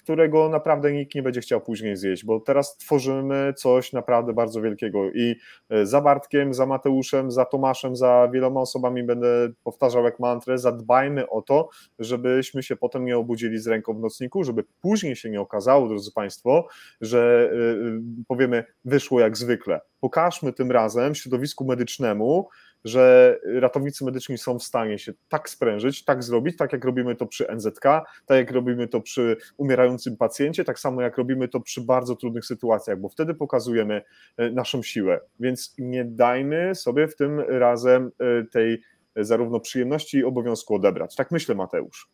którego naprawdę nikt nie będzie chciał później zjeść, bo teraz tworzymy coś naprawdę bardzo wielkiego i e, za Bartkiem, za Mateuszem, za Tomaszem, za wieloma osobami będę powtarzał jak mantrę, zadbajmy o to, żebyśmy się potem nie obudzili z ręką w nocniku, żeby później się nie okazało, drodzy Państwo, że e, e, powiemy wyszło jak zwykle. Pokażmy tym razem środowisku medycznemu, że ratownicy medyczni są w stanie się tak sprężyć, tak zrobić, tak jak robimy to przy NZK, tak jak robimy to przy umierającym pacjencie, tak samo jak robimy to przy bardzo trudnych sytuacjach, bo wtedy pokazujemy e, naszą siłę. Więc nie dajmy sobie w tym razem e, tej zarówno przyjemności i obowiązku odebrać. Tak myślę, Mateusz.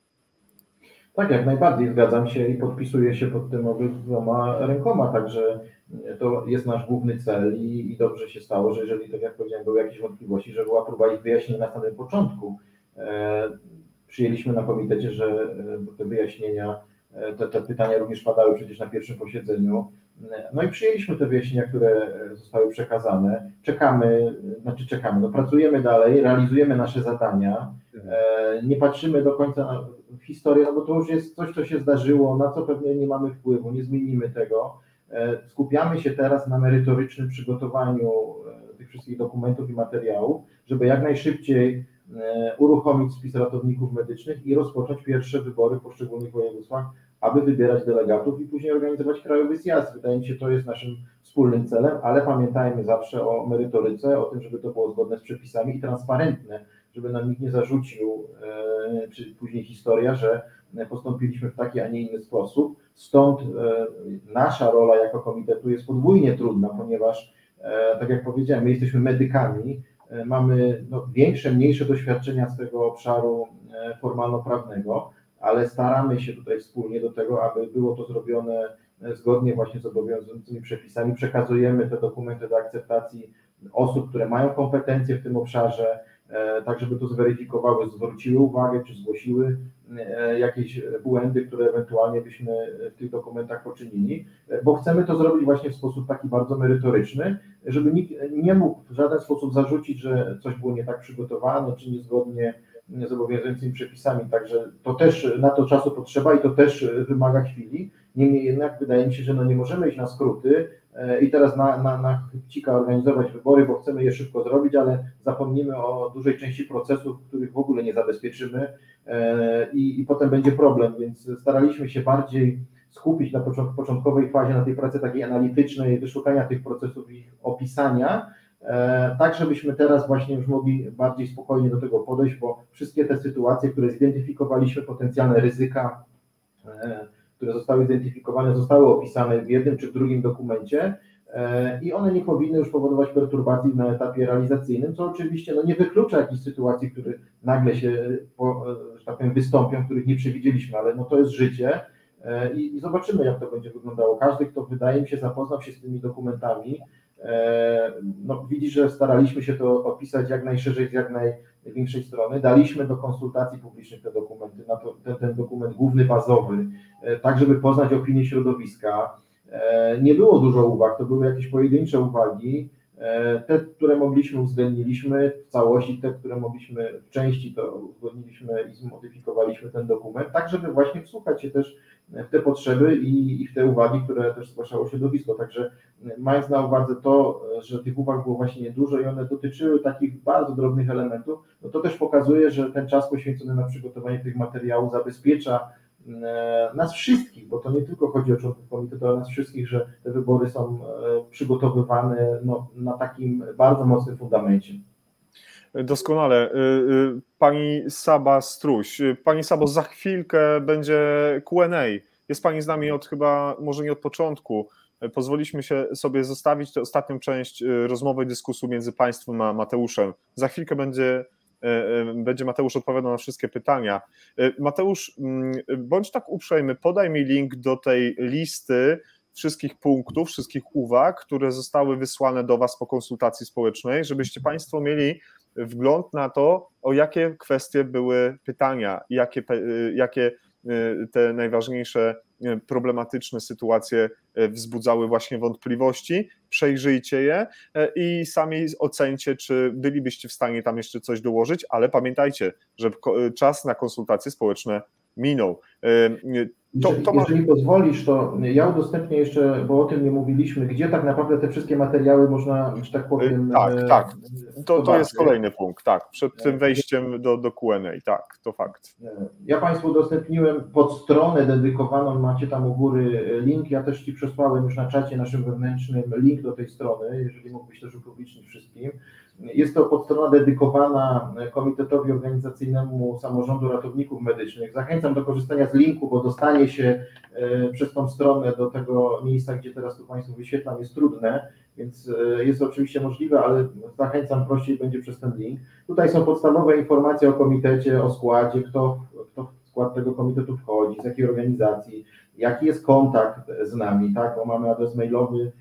Tak, jak najbardziej zgadzam się i podpisuję się pod tym obydwoma rękoma, także to jest nasz główny cel i, i, dobrze się stało, że jeżeli, tak jak powiedziałem, były jakieś wątpliwości, że była próba ich wyjaśnienia na samym początku. E, przyjęliśmy na komitecie, że e, te wyjaśnienia, e, te, te pytania również padały przecież na pierwszym posiedzeniu. No i przyjęliśmy te wyjaśnienia, które zostały przekazane. Czekamy, znaczy czekamy, no pracujemy dalej, realizujemy nasze zadania. E, nie patrzymy do końca historię, no bo to już jest coś, co się zdarzyło, na co pewnie nie mamy wpływu, nie zmienimy tego E, skupiamy się teraz na merytorycznym przygotowaniu e, tych wszystkich dokumentów i materiałów, żeby jak najszybciej e, uruchomić spis ratowników medycznych i rozpocząć pierwsze wybory w poszczególnych województwach, aby wybierać delegatów i później organizować krajowy zjazd. Wydaje mi się, to jest naszym wspólnym celem, ale pamiętajmy zawsze o merytoryce, o tym, żeby to było zgodne z przepisami i transparentne, żeby nam nikt nie zarzucił, czy później historia, że postąpiliśmy w taki, a nie inny sposób. Stąd e, nasza rola jako komitetu jest podwójnie trudna, ponieważ, e, tak jak powiedziałem, my jesteśmy medykami, e, mamy no, większe, mniejsze doświadczenia z tego obszaru formalno-prawnego, ale staramy się tutaj wspólnie do tego, aby było to zrobione zgodnie właśnie z obowiązującymi przepisami. Przekazujemy te dokumenty do akceptacji osób, które mają kompetencje w tym obszarze, E, tak żeby to zweryfikowały, zwróciły uwagę, czy zgłosiły e, jakieś błędy, które ewentualnie byśmy w tych dokumentach poczynili, e, bo chcemy to zrobić właśnie w sposób taki bardzo merytoryczny, żeby nikt nie mógł w żaden sposób zarzucić, że coś było nie tak przygotowane, czy niezgodnie z obowiązującymi przepisami, także to też na to czasu potrzeba i to też wymaga chwili. Niemniej jednak wydaje mi się, że no nie możemy iść na skróty, E, i teraz na, na, na chybcika organizować wybory, bo chcemy je szybko zrobić, ale zapomnimy o dużej części procesów, których w ogóle nie zabezpieczymy. E, i, i potem będzie problem, więc staraliśmy się bardziej skupić na początkowej fazie na tej pracy takiej analitycznej, wyszukania tych procesów ich opisania, e, tak żebyśmy teraz właśnie już mogli bardziej spokojnie do tego podejść, bo wszystkie te sytuacje, które zidentyfikowaliśmy, potencjalne ryzyka, które zostały zidentyfikowane, zostały opisane w jednym czy w drugim dokumencie. i one nie powinny już powodować perturbacji na etapie realizacyjnym, co oczywiście no, nie wyklucza jakichś sytuacji, które nagle się, że tak powiem, wystąpią, których nie przewidzieliśmy, ale no, to jest życie i, i zobaczymy, jak to będzie wyglądało. Każdy, kto wydaje mi się zapoznał się z tymi dokumentami, no, widzi, że staraliśmy się to opisać jak najszerzej, z jak największej strony. Daliśmy do konsultacji publicznych te dokumenty, ten, ten dokument główny, bazowy, tak żeby poznać opinię środowiska. Nie było dużo uwag, to były jakieś pojedyncze uwagi. Te, które mogliśmy, uwzględniliśmy w całości, te, które mogliśmy w części, to uzgodniliśmy i zmodyfikowaliśmy ten dokument, tak żeby właśnie wsłuchać się też w te potrzeby i, i w te uwagi, które też zgłaszało środowisko. Także mając na uwadze to, że tych uwag było właśnie niedużo i one dotyczyły takich bardzo drobnych elementów, no to też pokazuje, że ten czas poświęcony na przygotowanie tych materiałów zabezpiecza e, nas wszystkich, bo to nie tylko chodzi o członków komitetu, ale nas wszystkich, że te wybory są e, przygotowywane no, na takim bardzo mocnym fundamencie. Doskonale. Y, y, pani Saba Struś. Pani Sabo, za chwilkę będzie QA. Jest Pani z nami od chyba, może nie od początku. Pozwoliśmy się sobie zostawić tę ostatnią część y, rozmowy, dyskusji między Państwem a Mateuszem. Za chwilkę będzie, będzie Mateusz odpowiadał na wszystkie pytania. Mateusz, mm, bądź tak uprzejmy, podaj mi link do tej listy wszystkich punktów, wszystkich uwag, które zostały wysłane do Was po konsultacji społecznej, żebyście Państwo mieli wgląd na to, o jakie kwestie były pytania, jakie, jakie y, te najważniejsze y, problematyczne sytuacje y, wzbudzały właśnie wątpliwości. Przejrzyjcie je i sami ocencie, czy bylibyście w stanie tam jeszcze coś dołożyć, ale pamiętajcie, że czas na konsultacje społeczne minął. To, jeżeli, to ma... jeżeli pozwolisz, to ja udostępnię jeszcze, bo o tym nie mówiliśmy, gdzie tak naprawdę te wszystkie materiały można, że tak powiem. Tak, e, tak. To, to jest kolejny punkt, tak. Przed tym wejściem do, do QA, tak, to fakt. Ja Państwu udostępniłem pod stronę dedykowaną, macie tam u góry link. Ja też Ci przesłałem już na czacie naszym wewnętrznym link do tej strony, jeżeli mógłbyś też upublicznić wszystkim. Jest to podstrona dedykowana Komitetowi Organizacyjnemu Samorządu Ratowników Medycznych. Zachęcam do korzystania z linku, bo dostanie się e, przez tą stronę do tego miejsca, gdzie teraz tu Państwu wyświetlam, jest trudne, więc e, jest oczywiście możliwe, ale zachęcam, prościej będzie przez ten link. Tutaj są podstawowe informacje o komitecie, o składzie, kto, kto w skład tego komitetu wchodzi, z jakiej organizacji, jaki jest kontakt z nami, tak, bo mamy adres mailowy,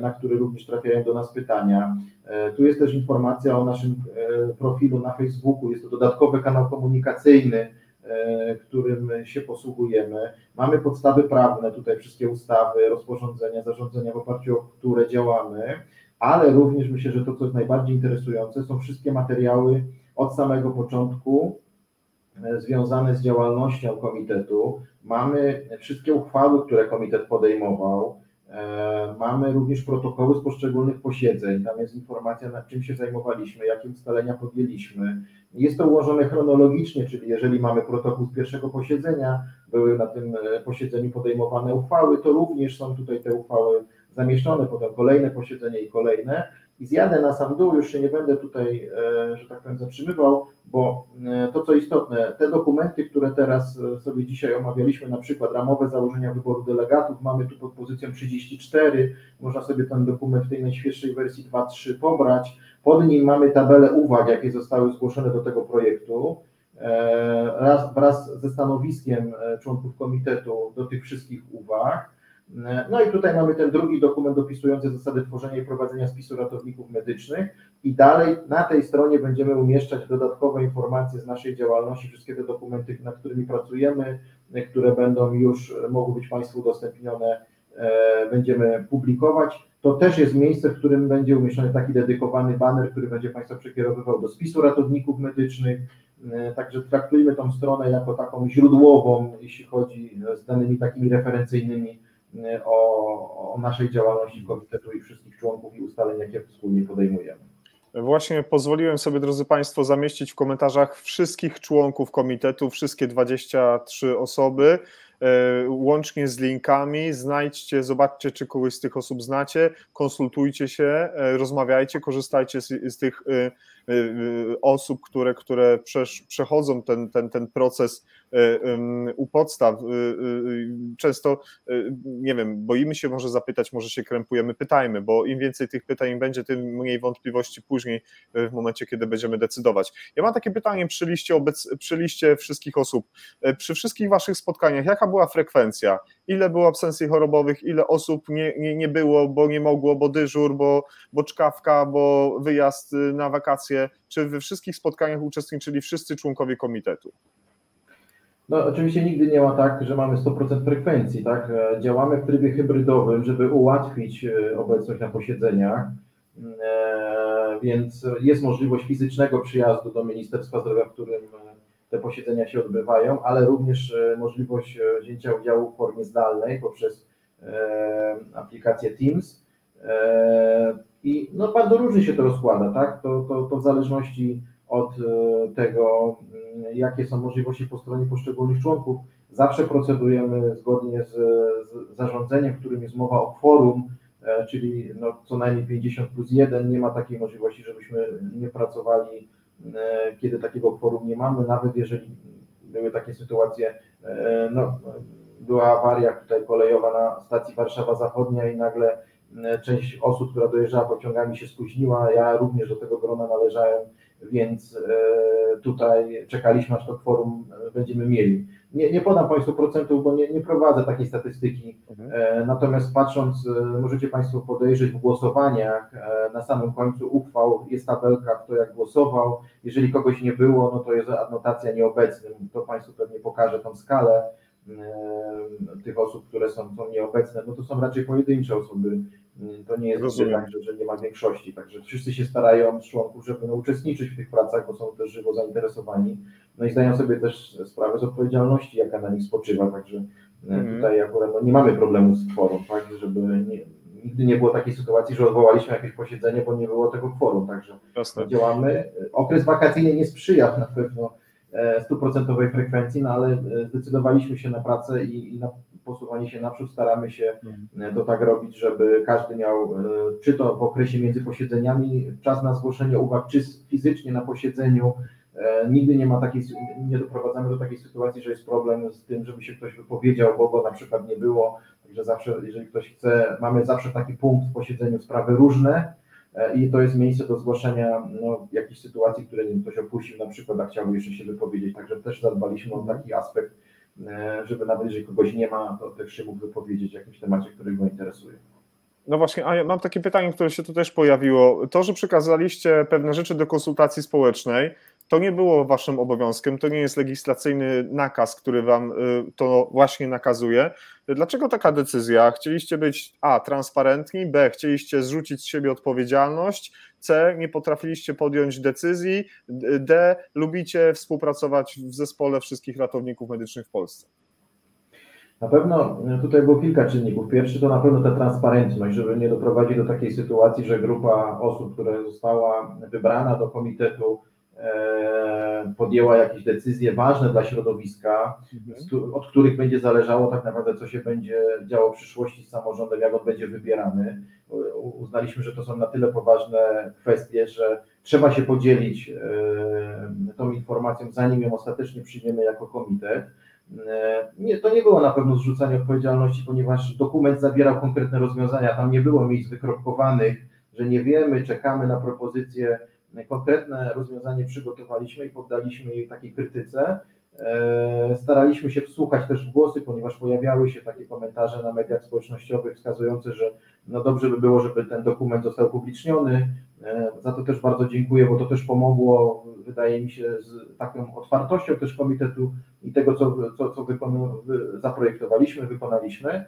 na który również trafiają do nas pytania. E, tu jest też informacja o naszym e, profilu na Facebooku. Jest to dodatkowy kanał komunikacyjny, e, którym się posługujemy. Mamy podstawy prawne, tutaj wszystkie ustawy, rozporządzenia, zarządzenia, w oparciu o które działamy, ale również myślę, że to, co jest najbardziej interesujące, są wszystkie materiały od samego początku związane z działalnością komitetu. Mamy wszystkie uchwały, które komitet podejmował E, mamy również protokoły z poszczególnych posiedzeń. Tam jest informacja, nad czym się zajmowaliśmy, jakie ustalenia podjęliśmy. Jest to ułożone chronologicznie, czyli jeżeli mamy protokół z pierwszego posiedzenia, były na tym e, posiedzeniu podejmowane uchwały, to również są tutaj te uchwały zamieszczone, potem kolejne posiedzenie i kolejne. I zjadę na sam dół, już się nie będę tutaj, e, że tak powiem, zatrzymywał, bo e, to co istotne, te dokumenty, które teraz e, sobie dzisiaj omawialiśmy, na przykład ramowe założenia wyboru delegatów, mamy tu pod pozycją 34, można sobie ten dokument w tej najświeższej wersji 2.3 pobrać. Pod nim mamy tabelę uwag, jakie zostały zgłoszone do tego projektu. Raz, wraz ze stanowiskiem członków komitetu do tych wszystkich uwag. No i tutaj mamy ten drugi dokument opisujący zasady tworzenia i prowadzenia spisu ratowników medycznych. I dalej na tej stronie będziemy umieszczać dodatkowe informacje z naszej działalności, wszystkie te dokumenty, nad którymi pracujemy, które będą już mogły być Państwu udostępnione, e, będziemy publikować. To też jest miejsce, w którym będzie umieszczony taki dedykowany banner, który będzie Państwa przekierowywał do spisu ratowników medycznych, e, Także traktujmy tą stronę jako taką źródłową, jeśli chodzi z danymi takimi referencyjnymi o, o naszej działalności komitetu i wszystkich członków i ustaleń, jakie wspólnie podejmujemy. Właśnie pozwoliłem sobie, drodzy Państwo, zamieścić w komentarzach wszystkich członków komitetu, wszystkie 23 osoby, e, łącznie z linkami. Znajdźcie, zobaczcie, czy kogoś z tych osób znacie, konsultujcie się, e, rozmawiajcie, korzystajcie z, z tych osób, które, które przechodzą ten, ten, ten proces u podstaw. Często, nie wiem, boimy się może zapytać, może się krępujemy, pytajmy, bo im więcej tych pytań będzie, tym mniej wątpliwości później w momencie, kiedy będziemy decydować. Ja mam takie pytanie przy liście, obec, przy liście wszystkich osób. Przy wszystkich Waszych spotkaniach, jaka była frekwencja? Ile było absencji chorobowych? Ile osób nie, nie, nie było, bo nie mogło, bo dyżur, bo, bo czkawka, bo wyjazd na wakacje? Czy we wszystkich spotkaniach uczestniczyli wszyscy członkowie komitetu? No, oczywiście nigdy nie ma tak, że mamy 100% frekwencji, tak? Działamy w trybie hybrydowym, żeby ułatwić e, obecność na posiedzeniach, e, więc jest możliwość fizycznego przyjazdu do Ministerstwa Zdrowia, w którym te posiedzenia się odbywają, ale również e, możliwość wzięcia udziału w formie zdalnej poprzez aplikację Teams. I no, bardzo różnie się to rozkłada, tak? To, to, to w zależności od e, tego, mm, jakie są możliwości po stronie poszczególnych członków. Zawsze procedujemy zgodnie z, z zarządzeniem, w którym jest mowa o kworum, e, czyli no, co najmniej 50 plus 1. Nie ma takiej możliwości, żebyśmy nie pracowali, e, kiedy takiego kworum nie mamy, nawet jeżeli były takie sytuacje, no, była awaria tutaj kolejowa na stacji Warszawa Zachodnia i nagle część osób, która dojeżdżała pociągami się spóźniła, ja również do tego grona należałem, więc e, tutaj czekaliśmy, aż to kworum e, będziemy mieli. Nie, nie podam Państwu procentów, bo nie, nie prowadzę takiej statystyki, mhm. E, natomiast patrząc, możecie Państwo podejrzeć w głosowaniach, na samym końcu uchwał jest tabelka, kto jak głosował, jeżeli kogoś nie było, no to jest adnotacja nieobecny, to Państwu pewnie pokażę tą skalę, tych osób, które są, są nieobecne, no to są raczej pojedyncze osoby. To nie jest tak, że, że nie ma większości. Także wszyscy się starają z członków, żeby no, uczestniczyć w tych pracach, bo są też żywo zainteresowani. No i zdają sobie też sprawę z odpowiedzialności, jaka na nich spoczywa. Także mm. tutaj akurat no, nie mamy problemu z kworum, tak, żeby nie, nigdy nie było takiej sytuacji, że odwołaliśmy jakieś posiedzenie, bo nie było tego kworum. Także Jasne. działamy. Okres wakacyjny nie sprzyja na pewno stuprocentowej frekwencji, no ale e, zdecydowaliśmy się na pracę i, i na posuwanie się naprzód. Staramy się mhm. e, to tak robić, żeby każdy miał, czy to w okresie między posiedzeniami, czas na zgłoszenie uwag, czy fizycznie na posiedzeniu. Nigdy nie ma takiej, nie doprowadzamy do takiej sytuacji, że jest problem z tym, żeby się ktoś wypowiedział, bo go na przykład nie było. Także zawsze, jeżeli ktoś chce, mamy zawsze taki punkt w posiedzeniu sprawy różne, E, i to jest miejsce do zgłoszenia no, jakichś sytuacji, które ktoś opuścił na przykład, a chciałby jeszcze się wypowiedzieć, także też zadbaliśmy o taki aspekt, e, żeby nawet jeżeli kogoś nie ma, to też się mógł wypowiedzieć w jakimś temacie, który go interesuje. No właśnie, a ja mam takie pytanie, które się tu też pojawiło. To, że przekazaliście pewne rzeczy do konsultacji społecznej, to nie było waszym obowiązkiem, to nie jest legislacyjny nakaz, który wam y, to właśnie nakazuje. Dlaczego taka decyzja? Chcieliście być A, transparentni, B, chcieliście zrzucić z siebie odpowiedzialność, C, nie potrafiliście podjąć decyzji, D, lubicie współpracować w zespole wszystkich ratowników medycznych w Polsce? Na pewno tutaj było kilka czynników. Pierwszy to na pewno ta transparentność, żeby nie doprowadzić do takiej sytuacji, że grupa osób, która została wybrana do komitetu, podjęła jakieś decyzje ważne dla środowiska, mhm. od których będzie zależało tak naprawdę, co się będzie działo w przyszłości z samorządem, jak on będzie wybierany. Uznaliśmy, że to są na tyle poważne kwestie, że trzeba się podzielić e, tą informacją, zanim ją ostatecznie przyjmiemy jako komitet. E, nie, to nie było na pewno zrzucanie odpowiedzialności, ponieważ dokument zawierał konkretne rozwiązania, tam nie było miejsc wykropkowanych, że nie wiemy, czekamy na propozycje konkretne rozwiązanie przygotowaliśmy i poddaliśmy jej takiej krytyce. E, staraliśmy się wsłuchać też w głosy, ponieważ pojawiały się takie komentarze na mediach społecznościowych wskazujące, że no dobrze by było, żeby ten dokument został upubliczniony. E, za to też bardzo dziękuję, bo to też pomogło, wydaje mi się, z taką otwartością też komitetu i tego, co, co, co zaprojektowaliśmy, wykonaliśmy.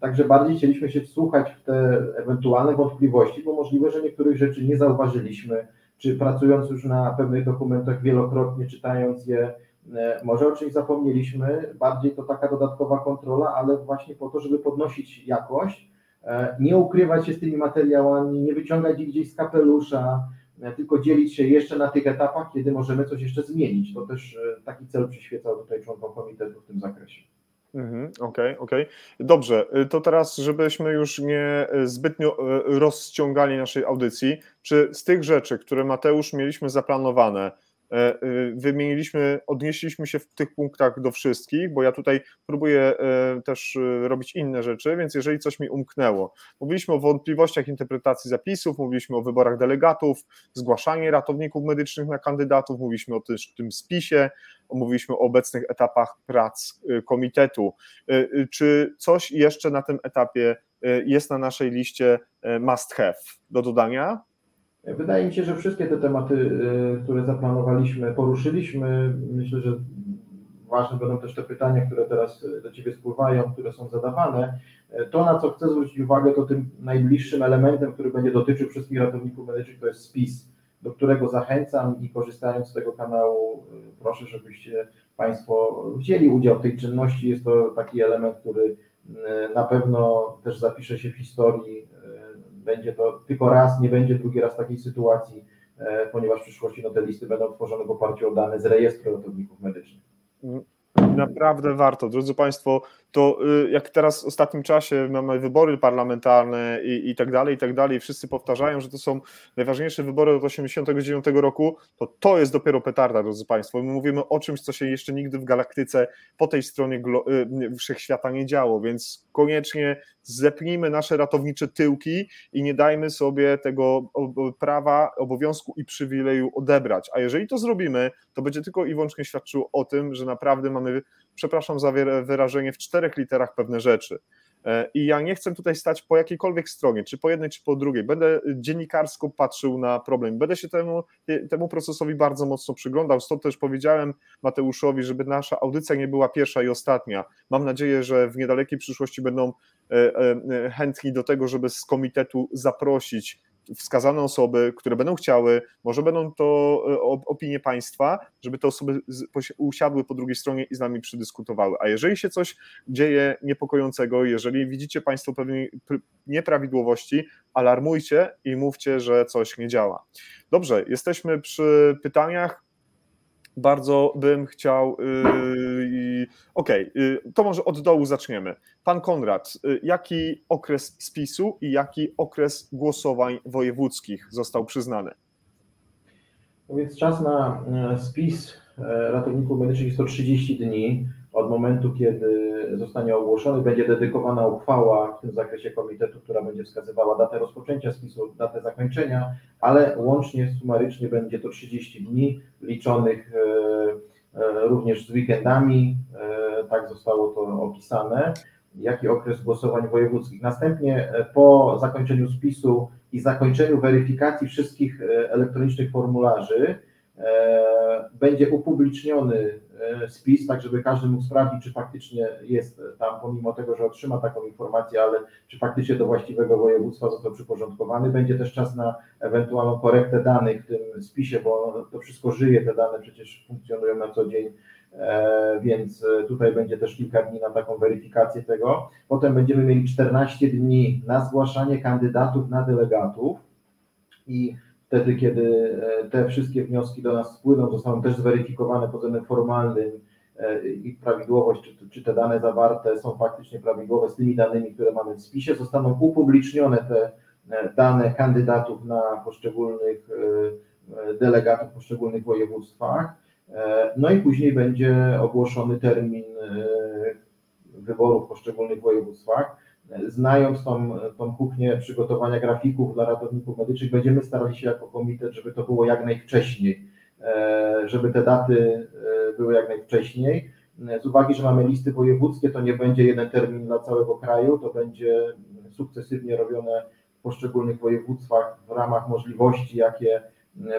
Także bardziej chcieliśmy się wsłuchać w te ewentualne wątpliwości, bo możliwe, że niektórych rzeczy nie zauważyliśmy, czy pracując już na pewnych dokumentach wielokrotnie, czytając je, e, może o czymś zapomnieliśmy, bardziej to taka dodatkowa kontrola, ale właśnie po to, żeby podnosić jakość, e, nie ukrywać się z tymi materiałami, nie wyciągać ich gdzieś z kapelusza, e, tylko dzielić się jeszcze na tych etapach, kiedy możemy coś jeszcze zmienić. To też taki cel przyświecał tutaj członkom komitetu w tym zakresie. Mhm, okej, okej. Dobrze, y, to teraz, żebyśmy już nie y, zbytnio y, rozciągali naszej audycji, czy z tych rzeczy, które Mateusz mieliśmy zaplanowane, wymieniliśmy, odnieśliśmy się w tych punktach do wszystkich, bo ja tutaj próbuję e, też robić inne rzeczy, więc jeżeli coś mi umknęło, mówiliśmy o wątpliwościach interpretacji zapisów, mówiliśmy o wyborach delegatów, zgłaszanie ratowników medycznych na kandydatów, mówiliśmy o tym spisie, Mówiliśmy o obecnych etapach prac y, komitetu. Y, y, czy coś jeszcze na tym etapie jest na naszej liście must have do dodania? Wydaje mi się, że wszystkie te tematy, które zaplanowaliśmy, poruszyliśmy. Myślę, że ważne będą też te pytania, które teraz do Ciebie spływają, które są zadawane. To, na co chcę zwrócić uwagę, to tym najbliższym elementem, który będzie dotyczył wszystkich ratowników medycznych, to jest spis do którego zachęcam i korzystając z tego kanału, y, proszę, żebyście Państwo wzięli udział w tej czynności. Jest to taki element, który y, na pewno też zapisze się w historii. Będzie to tylko raz, nie będzie drugi raz takiej sytuacji, ponieważ w przyszłości no, te listy będą tworzone w oparciu o dane z rejestru ratowników medycznych. Naprawdę warto. Drodzy Państwo, to y, jak teraz w ostatnim czasie mamy wybory parlamentarne i, i tak dalej, i tak dalej, wszyscy powtarzają, że to są najważniejsze wybory od 1989 roku, to to jest dopiero petarda, drodzy Państwo. My mówimy o czymś, co się jeszcze nigdy w galaktyce po tej stronie y, wszechświata nie działo, więc koniecznie zepnijmy nasze ratownicze tyłki i nie dajmy sobie tego prawa, obowiązku i przywileju odebrać. A jeżeli to zrobimy, to będzie tylko i wyłącznie świadczyło o tym, że naprawdę mamy, przepraszam za wyrażenie, w czterech literach pewne rzeczy. E, I ja nie chcę tutaj stać po jakiejkolwiek stronie, czy po jednej, czy po drugiej. Będę dziennikarsko patrzył na problem. Będę się temu, temu procesowi bardzo mocno przyglądał. Stąd też powiedziałem Mateuszowi, żeby nasza audycja nie była pierwsza i ostatnia. Mam nadzieję, że w niedalekiej przyszłości będą e, e, chętni do tego, żeby z komitetu zaprosić wskazane osoby, które będą chciały, może będą to e, opinie państwa, żeby te osoby usiadły po drugiej stronie i z nami przydyskutowały. A jeżeli się coś dzieje niepokojącego, jeżeli widzicie Państwo pewne nieprawidłowości, alarmujcie i mówcie, że coś nie działa. Dobrze, jesteśmy przy pytaniach bardzo bym chciał. Yy, Okej, okay, to może od dołu zaczniemy. Pan Konrad, yy, jaki okres spisu i jaki okres głosowań wojewódzkich został przyznany? No więc czas na e, spis e, ratowników medycznych jest to 30 dni od momentu, kiedy zostanie ogłoszony, będzie dedykowana uchwała w tym zakresie komitetu, która będzie wskazywała datę rozpoczęcia spisu, datę zakończenia, ale łącznie, sumarycznie będzie to 30 dni, liczonych e, e, również z weekendami, e, tak zostało to opisane, jaki okres głosowań wojewódzkich. Następnie po zakończeniu spisu i zakończeniu weryfikacji wszystkich elektronicznych formularzy, będzie upubliczniony spis, tak żeby każdy mógł sprawdzić, czy faktycznie jest tam, pomimo tego, że otrzyma taką informację, ale czy faktycznie do właściwego województwa został przyporządkowany. Będzie też czas na ewentualną korektę danych w tym spisie, bo to wszystko żyje, te dane przecież funkcjonują na co dzień, e, więc tutaj będzie też kilka dni na taką weryfikację tego. Potem będziemy mieli 14 dni na zgłaszanie kandydatów na delegatów i wtedy, kiedy e, te wszystkie wnioski do nas spłyną, zostaną też zweryfikowane pod względem formalnym e, ich prawidłowość, czy, czy te dane zawarte są faktycznie prawidłowe z tymi danymi, które mamy w spisie, zostaną upublicznione te e, dane kandydatów na poszczególnych delegatów w poszczególnych województwach. No i później będzie ogłoszony termin wyborów w poszczególnych województwach znając tą, tą kuchnię przygotowania grafików dla ratowników medycznych, będziemy starali się jako komitet, żeby to było jak najwcześniej, e, żeby te daty e, były jak najwcześniej. Z uwagi, że mamy listy wojewódzkie, to nie będzie jeden termin dla całego kraju, to będzie sukcesywnie robione w poszczególnych województwach w ramach możliwości, jakie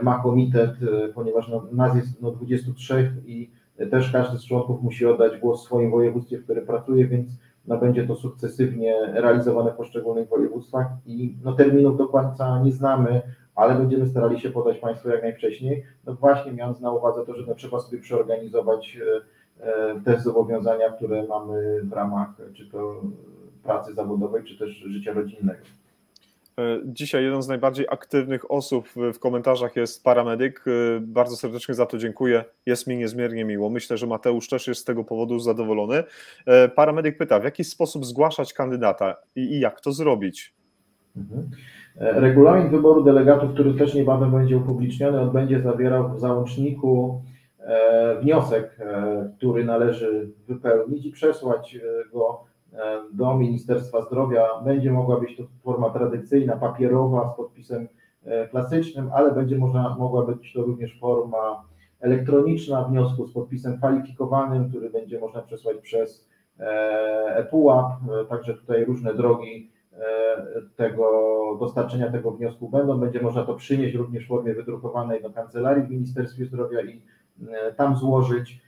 ma komitet, e, ponieważ no, nas jest no, 23 i też każdy z członków musi oddać głos w swoim województwie, w którym pracuje, więc no, będzie to sukcesywnie realizowane w poszczególnych województwach i no, terminów do końca nie znamy, ale będziemy starali się podać Państwu jak najwcześniej. No właśnie mając na uwadze to, że no, trzeba sobie przeorganizować e, e, te zobowiązania, które mamy w ramach czy to pracy zawodowej, czy też życia rodzinnego. E, dzisiaj jeden z najbardziej aktywnych osób w komentarzach jest paramedyk. E, bardzo serdecznie za to dziękuję. Jest mi niezmiernie miło. Myślę, że Mateusz też jest z tego powodu zadowolony. E, paramedyk pyta, w jaki sposób zgłaszać kandydata i, jak to zrobić? Mhm. Regulamin wyboru delegatów, który też niebawem będzie upubliczniony, on będzie zawierał w załączniku wniosek, który należy wypełnić i przesłać go do Ministerstwa Zdrowia. Będzie mogła być to forma tradycyjna, papierowa z podpisem e, klasycznym, ale będzie można, mogła być to również forma elektroniczna wniosku z podpisem kwalifikowanym, który będzie można przesłać przez ePUAP, e także tutaj różne drogi tego dostarczenia tego wniosku będą. Będzie można to przynieść również w formie wydrukowanej do kancelarii w Ministerstwie Zdrowia i tam złożyć.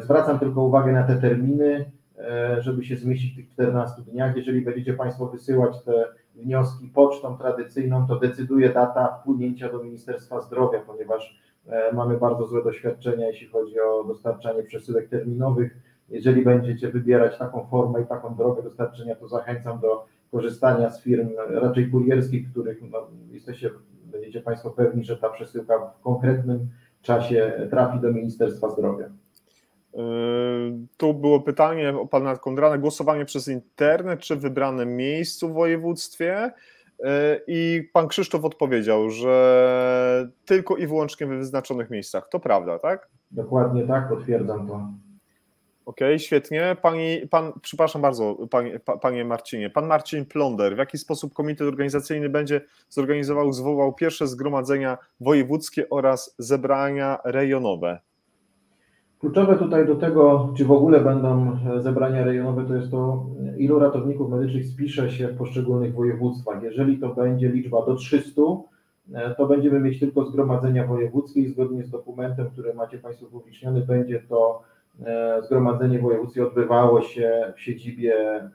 Zwracam tylko uwagę na te terminy. E, żeby się zmieścić w tych 14 dniach. Jeżeli będziecie Państwo wysyłać te wnioski pocztą tradycyjną, to decyduje data wpłynięcia do Ministerstwa Zdrowia, ponieważ e, mamy bardzo złe doświadczenia, jeśli chodzi o dostarczanie przesyłek terminowych. Jeżeli będziecie wybierać taką formę i taką drogę dostarczenia, to zachęcam do korzystania z firm raczej kurierskich, których no, jesteście, będziecie Państwo pewni, że ta przesyłka w konkretnym czasie trafi do Ministerstwa Zdrowia. Yy, tu było pytanie o pana Kondrana, głosowanie przez internet czy w wybranym miejscu w województwie? Yy, I pan Krzysztof odpowiedział, że tylko i wyłącznie w wyznaczonych miejscach. To prawda, tak? Dokładnie tak, potwierdzam to. Okej, okay, świetnie. Pani, pan, przepraszam bardzo, panie, panie Marcinie. Pan Marcin Plonder, w jaki sposób komitet organizacyjny będzie zorganizował, zwołał pierwsze zgromadzenia wojewódzkie oraz zebrania rejonowe? Kluczowe tutaj do tego, czy w ogóle będą zebrania rejonowe, to jest to, ilu ratowników medycznych spisze się w poszczególnych województwach. Jeżeli to będzie liczba do 300, to będziemy mieć tylko zgromadzenia wojewódzkie i zgodnie z dokumentem, który macie Państwo upubliczniony, będzie to e, zgromadzenie wojewódzkie odbywało się w siedzibie, e,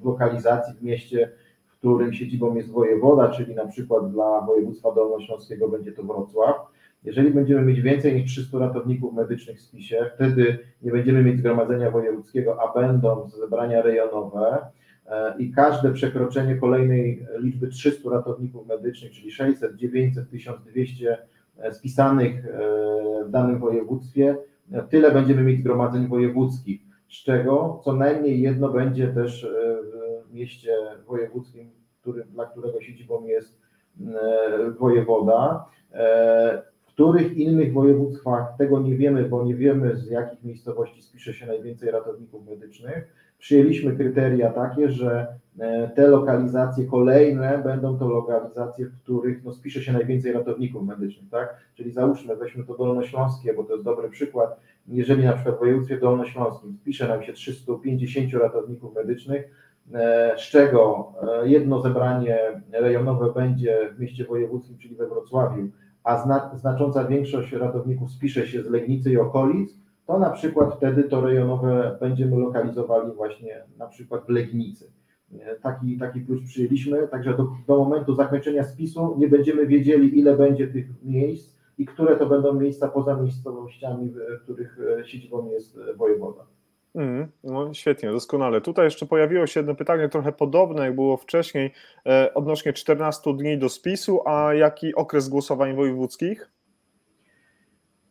w lokalizacji, w mieście, w którym siedzibą jest wojewoda, czyli na przykład dla województwa dolnośląskiego będzie to Wrocław. Jeżeli będziemy mieć więcej niż 300 ratowników medycznych w spisie, wtedy nie będziemy mieć zgromadzenia wojewódzkiego, a będą zebrania rejonowe e, i każde przekroczenie kolejnej liczby 300 ratowników medycznych, czyli 600, 900, 1200 spisanych e, w danym województwie, e, tyle będziemy mieć zgromadzeń wojewódzkich, z czego co najmniej jedno będzie też w mieście wojewódzkim, który, dla którego siedzibą jest wojewoda których innych województwach tego nie wiemy, bo nie wiemy z jakich miejscowości spisze się najwięcej ratowników medycznych. Przyjęliśmy kryteria takie, że e, te lokalizacje kolejne będą to lokalizacje, w których no, spisze się najwięcej ratowników medycznych, tak? Czyli załóżmy, weźmy to Dolnośląskie, bo to jest dobry przykład. Jeżeli na przykład w województwie dolnośląskim spisze nam się 350 ratowników medycznych, e, z czego e, jedno zebranie rejonowe będzie w mieście wojewódzkim, czyli we Wrocławiu, a zna, znacząca większość ratowników spisze się z Legnicy i okolic, to na przykład wtedy to rejonowe będziemy lokalizowali właśnie na przykład w Legnicy. Taki, taki klucz przyjęliśmy, także do, do momentu zakończenia spisu nie będziemy wiedzieli, ile będzie tych miejsc i które to będą miejsca poza miejscowościami, w których e, siedzibą jest wojewoda. Mm, no świetnie, doskonale. Tutaj jeszcze pojawiło się jedno pytanie trochę podobne, jak było wcześniej, e, odnośnie 14 dni do spisu, a jaki okres głosowań wojewódzkich?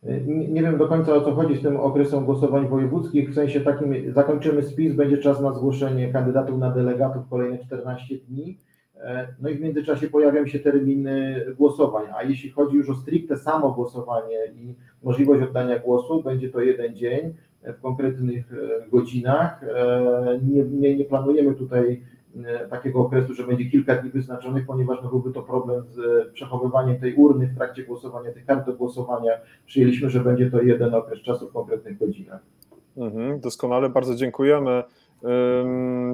Nie, nie wiem do końca o co chodzi z tym okresem głosowań wojewódzkich, w sensie takim zakończymy spis, będzie czas na zgłoszenie kandydatów na delegatów kolejne 14 dni, e, no i w międzyczasie pojawią się terminy głosowań, a jeśli chodzi już o stricte samo głosowanie i możliwość oddania głosu, będzie to jeden dzień, w konkretnych e, godzinach. E, nie, nie, nie planujemy tutaj e, takiego okresu, że będzie kilka dni wyznaczonych, ponieważ no byłby to problem z przechowywaniem tej urny w trakcie głosowania, tych kart do głosowania. Przyjęliśmy, że będzie to jeden okres czasu w konkretnych godzinach. Mhm, doskonale, bardzo dziękujemy.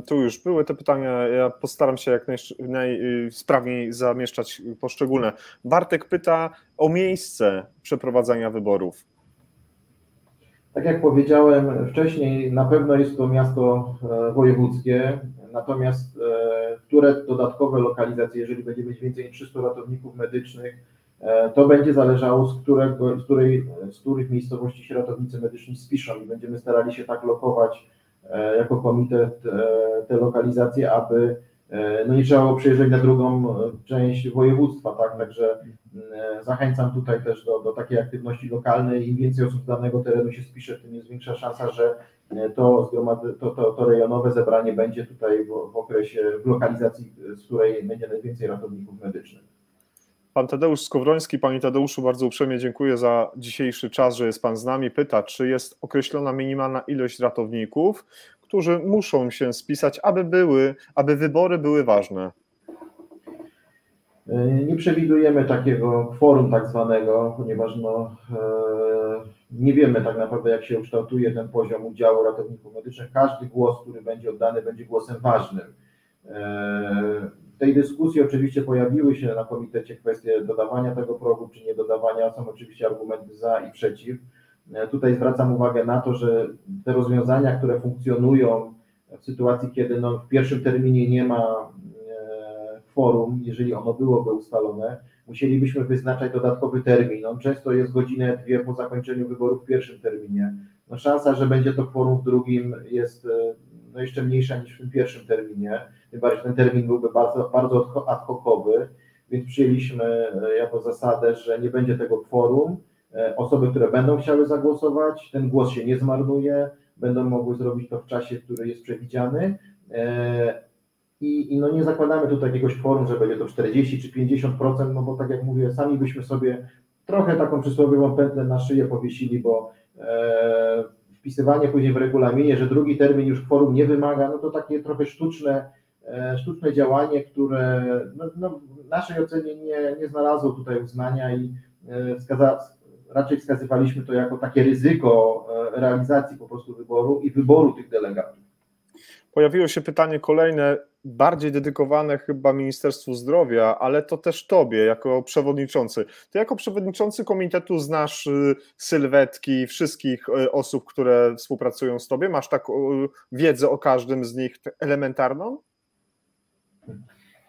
Tu już były te pytania. Ja postaram się jak najsprawniej zamieszczać poszczególne. Bartek pyta o miejsce przeprowadzania wyborów. Tak jak powiedziałem wcześniej, na pewno jest to miasto e, wojewódzkie, natomiast e, które dodatkowe lokalizacje, jeżeli będzie mieć więcej niż 300 ratowników medycznych, e, to będzie zależało z, którego, z, której, z których miejscowości się ratownicy medyczni spiszą i będziemy starali się tak lokować jako komitet te lokalizacje, aby no nie trzeba było przyjeżdżać na drugą część województwa, tak, także zachęcam tutaj też do, do takiej aktywności lokalnej, im więcej osób z danego terenu się spisze, tym jest większa szansa, że to, to, to, to rejonowe zebranie będzie tutaj w, w okresie, w lokalizacji, z której będzie najwięcej ratowników medycznych. Pan Tadeusz Skowroński, Panie Tadeuszu, bardzo uprzejmie dziękuję za dzisiejszy czas, że jest Pan z nami. Pyta, czy jest określona minimalna ilość ratowników, którzy muszą się spisać, aby były, aby wybory były ważne. Nie przewidujemy takiego kworum tak zwanego, ponieważ no, e, nie wiemy tak naprawdę, jak się ukształtuje ten poziom udziału ratowników medycznych. Każdy głos, który będzie oddany, będzie głosem ważnym. E, w tej dyskusji oczywiście pojawiły się na komitecie kwestie dodawania tego progu, czy nie dodawania. Są oczywiście argumenty za i przeciw. E, tutaj zwracam uwagę na to, że te rozwiązania, które funkcjonują w sytuacji, kiedy no, w pierwszym terminie nie ma kworum, jeżeli ono byłoby ustalone, musielibyśmy wyznaczać dodatkowy termin. On często jest godzinę, dwie po zakończeniu wyborów w pierwszym terminie. No szansa, że będzie to kworum w drugim jest e, no jeszcze mniejsza niż w tym pierwszym terminie. Tym bardziej ten termin byłby bardzo, bardzo ad hocowy, więc przyjęliśmy e, jako zasadę, że nie będzie tego kworum. E, osoby, które będą chciały zagłosować, ten głos się nie zmarnuje, będą mogły zrobić to w czasie, który jest przewidziany i, i no nie zakładamy tutaj jakiegoś kworum, że będzie to 40 czy 50%, no bo tak jak mówię, sami byśmy sobie trochę taką przysłowiową pętlę na szyję powiesili, bo e, wpisywanie później w regulaminie, że drugi termin już kworum nie wymaga, no to takie trochę sztuczne, e, sztuczne działanie, które no, no, w naszej ocenie nie, nie znalazło tutaj uznania i e, wskaza, raczej wskazywaliśmy to jako takie ryzyko e, realizacji po prostu wyboru i wyboru tych delegatów. Pojawiło się pytanie kolejne, bardziej dedykowane chyba Ministerstwu Zdrowia, ale to też Tobie jako przewodniczący. Ty jako przewodniczący komitetu znasz y, sylwetki wszystkich y, osób, które współpracują z Tobie? Masz taką wiedzę o każdym z nich elementarną?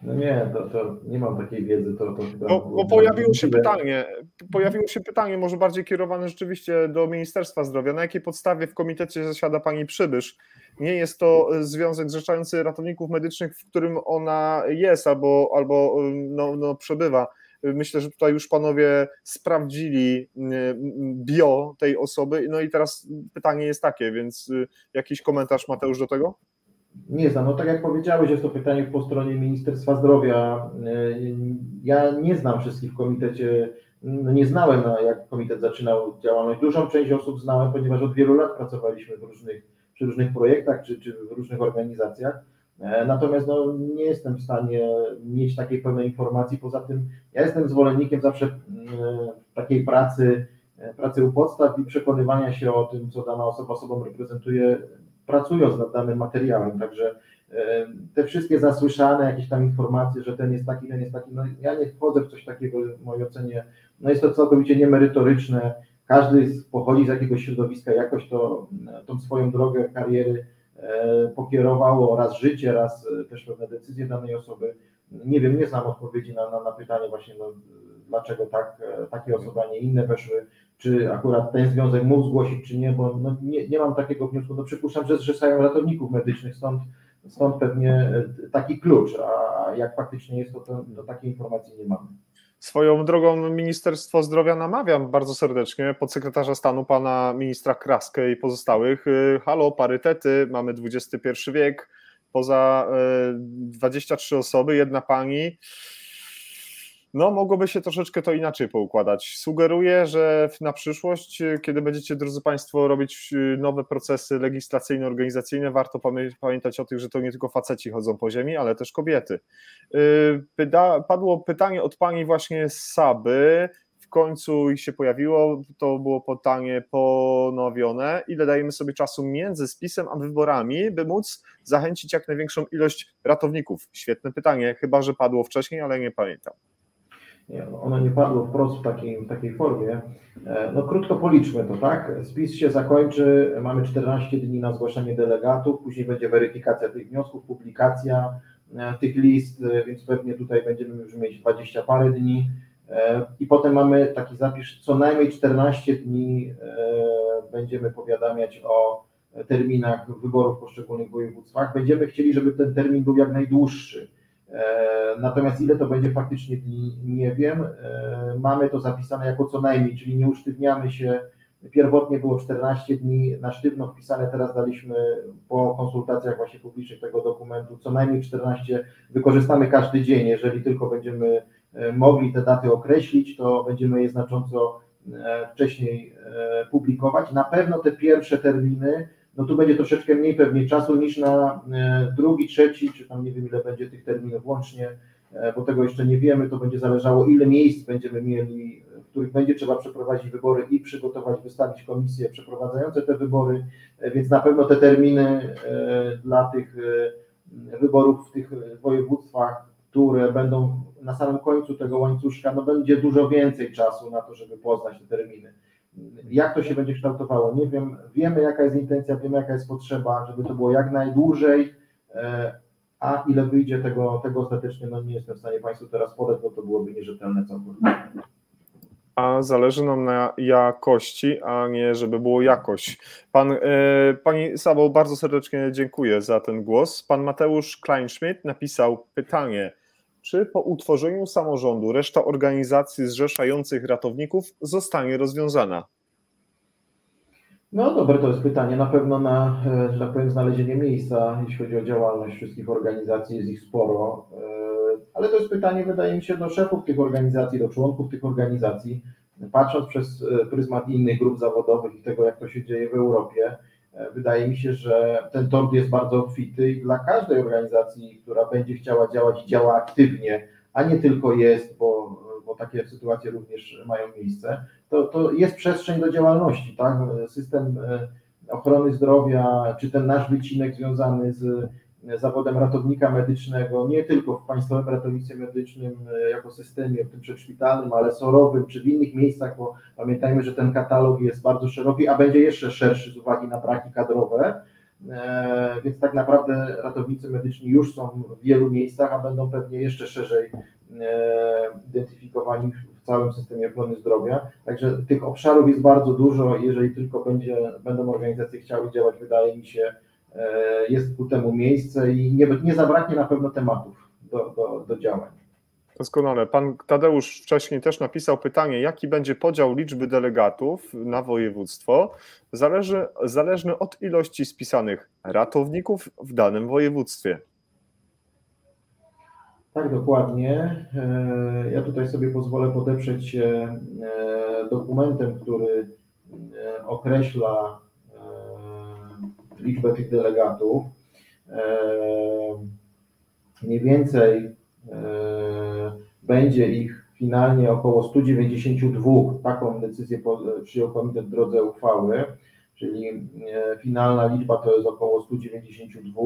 No nie, to, to nie mam takiej wiedzy. To, to bo, bo pojawiło się pytanie, pojawiło się pytanie, może bardziej kierowane rzeczywiście do Ministerstwa Zdrowia. Na jakiej podstawie w komitecie zasiada pani Przybysz? Nie jest to związek zrzeszający ratowników medycznych, w którym ona jest albo, albo no, no, przebywa. Myślę, że tutaj już panowie sprawdzili bio tej osoby. No i teraz pytanie jest takie, więc y, jakiś komentarz Mateusz do tego? Nie znam. No tak jak powiedziałeś, jest to pytanie po stronie Ministerstwa Zdrowia. Ja nie znam wszystkich w komitecie, no nie znałem, jak komitet zaczynał działalność. Dużą część osób znałem, ponieważ od wielu lat pracowaliśmy w różnych, przy różnych projektach czy, czy w różnych organizacjach. E, natomiast no, nie jestem w stanie mieć takiej pełnej informacji. Poza tym ja jestem zwolennikiem zawsze takiej pracy, e, pracy u podstaw i przekonywania się o tym, co dana osoba sobą reprezentuje pracując nad danym materiałem, także e, te wszystkie zasłyszane jakieś tam informacje, że ten jest taki, ten jest taki, no ja nie wchodzę w coś takiego w mojej ocenie, no jest to całkowicie niemerytoryczne, każdy pochodzi z jakiegoś środowiska, jakoś to, tą swoją drogę kariery e, pokierowało, raz życie, raz e, też pewne decyzje danej osoby. Nie wiem, nie znam odpowiedzi na, na, na pytanie właśnie, no, dlaczego tak, takie osoby, a nie inne weszły czy akurat ten związek mógł zgłosić, czy nie, bo no nie, nie mam takiego wniosku. No przypuszczam, że zrzeszają ratowników medycznych, stąd, stąd pewnie e, taki klucz, a jak faktycznie jest to, to, to takiej informacji nie mamy. Swoją drogą Ministerstwo Zdrowia namawiam bardzo serdecznie podsekretarza stanu pana ministra Kraskę i pozostałych. E, halo, parytety, mamy XXI wiek, poza 23 e, osoby, jedna pani no mogłoby się troszeczkę to inaczej poukładać. Sugeruję, że na przyszłość, kiedy będziecie, drodzy Państwo, robić y, nowe procesy legislacyjne, organizacyjne, warto pamiętać o tym, że to nie tylko faceci chodzą po ziemi, ale też kobiety. Y, padło pytanie od Pani właśnie z Saby, w końcu się pojawiło, to było pytanie ponowione, ile dajemy sobie czasu między spisem a wyborami, by móc zachęcić jak największą ilość ratowników? Świetne pytanie, chyba że padło wcześniej, ale nie pamiętam ono nie padło wprost w takiej, w takiej formie. E, no krótko policzmy to, tak? Spis się zakończy, mamy 14 dni na zgłaszanie delegatów, później będzie weryfikacja tych wniosków, publikacja e, tych list, e, więc pewnie tutaj będziemy już mieć 20 parę dni i potem mamy taki zapis, co najmniej 14 dni będziemy powiadamiać o terminach wyborów w poszczególnych województwach. Będziemy chcieli, żeby ten termin był jak najdłuższy. Natomiast ile to będzie faktycznie dni, nie wiem. Mamy to zapisane jako co najmniej, czyli nie usztywniamy się Pierwotnie było 14 dni na sztywno wpisane, teraz daliśmy po konsultacjach właśnie publicznych tego dokumentu co najmniej 14. Wykorzystamy każdy dzień, jeżeli tylko będziemy e, mogli te daty określić, to będziemy je znacząco e, wcześniej e, publikować. Na pewno te pierwsze terminy, no tu będzie troszeczkę mniej pewnie czasu niż na drugi, trzeci, czy tam nie wiem ile będzie tych terminów łącznie, bo tego jeszcze nie wiemy, to będzie zależało ile miejsc będziemy mieli których będzie trzeba przeprowadzić wybory i przygotować, wystawić komisje przeprowadzające te wybory, e, więc na pewno te terminy e, dla tych e, wyborów w tych województwach, które będą na samym końcu tego łańcuszka, no będzie dużo więcej czasu na to, żeby poznać te terminy. Jak to się będzie kształtowało? Nie wiem. Wiemy, jaka jest intencja, wiemy, jaka jest potrzeba, żeby to było jak najdłużej, a ile wyjdzie tego, tego ostatecznie, no nie jestem w stanie Państwu teraz podać, bo to byłoby nierzetelne całkowicie a zależy nam na jakości, a nie żeby było jakość. Pan, e, pani Sabo, bardzo serdecznie dziękuję za ten głos. Pan Mateusz Kleinschmidt napisał pytanie, czy po utworzeniu samorządu reszta organizacji zrzeszających ratowników zostanie rozwiązana? No dobre to jest pytanie. Na pewno na, e, że tak powiem, znalezienie miejsca, jeśli chodzi o działalność wszystkich organizacji, jest ich sporo. E, ale to jest pytanie, wydaje mi się, do szefów tych organizacji, do członków tych organizacji, patrząc przez e, pryzmat innych grup zawodowych i tego, jak to się dzieje w Europie, wydaje mi się, że ten tort jest bardzo obfity i dla każdej organizacji, która będzie chciała działać i działa aktywnie, a nie tylko jest, bo, bo takie sytuacje również mają miejsce, to, to jest przestrzeń do działalności, tak? System e, ochrony zdrowia, czy ten nasz wycinek związany z zawodem ratownika medycznego, nie tylko w Państwowym Ratownictwie Medycznym e, jako systemie, w tym przedszpitalnym, ale sorowym, czy w innych miejscach, bo pamiętajmy, że ten katalog jest bardzo szeroki, a będzie jeszcze szerszy z uwagi na braki kadrowe, e, więc tak naprawdę ratownicy medyczni już są w wielu miejscach, a będą pewnie jeszcze szerzej e, identyfikowani w całym systemie ochrony zdrowia. Także tych obszarów jest bardzo dużo. Jeżeli tylko będzie, będą organizacje chciały działać, wydaje mi się, jest ku temu miejsce i nie, nie zabraknie na pewno tematów do, do, do działań. Doskonale. Pan Tadeusz wcześniej też napisał pytanie, jaki będzie podział liczby delegatów na województwo, zależy, zależny od ilości spisanych ratowników w danym województwie. Tak, dokładnie. E, ja tutaj sobie pozwolę podeprzeć się e, dokumentem, który określa liczbę tych delegatów. Mniej więcej będzie ich finalnie około 192. Taką decyzję przyjął komitet w drodze uchwały, czyli e, finalna liczba to jest około 192.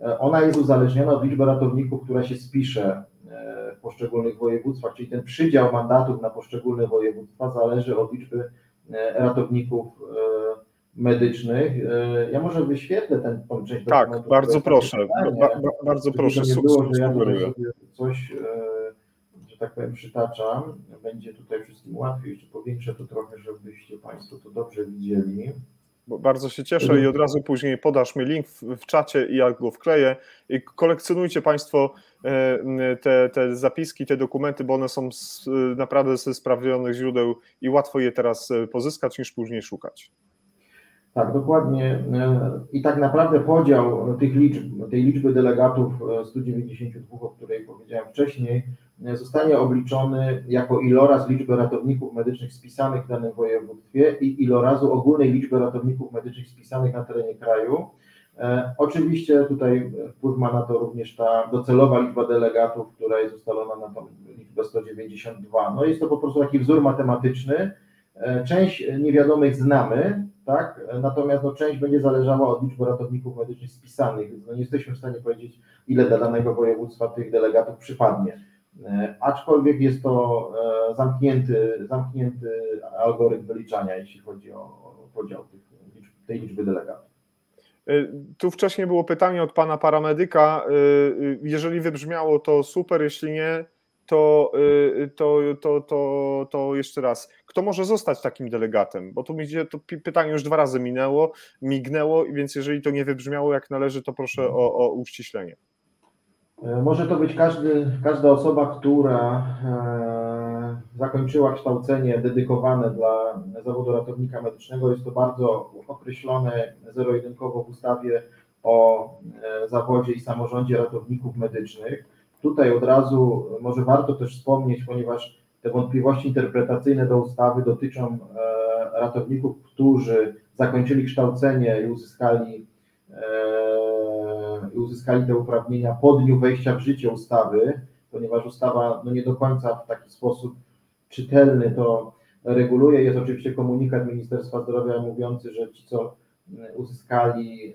E, ona jest uzależniona od liczby ratowników, która się spisze e, w poszczególnych województwach, czyli ten przydział mandatów na poszczególne województwa zależy od liczby ratowników medycznych. E, ja może wyświetlę ten część Tak, bardzo proszę, ba, ba, bardzo proszę. Nie było, że ja tutaj coś, e, że tak powiem, przytaczam. Będzie tutaj wszystkim łatwiej, jeszcze powiększę to trochę, żebyście Państwo to dobrze widzieli. Bo bardzo się cieszę i od razu później podasz mi link w, w czacie i ja go wkleję. I kolekcjonujcie Państwo e, te, te zapiski, te dokumenty, bo one są z, naprawdę ze sprawnionych źródeł i łatwo je teraz pozyskać niż później szukać. Tak, dokładnie. I tak naprawdę podział tych liczb, tej liczby delegatów 192, o której powiedziałem wcześniej, zostanie obliczony jako iloraz liczby ratowników medycznych spisanych w danym województwie i ilorazu ogólnej liczby ratowników medycznych spisanych na terenie kraju. Oczywiście tutaj wpływ ma na to również ta docelowa liczba delegatów, która jest ustalona na tą liczbę 192. No jest to po prostu taki wzór matematyczny. Część niewiadomych znamy, tak? Natomiast no, część będzie zależała od liczby ratowników medycznych spisanych, więc no, nie jesteśmy w stanie powiedzieć, ile dla danego województwa tych delegatów przypadnie. E, aczkolwiek jest to e, zamknięty, zamknięty algorytm wyliczania, jeśli chodzi o podział tych, tej liczby delegatów. E, tu wcześniej było pytanie od pana paramedyka. Jeżeli wybrzmiało, to super, jeśli nie, to, to, to, to, to jeszcze raz kto może zostać takim delegatem? Bo tu to pytanie już dwa razy minęło, mignęło, więc jeżeli to nie wybrzmiało jak należy, to proszę o, o uściślenie. E, może to być każdy, każda osoba, która e, zakończyła kształcenie dedykowane dla zawodu ratownika medycznego. Jest to bardzo określone zero-jedynkowo w ustawie o e, zawodzie i samorządzie ratowników medycznych. Tutaj od razu może warto też wspomnieć, ponieważ te wątpliwości interpretacyjne do ustawy dotyczą ratowników, którzy zakończyli kształcenie i uzyskali i uzyskali te uprawnienia po dniu wejścia w życie ustawy, ponieważ ustawa no nie do końca w taki sposób czytelny to reguluje. Jest oczywiście komunikat Ministerstwa Zdrowia mówiący, że ci, co uzyskali e,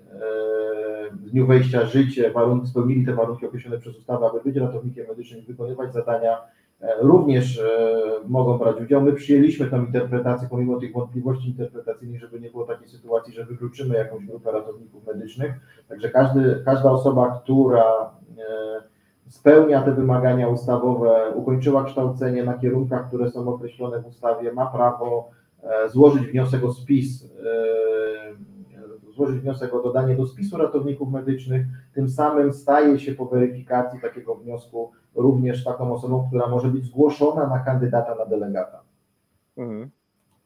w dniu wejścia w życie, warunki, spełnili te warunki określone przez ustawę, aby być ratownikiem medycznym i wykonywać zadania, e, również e, mogą brać udział. My przyjęliśmy tę interpretację, pomimo tych wątpliwości interpretacyjnych, żeby nie było takiej sytuacji, że wykluczymy jakąś grupę ratowników medycznych. Także każdy, każda osoba, która spełnia te wymagania ustawowe, ukończyła kształcenie na kierunkach, które są określone w ustawie, ma prawo złożyć wniosek o spis złożyć wniosek o dodanie do spisu ratowników medycznych, tym samym staje się po weryfikacji takiego wniosku również taką osobą, która może być zgłoszona na kandydata na delegata. Mhm.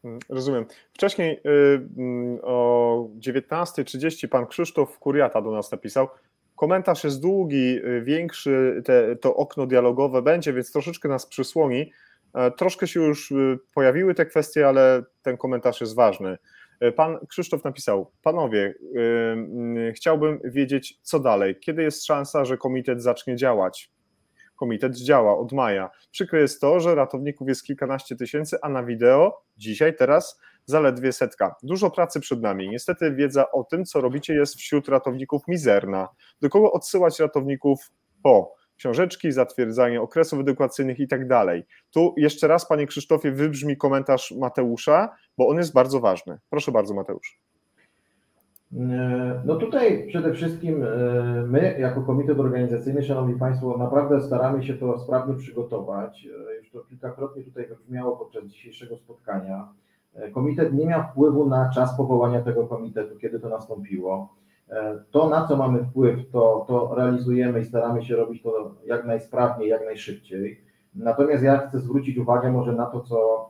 mhm. Rozumiem. Wcześniej y, mm, o 19.30 pan Krzysztof Kuriata do nas napisał. Komentarz jest długi, y, większy, te, to okno dialogowe będzie, więc troszeczkę nas przysłoni. E, troszkę się już y, pojawiły te kwestie, ale ten komentarz jest ważny. E, pan Krzysztof napisał: Panowie, yy, chciałbym wiedzieć, co dalej. Kiedy jest szansa, że komitet zacznie działać? Komitet działa od maja. Przykre jest to, że ratowników jest kilkanaście tysięcy, a na wideo dzisiaj, teraz zaledwie setka. Dużo pracy przed nami. Niestety wiedza o tym, co robicie, jest wśród ratowników mizerna. Do kogo odsyłać ratowników po? książeczki, zatwierdzanie okresów edukacyjnych i tak dalej. Tu jeszcze raz, panie Krzysztofie, wybrzmi komentarz Mateusza, bo on jest bardzo ważny. Proszę bardzo, Mateusz. E, no tutaj przede wszystkim e, my, jako komitet organizacyjny, Szanowni Państwo, naprawdę staramy się to sprawnie przygotować. E, już to kilkakrotnie tutaj wybrzmiało podczas dzisiejszego spotkania. Komitet nie miał wpływu na czas powołania tego komitetu, kiedy to nastąpiło. To, na co mamy wpływ, to, to realizujemy i staramy się robić to jak najsprawniej, jak najszybciej. Natomiast ja chcę zwrócić uwagę może na to, co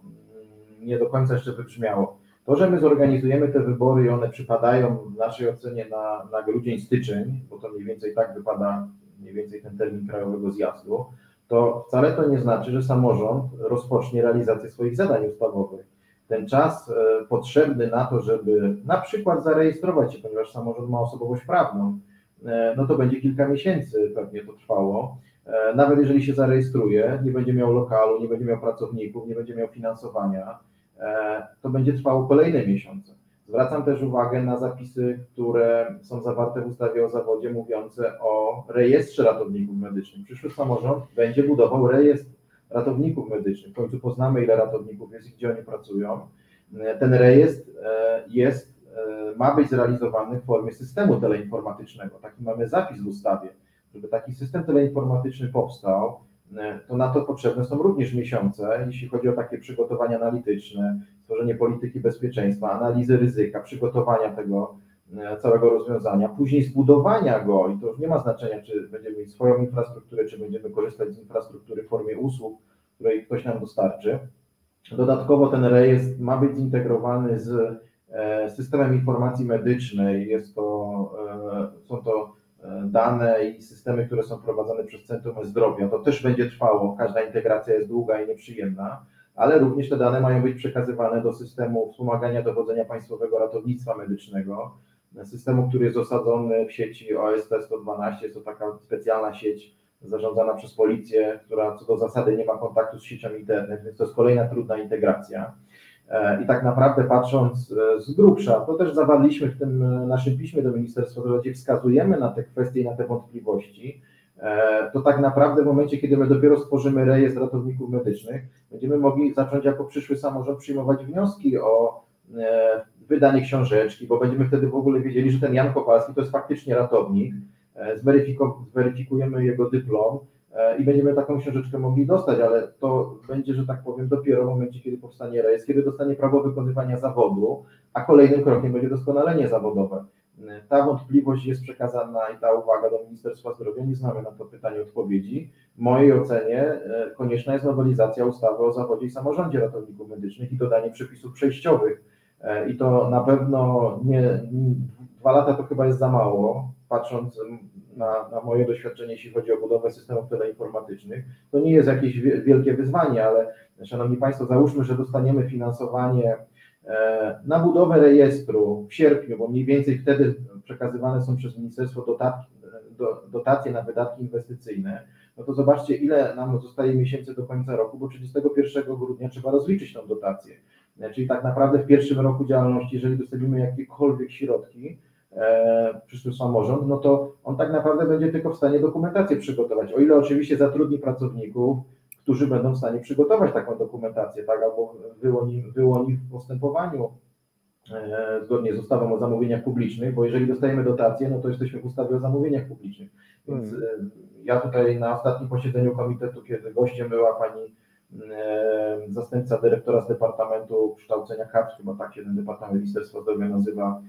nie do końca jeszcze wybrzmiało. To, że my zorganizujemy te wybory i one przypadają w naszej ocenie na, na grudzień, styczeń, bo to mniej więcej tak wypada mniej więcej ten termin krajowego zjazdu, to wcale to nie znaczy, że samorząd rozpocznie realizację swoich zadań ustawowych ten czas e, potrzebny na to, żeby na przykład zarejestrować się, ponieważ samorząd ma osobowość prawną, e, no to będzie kilka miesięcy pewnie to trwało. E, nawet jeżeli się zarejestruje, nie będzie miał lokalu, nie będzie miał pracowników, nie będzie miał finansowania, to będzie trwało kolejne miesiące. Zwracam też uwagę na zapisy, które są zawarte w ustawie o zawodzie, mówiące o rejestrze ratowników medycznych. Przyszły samorząd będzie budował rejestr ratowników medycznych. W końcu poznamy, ile ratowników jest i gdzie oni pracują. Ten rejestr e, jest, e, ma być zrealizowany w formie systemu teleinformatycznego. Taki mamy zapis w ustawie. Żeby taki system teleinformatyczny powstał, e, to na to potrzebne są również miesiące, jeśli chodzi o takie przygotowania analityczne, stworzenie polityki bezpieczeństwa, analizy ryzyka, przygotowania tego całego rozwiązania, później zbudowania go i to już nie ma znaczenia, czy będziemy mieć swoją infrastrukturę, czy będziemy korzystać z infrastruktury w formie usług, której ktoś nam dostarczy. Dodatkowo ten rejestr ma być zintegrowany z e, systemem informacji medycznej. Jest to, e, są to e, dane i systemy, które są prowadzone przez Centrum Zdrowia. To też będzie trwało. Każda integracja jest długa i nieprzyjemna, ale również te dane mają być przekazywane do systemu wspomagania dowodzenia Państwowego Ratownictwa Medycznego, systemu, który jest osadzony w sieci OST 112. Jest to taka specjalna sieć zarządzana przez policję, która co do zasady nie ma kontaktu z siecią internet, więc to jest kolejna trudna integracja. E, I tak naprawdę patrząc e, z grubsza, to też zawarliśmy w tym e, naszym piśmie do Ministerstwa Zdrowia, gdzie wskazujemy na te kwestie i na te wątpliwości, to tak naprawdę w momencie, kiedy my dopiero stworzymy rejestr ratowników medycznych, będziemy mogli zacząć jako przyszły samorząd przyjmować wnioski o wydanie książeczki, bo będziemy wtedy w ogóle wiedzieli, że ten Jan Kowalski to jest faktycznie ratownik, zweryfikujemy jego dyplom, i będziemy taką książeczkę mogli dostać, ale to będzie, że tak powiem, dopiero w momencie, kiedy powstanie rejestr, kiedy dostanie prawo wykonywania zawodu, a kolejnym krokiem będzie doskonalenie zawodowe. Ta wątpliwość jest przekazana i ta uwaga do Ministerstwa Zdrowia. Nie znamy na to pytanie odpowiedzi. W mojej ocenie e, konieczna jest nowelizacja ustawy o zawodzie i samorządzie ratowników medycznych i dodanie przepisów przejściowych. E, I to na pewno nie, dwa lata to chyba jest za mało, patrząc na, na moje doświadczenie, jeśli chodzi o budowę systemów teleinformatycznych. To nie jest jakieś wielkie wyzwanie, ale Szanowni Państwo, załóżmy, że dostaniemy finansowanie E, na budowę rejestru w sierpniu, bo mniej więcej wtedy przekazywane są przez ministerstwo dotacje, na wydatki inwestycyjne, no to zobaczcie, ile nam zostaje miesięcy do końca roku, bo 31 grudnia trzeba rozliczyć tą dotację. Czyli tak naprawdę w pierwszym roku działalności, jeżeli dostaniemy jakiekolwiek środki, przyszły samorząd, no to on tak naprawdę będzie tylko w stanie dokumentację przygotować. O ile oczywiście zatrudni pracowników, którzy będą w stanie przygotować taką dokumentację, tak, albo wyłoni, wyłoni w postępowaniu e, zgodnie z ustawą o zamówieniach publicznych, bo jeżeli dostajemy dotację, no to jesteśmy w ustawie o zamówieniach publicznych. Więc hmm. E, ja tutaj na ostatnim posiedzeniu komitetu, kiedy gościem była pani e, zastępca dyrektora z Departamentu Kształcenia kadr, chyba tak się ten Departament Ministerstwa Zdrowia nazywa,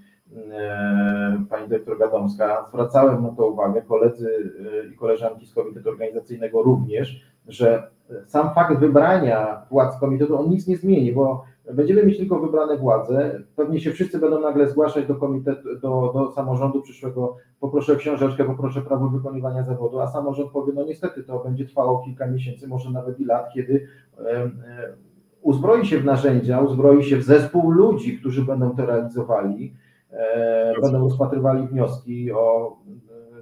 pani dyrektor Gadomska, zwracałem na to uwagę, koledzy i koleżanki z Komitetu Organizacyjnego również, że sam fakt wybrania władz komitetu, on nic nie zmieni, bo będziemy mieć tylko wybrane władze, pewnie się wszyscy będą nagle zgłaszać do komitetu, do, do samorządu przyszłego, poproszę książeczkę, poproszę prawo wykonywania zawodu, a samorząd powie, no niestety to będzie trwało kilka miesięcy, może nawet i lat, kiedy uzbroi się w narzędzia, uzbroi się w zespół ludzi, którzy będą to realizowali, e, będą rozpatrywali wnioski o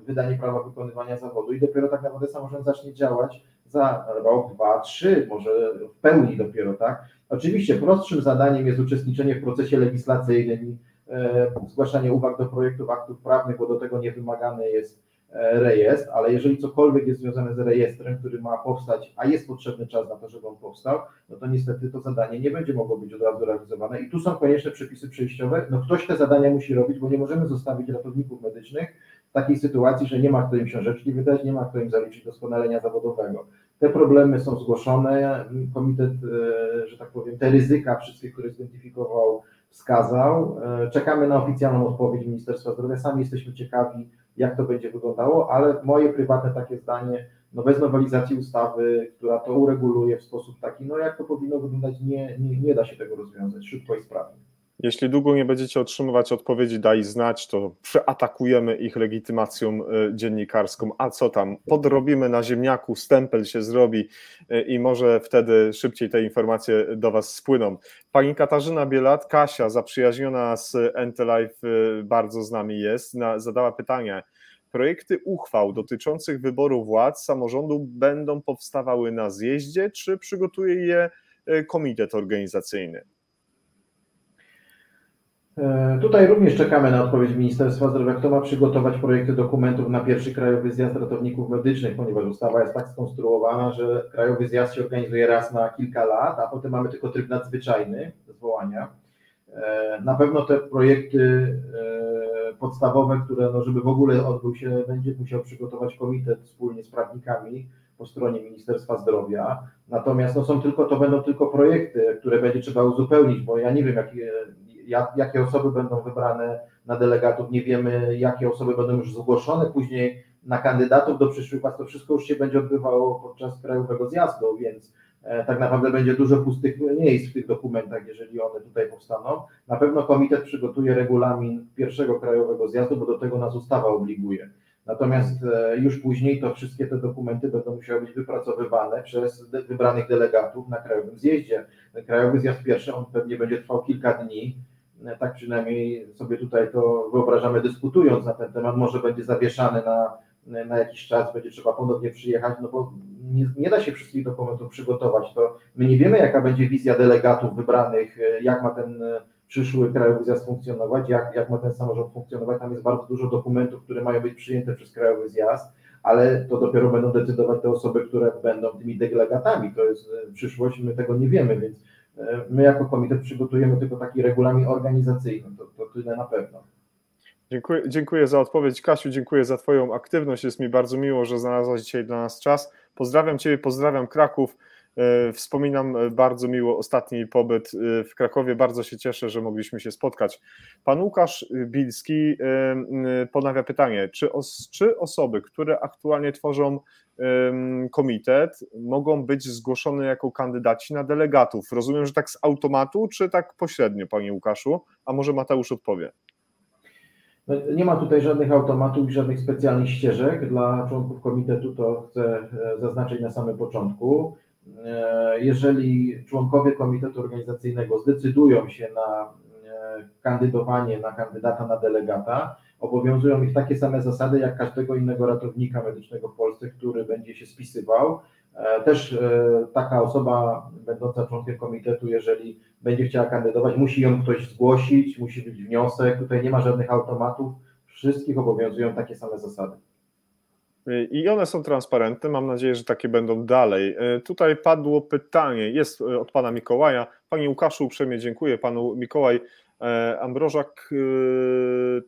wydanie prawa wykonywania zawodu i dopiero tak naprawdę samorząd zacznie działać za rok, dwa, trzy, może w pełni dopiero, tak? Oczywiście prostszym zadaniem jest uczestniczenie w procesie legislacyjnym, e, zgłaszanie uwag do projektów aktów prawnych, bo do tego nie wymagany jest e, rejestr, ale jeżeli cokolwiek jest związane z rejestrem, który ma powstać, a jest potrzebny czas na to, żeby on powstał, no to niestety to zadanie nie będzie mogło być od razu realizowane i tu są konieczne przepisy przejściowe. No ktoś te zadania musi robić, bo nie możemy zostawić ratowników medycznych takiej sytuacji, że nie ma kto im książeczki wydać, nie ma kto im zaliczyć doskonalenia zawodowego. Te problemy są zgłoszone, komitet, e, że tak powiem, te ryzyka wszystkie, które zidentyfikował, wskazał. E, czekamy na oficjalną odpowiedź Ministerstwa Zdrowia, sami jesteśmy ciekawi, jak to będzie wyglądało, ale moje prywatne takie zdanie, no bez nowelizacji ustawy, która to ureguluje w sposób taki, no jak to powinno wyglądać, nie, nie, nie da się tego rozwiązać szybko i sprawnie. Jeśli długo nie będziecie otrzymywać odpowiedzi, daj znać, to przeatakujemy ich legitymacją e, dziennikarską. A co tam? Podrobimy na ziemniaku, stempel się zrobi e, i może wtedy szybciej te informacje do Was spłyną. Pani Katarzyna Bielat, Kasia, zaprzyjaźniona z Entelife, bardzo z nami jest, zadała pytanie. Projekty uchwał dotyczących wyboru władz samorządu będą powstawały na zjeździe, czy przygotuje je e, komitet organizacyjny? E, tutaj również czekamy na odpowiedź Ministerstwa Zdrowia, kto ma przygotować projekty dokumentów na pierwszy Krajowy Zjazd Ratowników Medycznych, ponieważ ustawa jest tak skonstruowana, że Krajowy Zjazd się organizuje raz na kilka lat, a potem mamy tylko tryb nadzwyczajny zwołania. E, na pewno te projekty e, podstawowe, które no, żeby w ogóle odbył się, będzie musiał przygotować komitet wspólnie z prawnikami po stronie Ministerstwa Zdrowia. Natomiast no, są tylko, to będą tylko projekty, które będzie trzeba uzupełnić, bo ja nie wiem, jakie jak, jakie osoby będą wybrane na delegatów, nie wiemy, jakie osoby będą już zgłoszone później na kandydatów do przyszłych władz. To wszystko już się będzie odbywało podczas krajowego zjazdu, więc e, tak naprawdę będzie dużo pustych miejsc w tych dokumentach, jeżeli one tutaj powstaną. Na pewno komitet przygotuje regulamin pierwszego krajowego zjazdu, bo do tego nas ustawa obliguje. Natomiast e, już później to wszystkie te dokumenty będą musiały być wypracowywane przez wybranych delegatów na krajowym zjeździe. Ten krajowy zjazd pierwszy, on pewnie będzie trwał kilka dni tak przynajmniej sobie tutaj to wyobrażamy dyskutując na ten temat, może będzie zawieszany na, na jakiś czas, będzie trzeba ponownie przyjechać, no bo nie, nie, da się wszystkich dokumentów przygotować. To my nie wiemy, jaka będzie wizja delegatów wybranych, jak ma ten przyszły krajowy zjazd funkcjonować, jak, jak ma ten samorząd funkcjonować. Tam jest bardzo dużo dokumentów, które mają być przyjęte przez krajowy zjazd, ale to dopiero będą decydować te osoby, które będą tymi delegatami. To jest przyszłość, my tego nie wiemy, więc My jako komitet przygotujemy tylko taki regulamin organizacyjny, to, to tyle na pewno. Dziękuję, dziękuję za odpowiedź. Kasiu, dziękuję za Twoją aktywność. Jest mi bardzo miło, że znalazłaś dzisiaj dla nas czas. Pozdrawiam Ciebie, pozdrawiam Kraków. E, wspominam e, bardzo miło ostatni pobyt e, w Krakowie. Bardzo się cieszę, że mogliśmy się spotkać. Pan Łukasz Bilski ponawia pytanie: czy, os, czy osoby, które aktualnie tworzą komitet, mogą być zgłoszone jako kandydaci na delegatów? Rozumiem, że tak z automatu, czy tak pośrednio, panie Łukaszu? A może Mateusz odpowie? No, nie ma tutaj żadnych automatów i żadnych specjalnych ścieżek dla członków komitetu, to chcę zaznaczyć na samym początku. E, jeżeli członkowie komitetu organizacyjnego zdecydują się na e, kandydowanie na kandydata na delegata, obowiązują ich takie same zasady jak każdego innego ratownika medycznego w Polsce, który będzie się spisywał. E, też taka osoba będąca członkiem komitetu, jeżeli będzie chciała kandydować, musi ją ktoś zgłosić, musi być wniosek. Tutaj nie ma żadnych automatów, wszystkich obowiązują takie same zasady. I one są transparentne. Mam nadzieję, że takie będą dalej. E, tutaj padło pytanie, jest e, od pana Mikołaja. Panie Łukaszu, uprzejmie dziękuję. Panu Mikołaj e, Ambrożak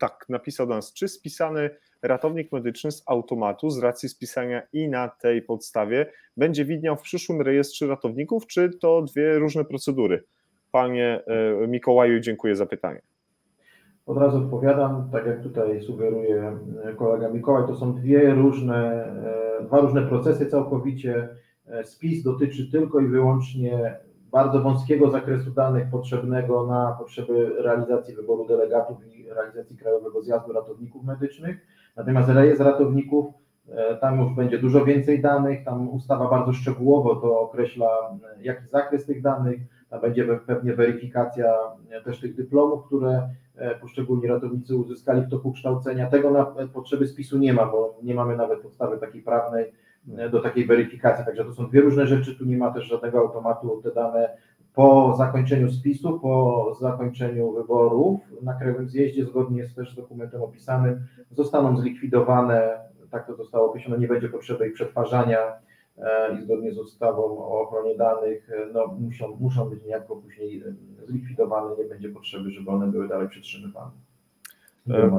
tak napisał do nas, czy spisany ratownik medyczny z automatu z racji spisania i na tej podstawie będzie widniał w przyszłym rejestrze ratowników, czy to dwie różne procedury? Panie Mikołaju, dziękuję za pytanie. Od razu odpowiadam, tak jak tutaj sugeruje e, kolega Mikołaj, to są dwie różne, e, dwa różne procesy całkowicie. E, spis dotyczy tylko i wyłącznie bardzo wąskiego zakresu danych potrzebnego na potrzeby realizacji wyboru delegatów i realizacji Krajowego Zjazdu Ratowników Medycznych. Natomiast rejestr ratowników, tam już będzie dużo więcej danych, tam ustawa bardzo szczegółowo to określa, jaki zakres tych danych, tam będzie pewnie weryfikacja też tych dyplomów, które poszczególni ratownicy uzyskali w toku kształcenia. Tego na potrzeby spisu nie ma, bo nie mamy nawet podstawy takiej prawnej e, do takiej weryfikacji. Także to są dwie różne rzeczy, tu nie ma też żadnego automatu. Te dane po zakończeniu spisu, po zakończeniu wyborów na Krajowym Zjeździe, zgodnie z też dokumentem opisanym, zostaną zlikwidowane, tak to zostało określone, nie będzie potrzeby ich przetwarzania E, i zgodnie z ustawą o ochronie danych e, no, muszą, muszą być niejako później e, zlikwidowane, nie będzie potrzeby, żeby one były dalej przetrzymywane.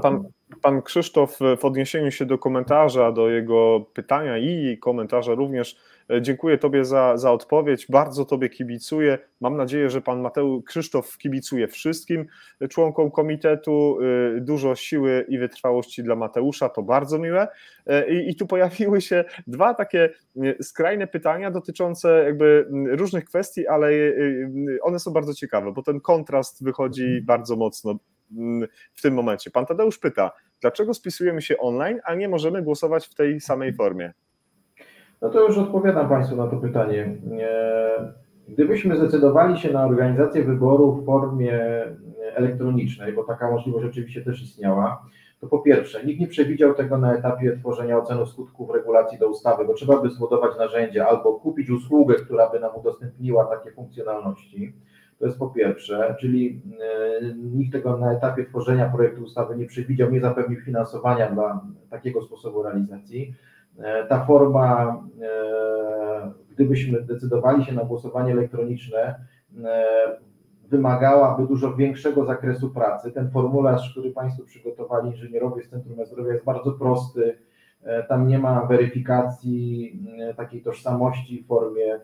Pan, pan Krzysztof w odniesieniu się do komentarza, do jego pytania i komentarza również Dziękuję Tobie za, za odpowiedź. Bardzo Tobie kibicuję. Mam nadzieję, że Pan Mateusz Krzysztof kibicuje wszystkim członkom komitetu. Y, dużo siły i wytrwałości dla Mateusza, to bardzo miłe. Y, I, I tu pojawiły się dwa takie y, skrajne pytania dotyczące jakby różnych kwestii, ale one są bardzo ciekawe, bo ten kontrast wychodzi mhm. bardzo mocno w tym momencie. Pan Tadeusz pyta, dlaczego spisujemy się online, a nie możemy głosować w tej samej formie? No to już odpowiadam Państwu na to pytanie. Gdybyśmy zdecydowali się na organizację wyboru w formie elektronicznej, bo taka możliwość oczywiście też istniała, to po pierwsze, nikt nie przewidział tego na etapie tworzenia oceny skutków regulacji do ustawy, bo trzeba by zbudować narzędzie albo kupić usługę, która by nam udostępniła takie funkcjonalności. To jest po pierwsze, czyli e, nikt tego na etapie tworzenia projektu ustawy nie przewidział, nie zapewnił finansowania dla takiego sposobu realizacji. E, ta forma, e, gdybyśmy decydowali się na głosowanie elektroniczne, e, wymagałaby dużo większego zakresu pracy. Ten formularz, który Państwo przygotowali, inżynierowie z Centrum Zdrowia, jest bardzo prosty. Tam nie ma weryfikacji takiej tożsamości w formie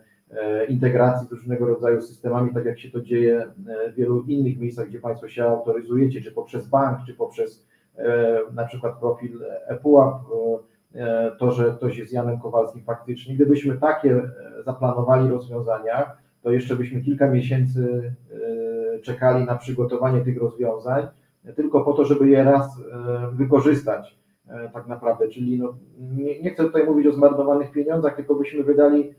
integracji z różnego rodzaju systemami, tak jak się to dzieje w wielu innych miejscach, gdzie Państwo się autoryzujecie, czy poprzez bank, czy poprzez na przykład profil ePUAP to, że ktoś jest Janem Kowalskim faktycznie. Gdybyśmy takie e, zaplanowali rozwiązania, to jeszcze byśmy kilka miesięcy e, czekali na przygotowanie tych rozwiązań, tylko po to, żeby je raz wykorzystać tak naprawdę. Czyli no, nie, nie chcę tutaj mówić o zmarnowanych pieniądzach, tylko byśmy wydali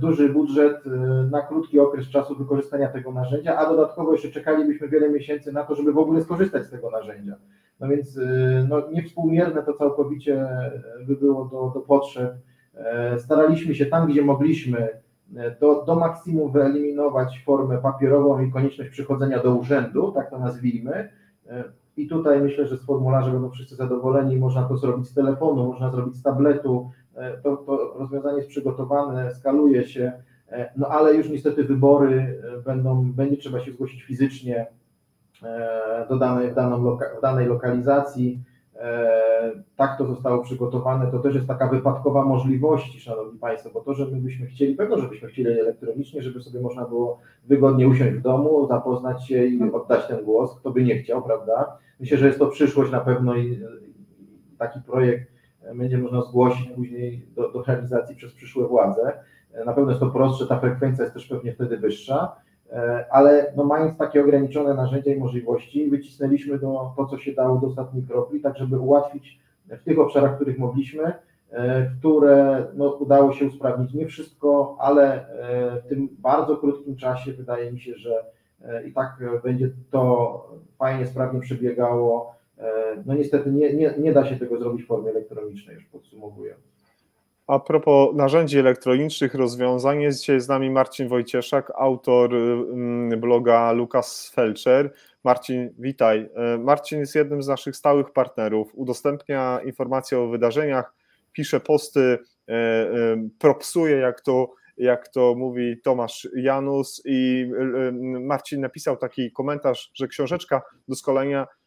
duży budżet na krótki okres czasu wykorzystania tego narzędzia, a dodatkowo jeszcze czekalibyśmy wiele miesięcy na to, żeby w ogóle skorzystać z tego narzędzia. No więc y, no, niewspółmierne to całkowicie by było do, do potrzeb. E, staraliśmy się tam, gdzie mogliśmy, e, do, do maksimum wyeliminować formę papierową i konieczność przychodzenia do urzędu, tak to nazwijmy. E, I tutaj myślę, że z formularza będą wszyscy zadowoleni. Można to zrobić z telefonu, można zrobić z tabletu. To, to rozwiązanie jest przygotowane, skaluje się, no ale już niestety wybory będą, będzie trzeba się zgłosić fizycznie do danej, w, daną danej lokalizacji. E, tak to zostało przygotowane, to też jest taka wypadkowa możliwości, Szanowni Państwo, bo to, że my byśmy chcieli, pewno, żebyśmy chcieli elektronicznie, żeby sobie można było wygodnie usiąść w domu, zapoznać się i oddać ten głos, kto by nie chciał, prawda? Myślę, że jest to przyszłość na pewno i taki projekt będzie można zgłosić później do, do realizacji przez przyszłe władze. Na pewno jest to prostsze, ta frekwencja jest też pewnie wtedy wyższa, ale no mając takie ograniczone narzędzia i możliwości, wycisnęliśmy do, to, co się dało do ostatniej kropli, tak żeby ułatwić w tych obszarach, w których mogliśmy, które no, udało się usprawnić. Nie wszystko, ale w tym bardzo krótkim czasie wydaje mi się, że i tak będzie to fajnie, sprawnie przebiegało. No niestety nie, nie, nie da się tego zrobić w formie elektronicznej, już podsumowując. A propos narzędzi elektronicznych, rozwiązań, jest dzisiaj z nami Marcin Wojcieszak, autor mm, bloga Lukas Felcher. Marcin, witaj. E, Marcin jest jednym z naszych stałych partnerów, udostępnia informacje o wydarzeniach, pisze posty, e, e, propsuje, jak to, jak to mówi Tomasz Janus i Marcin napisał taki komentarz, że książeczka do szkolenia E,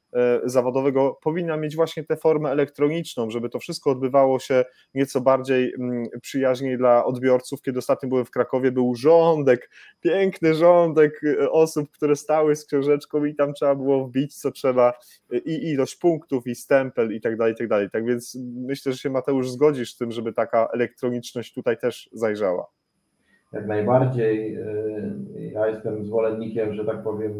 zawodowego powinna mieć właśnie tę formę elektroniczną, żeby to wszystko odbywało się nieco bardziej mm, przyjaźniej dla odbiorców. Kiedy ostatnio byłem w Krakowie, był rządek, piękny rządek e, osób, które stały z książeczką i tam trzeba było wbić co trzeba e, i ilość punktów i stempel i tak dalej, i tak dalej. Tak więc myślę, że się Mateusz zgodzisz z tym, żeby taka elektroniczność tutaj też zajrzała. Jak najbardziej. Ja jestem zwolennikiem, że tak powiem,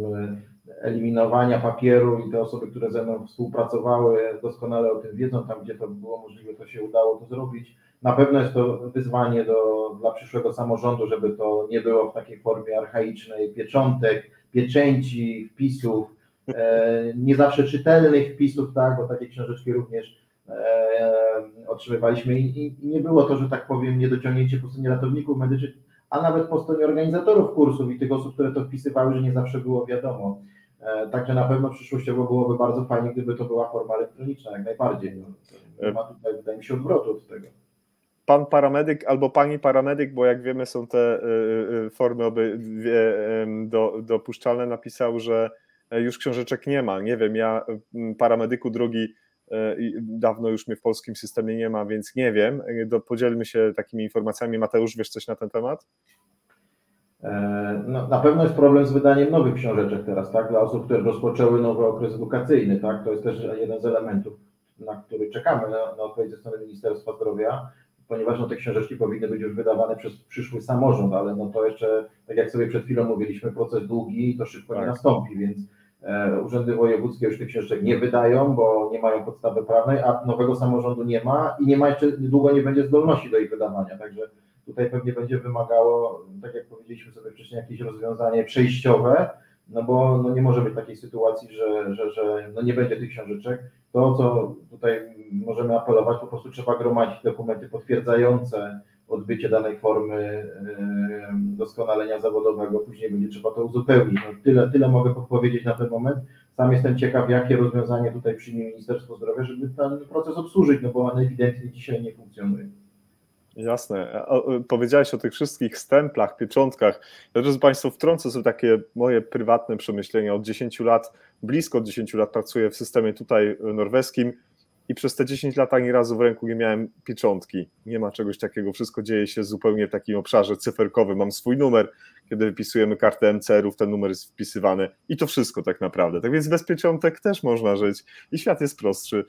eliminowania papieru i te osoby, które ze mną współpracowały, doskonale o tym wiedzą, tam gdzie to było możliwe, to się udało to zrobić. Na pewno jest to wyzwanie do, dla przyszłego samorządu, żeby to nie było w takiej formie archaicznej pieczątek, pieczęci, wpisów, e, nie zawsze czytelnych wpisów, tak, bo takie książeczki również e, otrzymywaliśmy i, i, nie było to, że tak powiem, niedociągnięcie po stronie ratowników medycznych, a nawet po stronie organizatorów kursów i tych osób, które to wpisywały, że nie zawsze było wiadomo. E, także na pewno przyszłościowo byłoby bardzo fajnie, gdyby to była forma elektroniczna, jak najbardziej. No, nie ma tutaj, wydaje mi się, odwrotu od tego. Pan paramedyk albo pani paramedyk, bo jak wiemy, są te e, e, formy obydwie do, dopuszczalne, napisał, że już książeczek nie ma. Nie wiem, ja paramedyku drugi dawno już mnie w polskim systemie nie ma, więc nie wiem. Podzielmy się takimi informacjami. Mateusz, wiesz coś na ten temat? E, no, na pewno jest problem z wydaniem nowych książeczek teraz, tak? Dla osób, które rozpoczęły nowy okres edukacyjny, tak? To jest też jeden z elementów, na który czekamy na, na odpowiedź ze strony Ministerstwa Zdrowia, ponieważ no, te książeczki powinny być już wydawane przez przyszły samorząd, ale no to jeszcze, tak jak sobie przed chwilą mówiliśmy, proces długi i to szybko tak. nie nastąpi, więc e, urzędy wojewódzkie już tych książeczek nie wydają, bo nie mają podstawy prawnej, a nowego samorządu nie ma i nie ma jeszcze, długo nie będzie zdolności do ich wydawania, także Tutaj pewnie będzie wymagało, tak jak powiedzieliśmy sobie wcześniej, jakieś rozwiązanie przejściowe, no bo no nie może być takiej sytuacji, że, że, że no nie będzie tych książeczek. To, co tutaj możemy apelować, po prostu trzeba gromadzić dokumenty potwierdzające odbycie danej formy doskonalenia zawodowego, później będzie trzeba to uzupełnić. No tyle, tyle mogę powiedzieć na ten moment. Sam jestem ciekaw, jakie rozwiązanie tutaj przyjmie Ministerstwo Zdrowia, żeby ten proces obsłużyć, no bo on ewidentnie dzisiaj nie funkcjonuje. Jasne. Powiedziałeś o tych wszystkich stemplach, pieczątkach. Ja, drodzy Państwo, wtrącę sobie takie moje prywatne przemyślenia. Od 10 lat, blisko 10 lat pracuję w systemie tutaj norweskim i przez te 10 lat ani razu w ręku nie miałem pieczątki. Nie ma czegoś takiego. Wszystko dzieje się zupełnie w takim obszarze cyferkowym. Mam swój numer, kiedy wypisujemy kartę MCR-ów, ten numer jest wpisywany i to wszystko tak naprawdę. Tak więc bez pieczątek też można żyć i świat jest prostszy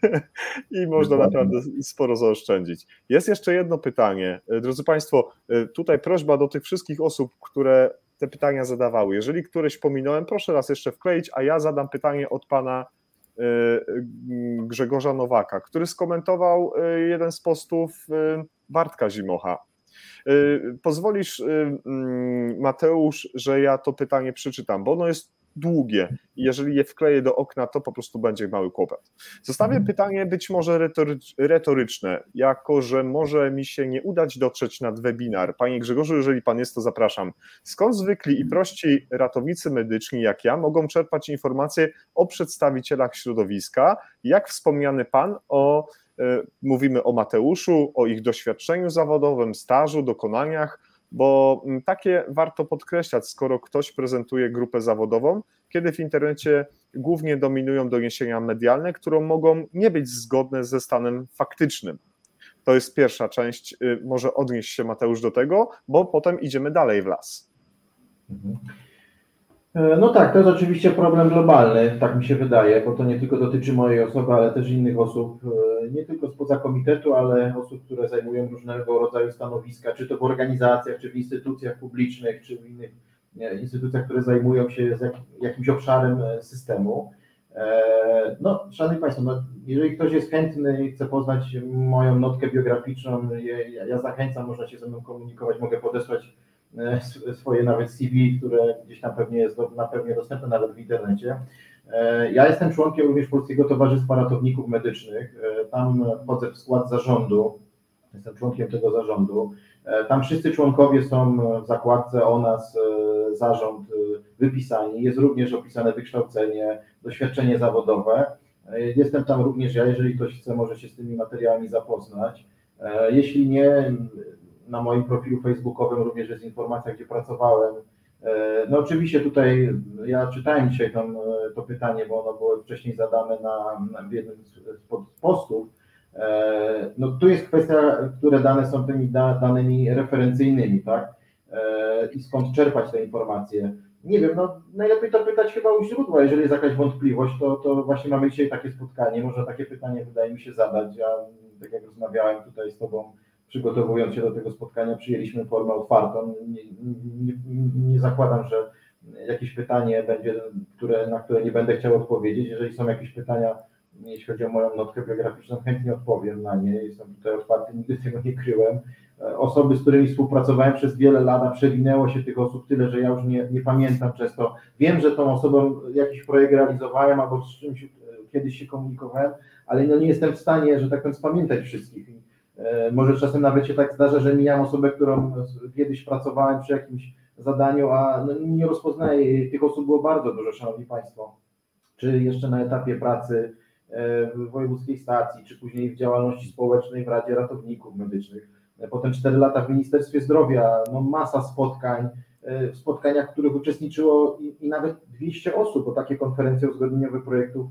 i można naprawdę sporo zaoszczędzić. Jest jeszcze jedno pytanie. Drodzy Państwo, tutaj prośba do tych wszystkich osób, które te pytania zadawały. Jeżeli któreś pominąłem, proszę raz jeszcze wkleić, a ja zadam pytanie od Pana Grzegorza Nowaka, który skomentował y, jeden z postów Bartka Zimocha. Pozwolisz, mm, Mateusz, że ja to pytanie przeczytam, bo ono jest długie i jeżeli je wkleję do okna, to po prostu będzie mały kłopot. Zostawię mhm. pytanie być może retoryczne, jako że może mi się nie udać dotrzeć nad webinar. Panie Grzegorzu, jeżeli Pan jest, to zapraszam. Skąd zwykli i prości ratownicy medyczni jak ja mogą czerpać informacje o przedstawicielach środowiska, jak wspomniany Pan o, e, mówimy o Mateuszu, o ich doświadczeniu zawodowym, stażu, dokonaniach, bo mm, takie warto podkreślać, skoro ktoś prezentuje grupę zawodową, kiedy w internecie głównie dominują doniesienia medialne, które mogą nie być zgodne ze stanem faktycznym. To jest pierwsza część, y, może odnieść się Mateusz do tego, bo potem idziemy dalej w las. Mhm. E, no tak, to jest oczywiście problem globalny, tak mi się wydaje, bo to nie tylko dotyczy mojej osoby, ale też innych osób, e, nie tylko spoza komitetu, ale osób, które zajmują różnego rodzaju stanowiska, czy to w organizacjach, czy w instytucjach publicznych, czy w innych instytucjach, które zajmują się jakimś obszarem e, systemu. No, Szanowni Państwo, no, jeżeli ktoś jest chętny i chce poznać moją notkę biograficzną, ja, zachęcam, można się ze mną komunikować, mogę podesłać E, swoje nawet CV, które gdzieś tam pewnie jest na pewno dostępne nawet w internecie. E, ja jestem członkiem również Polskiego Towarzystwa Ratowników Medycznych. E, tam wchodzę w skład zarządu, jestem członkiem tego zarządu. Tam wszyscy członkowie są w zakładce o nas, zarząd wypisani. Jest również opisane wykształcenie, doświadczenie zawodowe. Jestem tam również ja, jeżeli ktoś chce, może się z tymi materiałami zapoznać. Jeśli nie, na moim profilu facebookowym również jest informacja, gdzie pracowałem. E, no oczywiście tutaj ja czytałem dzisiaj tam e, to pytanie, bo ono było wcześniej zadane na, na jednym z postów. E, no tu jest kwestia, które dane są tymi danymi referencyjnymi, tak? I skąd czerpać te informacje. Nie wiem, no najlepiej to pytać chyba u źródła, jeżeli jest jakaś wątpliwość, to, to właśnie mamy dzisiaj takie spotkanie, może takie pytanie wydaje mi się zadać. Ja, tak jak rozmawiałem tutaj z Tobą, przygotowując się do tego spotkania, przyjęliśmy formę otwartą. Nie, nie, nie, zakładam, że jakieś pytanie będzie, które, na które nie będę chciał odpowiedzieć. Jeżeli są jakieś pytania, jeśli chodzi o moją notkę biograficzną, chętnie odpowiem na nie. Jestem tutaj otwarty, nigdy tego nie kryłem. Osoby, z którymi współpracowałem przez wiele lat, przewinęło się tych osób tyle, że ja już nie, nie pamiętam często. Wiem, że tą osobą jakiś projekt realizowałem albo z czymś kiedyś się komunikowałem, ale no nie jestem w stanie, że tak powiem, spamiętać wszystkich może czasem nawet się tak zdarza, że mijam osobę, którą kiedyś pracowałem przy jakimś zadaniu, a no nie rozpoznaję. Tych osób było bardzo dużo, Szanowni Państwo. Czy jeszcze na etapie pracy e, w wojewódzkiej stacji, czy później w działalności społecznej w Radzie Ratowników Medycznych. E, potem 4 lata w Ministerstwie Zdrowia, no masa spotkań, w spotkaniach, w których uczestniczyło i, i nawet 200 osób, bo takie konferencje uzgodnieniowe projektu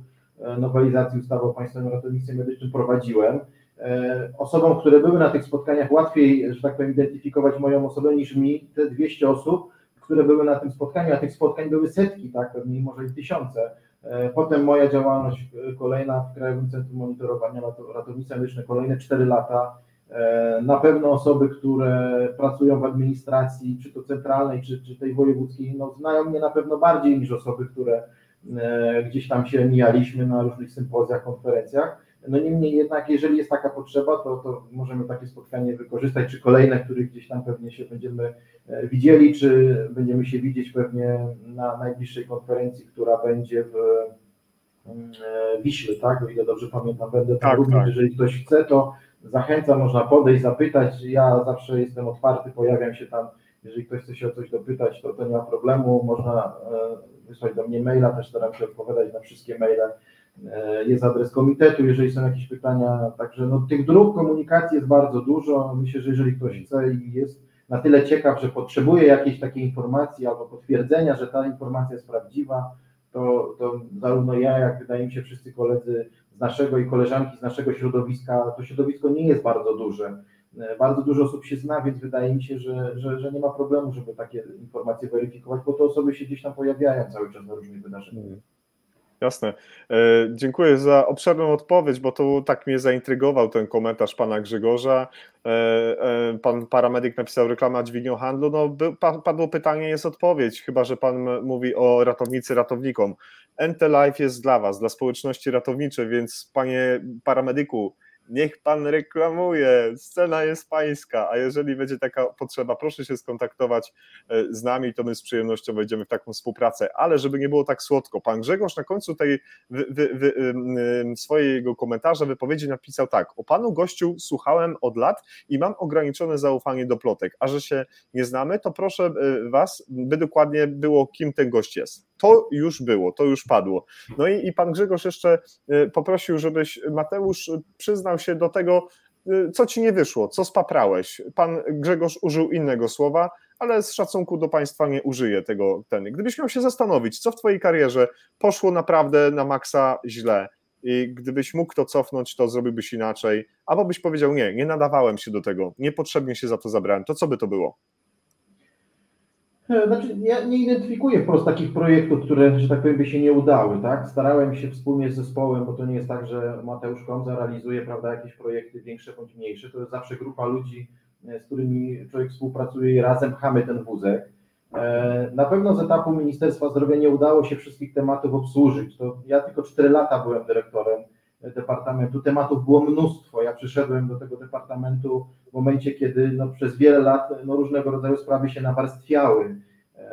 nowelizacji ustawy o Państwowym Ratownictwie Medycznym prowadziłem. E, osobom, które były na tych spotkaniach, łatwiej, że tak powiem, identyfikować moją osobę niż mi, te 200 osób, które były na tym spotkaniu, a tych spotkań były setki, tak, pewnie może i tysiące. E, potem moja działalność e, kolejna w Krajowym Centrum Monitorowania Ratownictwa Medycznego, kolejne 4 lata. Na pewno osoby, które pracują w administracji, czy to centralnej, czy, czy tej wojewódzkiej, no, znają mnie na pewno bardziej niż osoby, które gdzieś tam się mijaliśmy na różnych sympozjach, konferencjach. No niemniej jednak, jeżeli jest taka potrzeba, to, to możemy takie spotkanie wykorzystać, czy kolejne, których gdzieś tam pewnie się będziemy e, widzieli, czy będziemy się widzieć pewnie na najbliższej konferencji, która będzie w mm, e, Wiśle, tak? O ile dobrze pamiętam, będę tam tak, również, tak. jeżeli ktoś chce, to zachęcam, można podejść, zapytać. Ja zawsze jestem otwarty, pojawiam się tam. Jeżeli ktoś chce się o coś dopytać, to to nie ma problemu. Można e, wysłać do mnie maila, też staram się odpowiadać na wszystkie maile jest adres komitetu, jeżeli są jakieś pytania. Także no, tych dróg komunikacji jest bardzo dużo. Myślę, że jeżeli ktoś chce i jest na tyle ciekaw, że potrzebuje jakiejś takiej informacji albo potwierdzenia, że ta informacja jest prawdziwa, to, to zarówno ja, jak wydaje mi się wszyscy koledzy z naszego i koleżanki z naszego środowiska, to środowisko nie jest bardzo duże. E, bardzo dużo osób się zna, więc wydaje mi się, że, że, że nie ma problemu, żeby takie informacje weryfikować, bo te osoby się gdzieś tam pojawiają cały czas na różnych wydarzeniach. Jasne. E, dziękuję za obszerną odpowiedź, bo to tak mnie zaintrygował ten komentarz pana Grzegorza. E, e, pan paramedyk napisał reklama dźwignią handlu. No, padło pytanie, jest odpowiedź, chyba że pan mówi o ratownicy ratownikom. NT Life jest dla was, dla społeczności ratowniczej, więc panie paramedyku, niech pan reklamuje, scena jest pańska, a jeżeli będzie taka potrzeba, proszę się skontaktować e, z nami, to my z przyjemnością wejdziemy w taką współpracę, ale żeby nie było tak słodko, pan Grzegorz na końcu tej wy, wy, wy, swojego komentarza, wypowiedzi napisał tak, o panu gościu słuchałem od lat i mam ograniczone zaufanie do plotek, a że się nie znamy, to proszę e, was, by dokładnie było, kim ten gość jest. To już było, to już padło. No i, i pan Grzegorz jeszcze e, poprosił, żebyś Mateusz przyznał się do tego, y, co ci nie wyszło, co spaprałeś. Pan Grzegorz użył innego słowa, ale z szacunku do państwa nie użyję tego. Ten. Gdybyś miał się zastanowić, co w twojej karierze poszło naprawdę na maksa źle, i gdybyś mógł to cofnąć, to zrobiłbyś inaczej, albo byś powiedział, nie, nie nadawałem się do tego, niepotrzebnie się za to zabrałem, to co by to było? E, znaczy, ja nie identyfikuję wprost takich projektów, które, że tak powiem, by się nie udały, tak? Starałem się wspólnie z zespołem, bo to nie jest tak, że Mateusz Komza realizuje, prawda, jakieś projekty większe bądź mniejsze, to jest zawsze grupa ludzi, e, z którymi człowiek współpracuje i razem pchamy ten wózek. E, na pewno z etapu Ministerstwa Zdrowia nie udało się wszystkich tematów obsłużyć. To ja tylko 4 lata byłem dyrektorem departamentu. Tematów było mnóstwo. Ja przyszedłem do tego departamentu w momencie, kiedy no, przez wiele lat no, różnego rodzaju sprawy się nawarstwiały. E,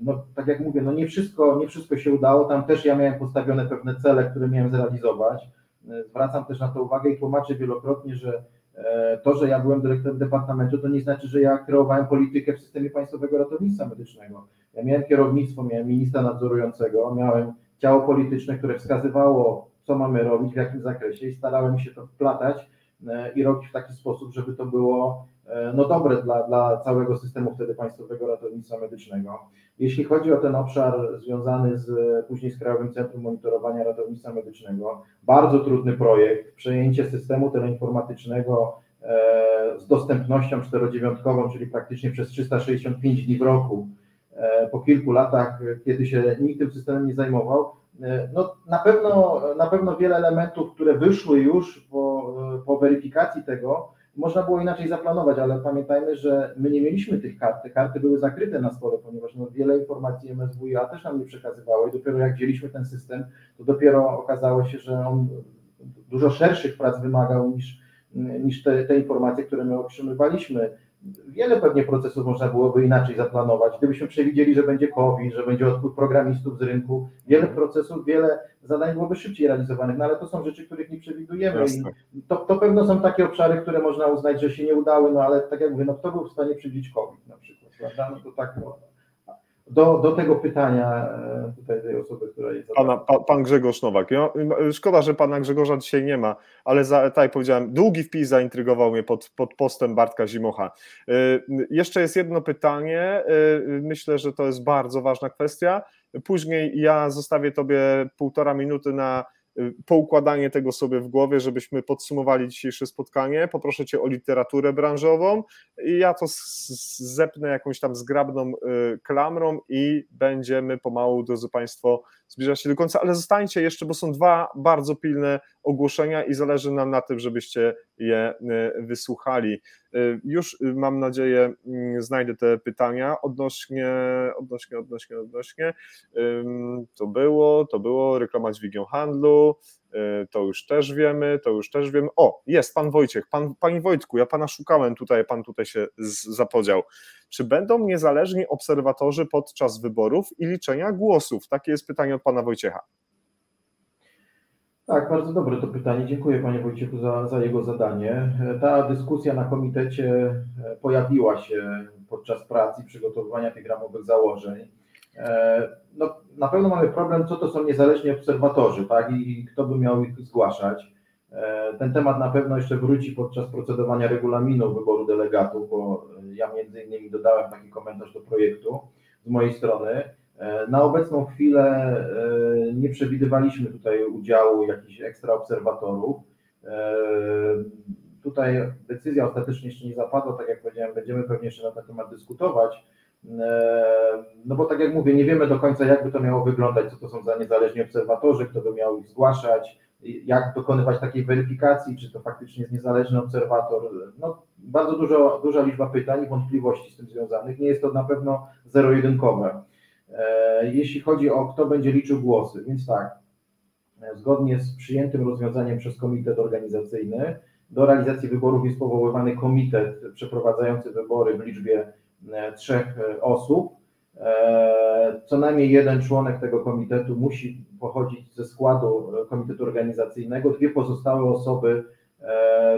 no, tak jak mówię, no nie wszystko, nie wszystko się udało. Tam też ja miałem postawione pewne cele, które miałem zrealizować. E, zwracam też na to uwagę i tłumaczę wielokrotnie, że E, to, że ja byłem dyrektorem departamentu, to nie znaczy, że ja kreowałem politykę w systemie Państwowego Ratownictwa Medycznego. Ja miałem kierownictwo, miałem ministra nadzorującego, miałem ciało polityczne, które wskazywało, co mamy robić, w jakim zakresie i starałem się to wplatać e, i robić w taki sposób, żeby to było e, no, dobre dla, dla całego systemu wtedy Państwowego Ratownictwa Medycznego. Jeśli chodzi o ten obszar związany z później z Krajowym Centrum Monitorowania Ratownictwa Medycznego, bardzo trudny projekt, przejęcie systemu teleinformatycznego e, z dostępnością czterodziewiątkową, czyli praktycznie przez 365 dni w roku, po kilku latach, kiedy się nikt tym systemem nie zajmował, no, na, pewno, na pewno wiele elementów, które wyszły już po, po weryfikacji tego, można było inaczej zaplanować, ale pamiętajmy, że my nie mieliśmy tych kart. Te karty były zakryte na stole, ponieważ no, wiele informacji MSWiA też nam nie przekazywało i dopiero jak wzięliśmy ten system, to dopiero okazało się, że on dużo szerszych prac wymagał niż, niż te, te informacje, które my otrzymywaliśmy wiele pewnie procesów można byłoby inaczej zaplanować. Gdybyśmy przewidzieli, że będzie COVID, że będzie odpływ programistów z rynku, wiele procesów, wiele zadań byłoby szybciej realizowanych, no ale to są rzeczy, których nie przewidujemy i to, to pewno są takie obszary, które można uznać, że się nie udały, no ale tak jak mówię, no kto był w stanie przewidzieć COVID na przykład, prawda? No to tak, no, do, do tego pytania e, tutaj tej osoby, która jest. Pana, pa, pan Grzegorz Nowak. Szkoda, że pana Grzegorza dzisiaj nie ma, ale za, tak jak powiedziałem, długi wpis zaintrygował mnie pod, pod postem Bartka Zimocha. E, jeszcze jest jedno pytanie. E, myślę, że to jest bardzo ważna kwestia. Później ja zostawię tobie półtora minuty na poukładanie tego sobie w głowie, żebyśmy podsumowali dzisiejsze spotkanie. Poproszę Cię o literaturę branżową i ja to zepnę jakąś tam zgrabną y, klamrą i będziemy pomału, drodzy Państwo, zbliżać się do końca, ale zostańcie jeszcze, bo są dwa bardzo pilne ogłoszenia i zależy nam na tym, żebyście je y, wysłuchali. Już mam nadzieję mm, znajdę te pytania odnośnie, odnośnie, odnośnie, odnośnie. To było, to było reklama dźwignią handlu, to już też wiemy, to już też wiemy. O, jest pan Wojciech, pan, panie Wojtku, ja pana szukałem tutaj, pan tutaj się zapodział. Czy będą niezależni obserwatorzy podczas wyborów i liczenia głosów? Takie jest pytanie od pana Wojciecha. Tak, bardzo dobre to pytanie. Dziękuję Panie Wojciechu za, za jego zadanie. Ta dyskusja na komitecie e, pojawiła się podczas pracy i przygotowywania tych ramowych założeń. E, no, na pewno mamy problem, co to są niezależni obserwatorzy, tak, i kto by miał ich zgłaszać. E, ten temat na pewno jeszcze wróci podczas procedowania regulaminu wyboru delegatów, bo ja między innymi dodałem taki komentarz do projektu z mojej strony. E, na obecną chwilę e, nie przewidywaliśmy tutaj udziału jakichś ekstra obserwatorów. E, tutaj decyzja ostatecznie jeszcze nie zapadła, tak jak powiedziałem, będziemy pewnie jeszcze na ten temat dyskutować. No bo tak jak mówię, nie wiemy do końca, jakby to miało wyglądać, co to są za niezależni obserwatorzy, kto by miał ich zgłaszać, jak dokonywać takiej weryfikacji, czy to faktycznie jest niezależny obserwator. No, bardzo dużo, duża liczba pytań i wątpliwości z tym związanych. Nie jest to na pewno zero-jedynkowe. E, jeśli chodzi o kto będzie liczył głosy, więc tak, e, zgodnie z przyjętym rozwiązaniem przez komitet organizacyjny, do realizacji wyborów jest powoływany komitet przeprowadzający wybory w liczbie e, trzech osób. Co najmniej jeden członek tego komitetu musi pochodzić ze składu komitetu organizacyjnego. Dwie pozostałe osoby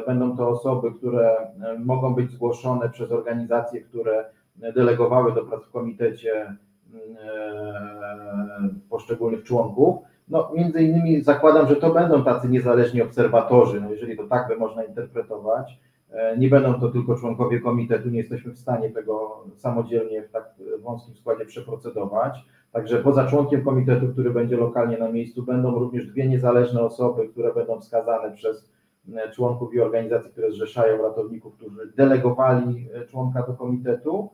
będą to osoby, które mogą być zgłoszone przez organizacje, które delegowały do prac w komitecie E, poszczególnych członków. No, między innymi zakładam, że to będą tacy niezależni obserwatorzy, no jeżeli to tak by można interpretować. E, nie będą to tylko członkowie komitetu, nie jesteśmy w stanie tego samodzielnie w tak wąskim składzie przeprocedować. Także poza członkiem komitetu, który będzie lokalnie na miejscu, będą również dwie niezależne osoby, które będą wskazane przez e, członków i organizacji, które zrzeszają ratowników, którzy delegowali e, członka do komitetu.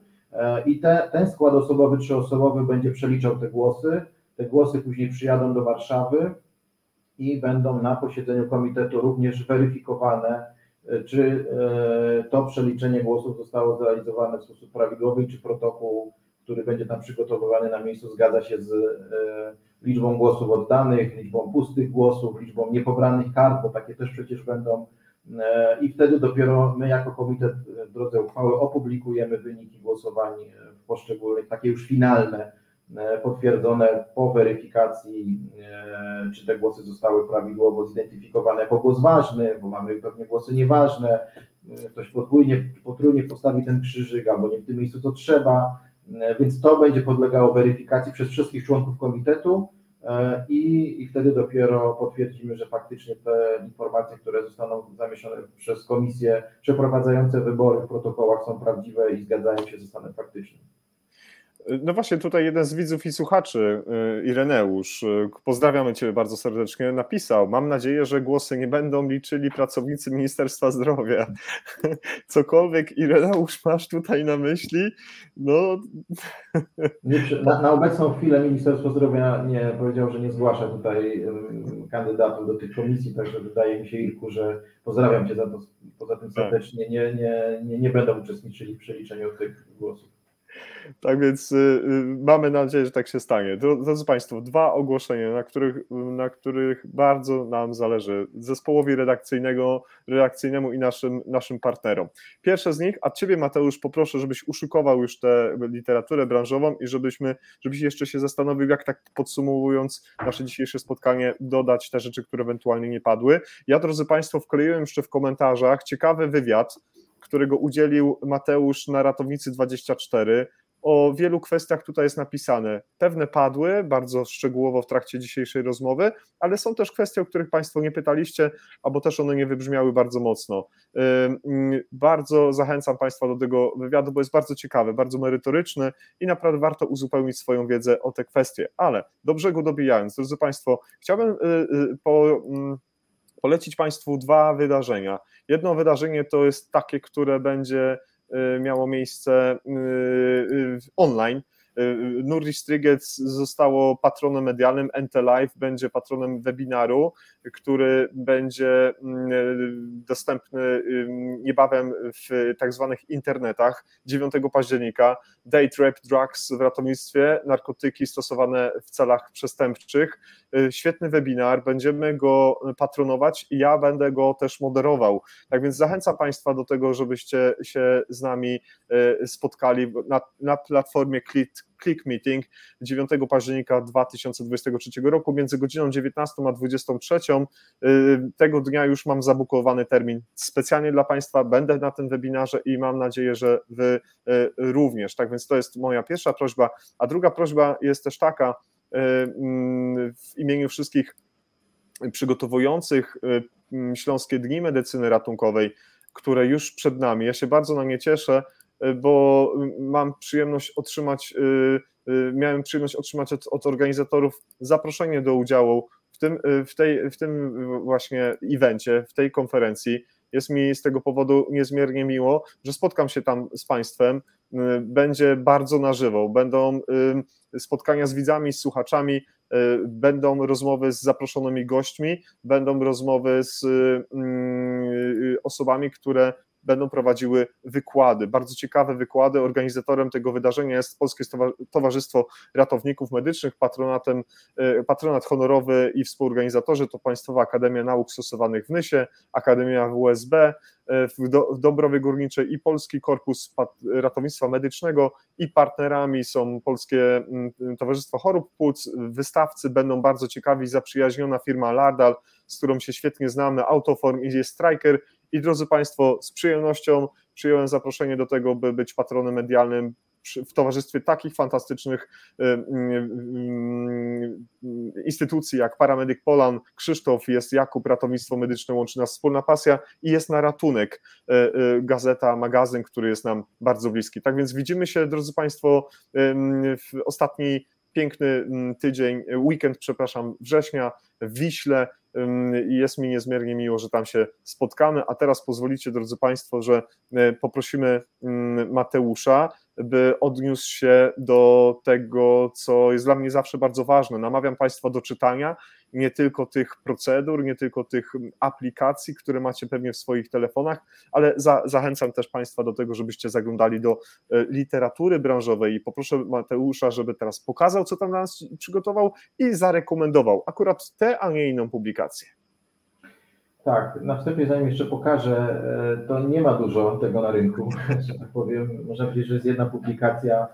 I te, ten skład osobowy, trzyosobowy będzie przeliczał te głosy. Te głosy później przyjadą do Warszawy i będą na posiedzeniu komitetu również weryfikowane czy e, to przeliczenie głosów zostało zrealizowane w sposób prawidłowy, czy protokół, który będzie tam przygotowywany na miejscu, zgadza się z e, liczbą głosów oddanych, liczbą pustych głosów, liczbą niepobranych kart, bo takie też przecież będą. E, I wtedy dopiero my, jako komitet w drodze uchwały, opublikujemy wyniki głosowań w poszczególnych, takie już finalne potwierdzone po weryfikacji, e, czy te głosy zostały prawidłowo zidentyfikowane jako głos ważny, bo mamy pewnie głosy nieważne, e, ktoś podwójnie, potrójnie postawi ten krzyżyk, albo nie w tym miejscu to trzeba, więc to będzie podlegało weryfikacji przez wszystkich członków komitetu i, i wtedy dopiero potwierdzimy, że faktycznie te informacje, które zostaną zamieszczone przez komisje przeprowadzające wybory w protokołach są prawdziwe i zgadzają się ze stanem faktycznym. No właśnie, tutaj jeden z widzów i słuchaczy, y, Ireneusz, y, pozdrawiamy Cię bardzo serdecznie, napisał: Mam nadzieję, że głosy nie będą liczyli pracownicy Ministerstwa Zdrowia. Cokolwiek, Ireneusz, masz tutaj na myśli? No. Na, na, obecną chwilę Ministerstwo Zdrowia nie powiedział, że nie zgłasza tutaj kandydatów do tych komisji, także wydaje mi się, Ilku, że pozdrawiam Cię za to. Poza tym tak. serdecznie nie, nie, nie, nie będą uczestniczyli w przeliczeniu tych głosów. Tak więc y, y, mamy nadzieję, że tak się stanie. Drodzy Państwo, dwa ogłoszenia, na których, na których bardzo nam zależy zespołowi redakcyjnego, redakcyjnemu i naszym, naszym partnerom. Pierwsze z nich, a Ciebie Mateusz poproszę, żebyś uszykował już tę literaturę branżową i żebyśmy, żebyś jeszcze się zastanowił, jak tak podsumowując nasze dzisiejsze spotkanie, dodać te rzeczy, które ewentualnie nie padły. Ja, drodzy Państwo, wkleiłem jeszcze w komentarzach ciekawy wywiad, którego udzielił Mateusz na Ratownicy 24. O wielu kwestiach tutaj jest napisane. Pewne padły bardzo szczegółowo w trakcie dzisiejszej rozmowy, ale są też kwestie, o których Państwo nie pytaliście, albo też one nie wybrzmiały bardzo mocno. Bardzo zachęcam Państwa do tego wywiadu, bo jest bardzo ciekawy, bardzo merytoryczny i naprawdę warto uzupełnić swoją wiedzę o te kwestie. Ale do brzegu dobijając, drodzy Państwo, chciałbym y, y, po polecić Państwu dwa wydarzenia. Jedno wydarzenie to jest takie, które będzie y, miało miejsce y, y, online. Nurdi Strygec zostało patronem medialnym, NT Live będzie patronem webinaru, który będzie dostępny niebawem w tak zwanych internetach 9 października. Date Rap Drugs w ratownictwie, narkotyki stosowane w celach przestępczych. Świetny webinar, będziemy go patronować i ja będę go też moderował. Tak więc zachęcam Państwa do tego, żebyście się z nami spotkali na, na platformie Click, Click Meeting 9 października 2023 roku między godziną 19 a 23. Y, tego dnia już mam zabukowany termin specjalnie dla Państwa, będę na tym webinarze i mam nadzieję, że Wy również. Tak więc to jest moja pierwsza prośba. A druga prośba jest też taka, mm, w imieniu wszystkich przygotowujących Śląskie Dni Medycyny Ratunkowej, które już przed nami. Ja się bardzo na nie cieszę, bo mam przyjemność otrzymać, y, y, miałem przyjemność otrzymać od, od organizatorów zaproszenie do udziału w tym, w, tej, w tym właśnie evencie, w tej konferencji. Jest mi z tego powodu niezmiernie miło, że spotkam się tam z Państwem. Będzie bardzo na żywo. Będą spotkania z widzami, z słuchaczami, będą rozmowy z zaproszonymi gośćmi, będą rozmowy z osobami, które będą prowadziły wykłady, bardzo ciekawe wykłady. Organizatorem tego wydarzenia jest Polskie Towarzystwo Ratowników Medycznych, patronatem, e, patronat honorowy i współorganizatorzy to Państwowa Akademia Nauk Stosowanych w Nysie, Akademia WSB w, Do, w Dobrowie Górniczej i Polski Korpus Ratownictwa Medycznego i partnerami są Polskie mm, Towarzystwo Chorób Płuc, wystawcy będą bardzo ciekawi, zaprzyjaźniona firma Lardal, z którą się świetnie znamy, Autoform i Striker. I drodzy Państwo, z przyjemnością przyjąłem zaproszenie do tego, by być patronem medialnym w towarzystwie takich fantastycznych instytucji jak Paramedyk Polan, Krzysztof, jest Jakub, Ratownictwo Medyczne, łączy nas wspólna pasja i jest na ratunek gazeta, magazyn, który jest nam bardzo bliski. Tak więc widzimy się, drodzy Państwo, w ostatni piękny tydzień, weekend, przepraszam, września w Wiśle jest mi niezmiernie miło, że tam się spotkamy. A teraz pozwolicie, drodzy Państwo, że poprosimy Mateusza, by odniósł się do tego, co jest dla mnie zawsze bardzo ważne. Namawiam Państwa do czytania nie tylko tych procedur, nie tylko tych aplikacji, które macie pewnie w swoich telefonach, ale za, zachęcam też Państwa do tego, żebyście zaglądali do e, literatury branżowej i poproszę Mateusza, żeby teraz pokazał, co tam dla nas przygotował i zarekomendował akurat tę, a nie inną publikację. Tak, na wstępie zanim jeszcze pokażę, e, to nie ma dużo tego na rynku, że tak powiem. Można powiedzieć, że jest jedna publikacja,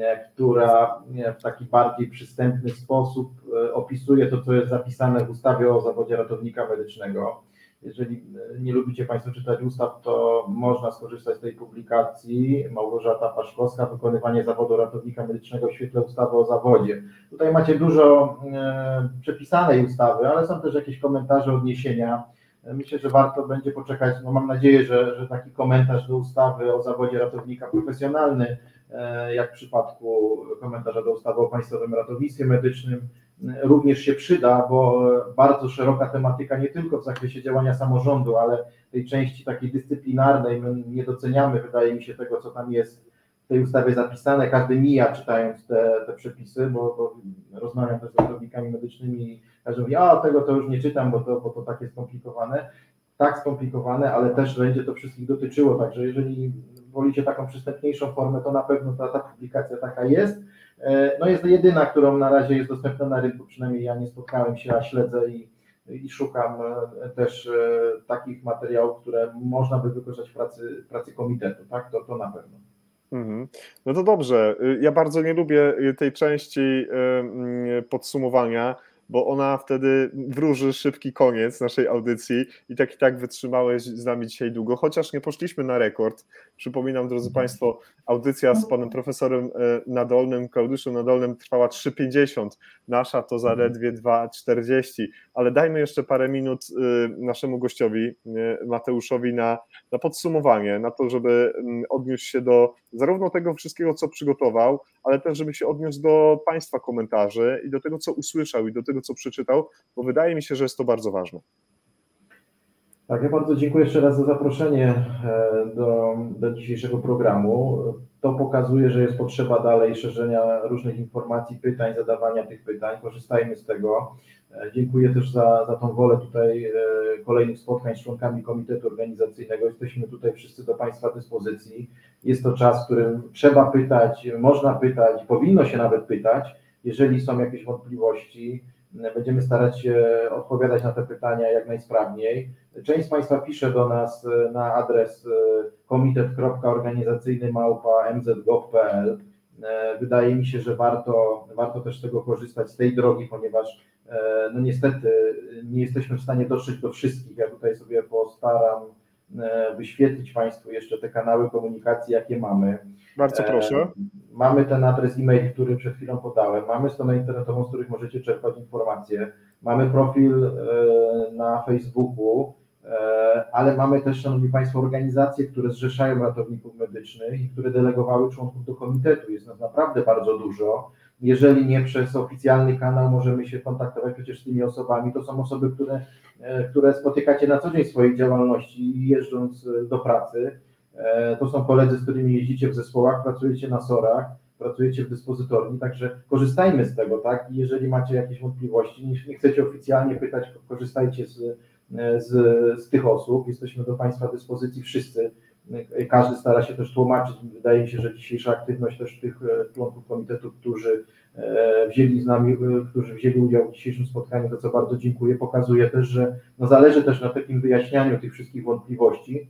e, która w taki bardziej przystępny sposób e, opisuje to, co jest zapisane w ustawie o zawodzie ratownika medycznego. Jeżeli nie lubicie Państwo czytać ustaw, to można skorzystać z tej publikacji. Małgorzata Paszkowska, wykonywanie zawodu ratownika medycznego w świetle ustawy o zawodzie. Tutaj macie dużo przepisanej ustawy, ale są też jakieś komentarze, odniesienia Myślę, że warto będzie poczekać. No mam nadzieję, że, że taki komentarz do ustawy o zawodzie ratownika profesjonalny, e, jak w przypadku komentarza do ustawy o Państwowym Ratownictwie Medycznym, również się przyda, bo bardzo szeroka tematyka nie tylko w zakresie działania samorządu, ale tej części takiej dyscyplinarnej. My nie doceniamy, wydaje mi się, tego, co tam jest w tej ustawie zapisane. Każdy mija czytając te, te przepisy, bo, bo rozmawiam też z ratownikami medycznymi Każdy mówi, a tego to już nie czytam, bo to, bo to takie skomplikowane. Tak skomplikowane, ale też będzie to wszystkich dotyczyło, także jeżeli wolicie taką przystępniejszą formę, to na pewno ta, ta publikacja taka jest. E, no jest jedyna, którą na razie jest dostępna na rynku, przynajmniej ja nie spotkałem się, a śledzę i, i szukam e, też e, takich materiałów, które można by wykorzystać w pracy, pracy komitetu, tak, to, to na pewno. Mhm. No to dobrze. Ja bardzo nie lubię tej części podsumowania, bo ona wtedy wróży szybki koniec naszej audycji i tak i tak wytrzymałeś z nami dzisiaj długo, chociaż nie poszliśmy na rekord. Przypominam, drodzy mhm. Państwo, audycja z panem profesorem e, Nadolnym, Klaudyszem Nadolnym trwała 3,50, nasza to zaledwie 2,40, ale dajmy jeszcze parę minut e, naszemu gościowi, e, Mateuszowi, na, na podsumowanie, na to, żeby odniósł się do zarówno tego wszystkiego, co przygotował, ale też, żeby się odniósł do Państwa komentarzy i do tego, co usłyszał i do tego, co przeczytał, bo wydaje mi się, że jest to bardzo ważne. Tak, ja bardzo dziękuję jeszcze raz za zaproszenie e, do, do dzisiejszego programu. To pokazuje, że jest potrzeba dalej szerzenia różnych informacji, pytań, zadawania tych pytań. Korzystajmy z tego. E, dziękuję też za, za tą wolę tutaj e, kolejnych spotkań z członkami Komitetu Organizacyjnego. Jesteśmy tutaj wszyscy do Państwa dyspozycji. Jest to czas, w którym trzeba pytać, można pytać, powinno się nawet pytać, jeżeli są jakieś wątpliwości. Będziemy starać się odpowiadać na te pytania jak najsprawniej. Część z Państwa pisze do nas e, na adres komitet.organizacyjny mzgov.pl. Wydaje mi się, że warto, warto też z tego korzystać, z tej drogi, ponieważ E, no niestety nie jesteśmy w stanie dotrzeć do wszystkich. Ja tutaj sobie postaram e, wyświetlić Państwu jeszcze te kanały komunikacji, jakie mamy. Bardzo e, proszę. Mamy ten adres e-mail, który przed chwilą podałem. Mamy stronę internetową, z których możecie czerpać informacje. Mamy profil na Facebooku, ale mamy też, Szanowni Państwo, organizacje, które zrzeszają ratowników medycznych i które delegowały członków do komitetu. Jest nas naprawdę bardzo dużo jeżeli nie przez oficjalny kanał możemy się kontaktować przecież z tymi osobami, to są osoby, które, e, które spotykacie na co dzień w swojej działalności, jeżdżąc e, do pracy. E, to są koledzy, z którymi jeździcie w zespołach, pracujecie na sorach, pracujecie w dyspozytorni, także korzystajmy z tego, tak? I jeżeli macie jakieś wątpliwości, nie, nie chcecie oficjalnie pytać, korzystajcie z, z, z tych osób. Jesteśmy do Państwa dyspozycji wszyscy każdy stara się też tłumaczyć. Wydaje mi się, że dzisiejsza aktywność też tych e, członków komitetu, którzy e, wzięli z nami, e, którzy wzięli udział w dzisiejszym spotkaniu, to co bardzo dziękuję, pokazuje też, że no zależy też na takim wyjaśnianiu tych wszystkich wątpliwości,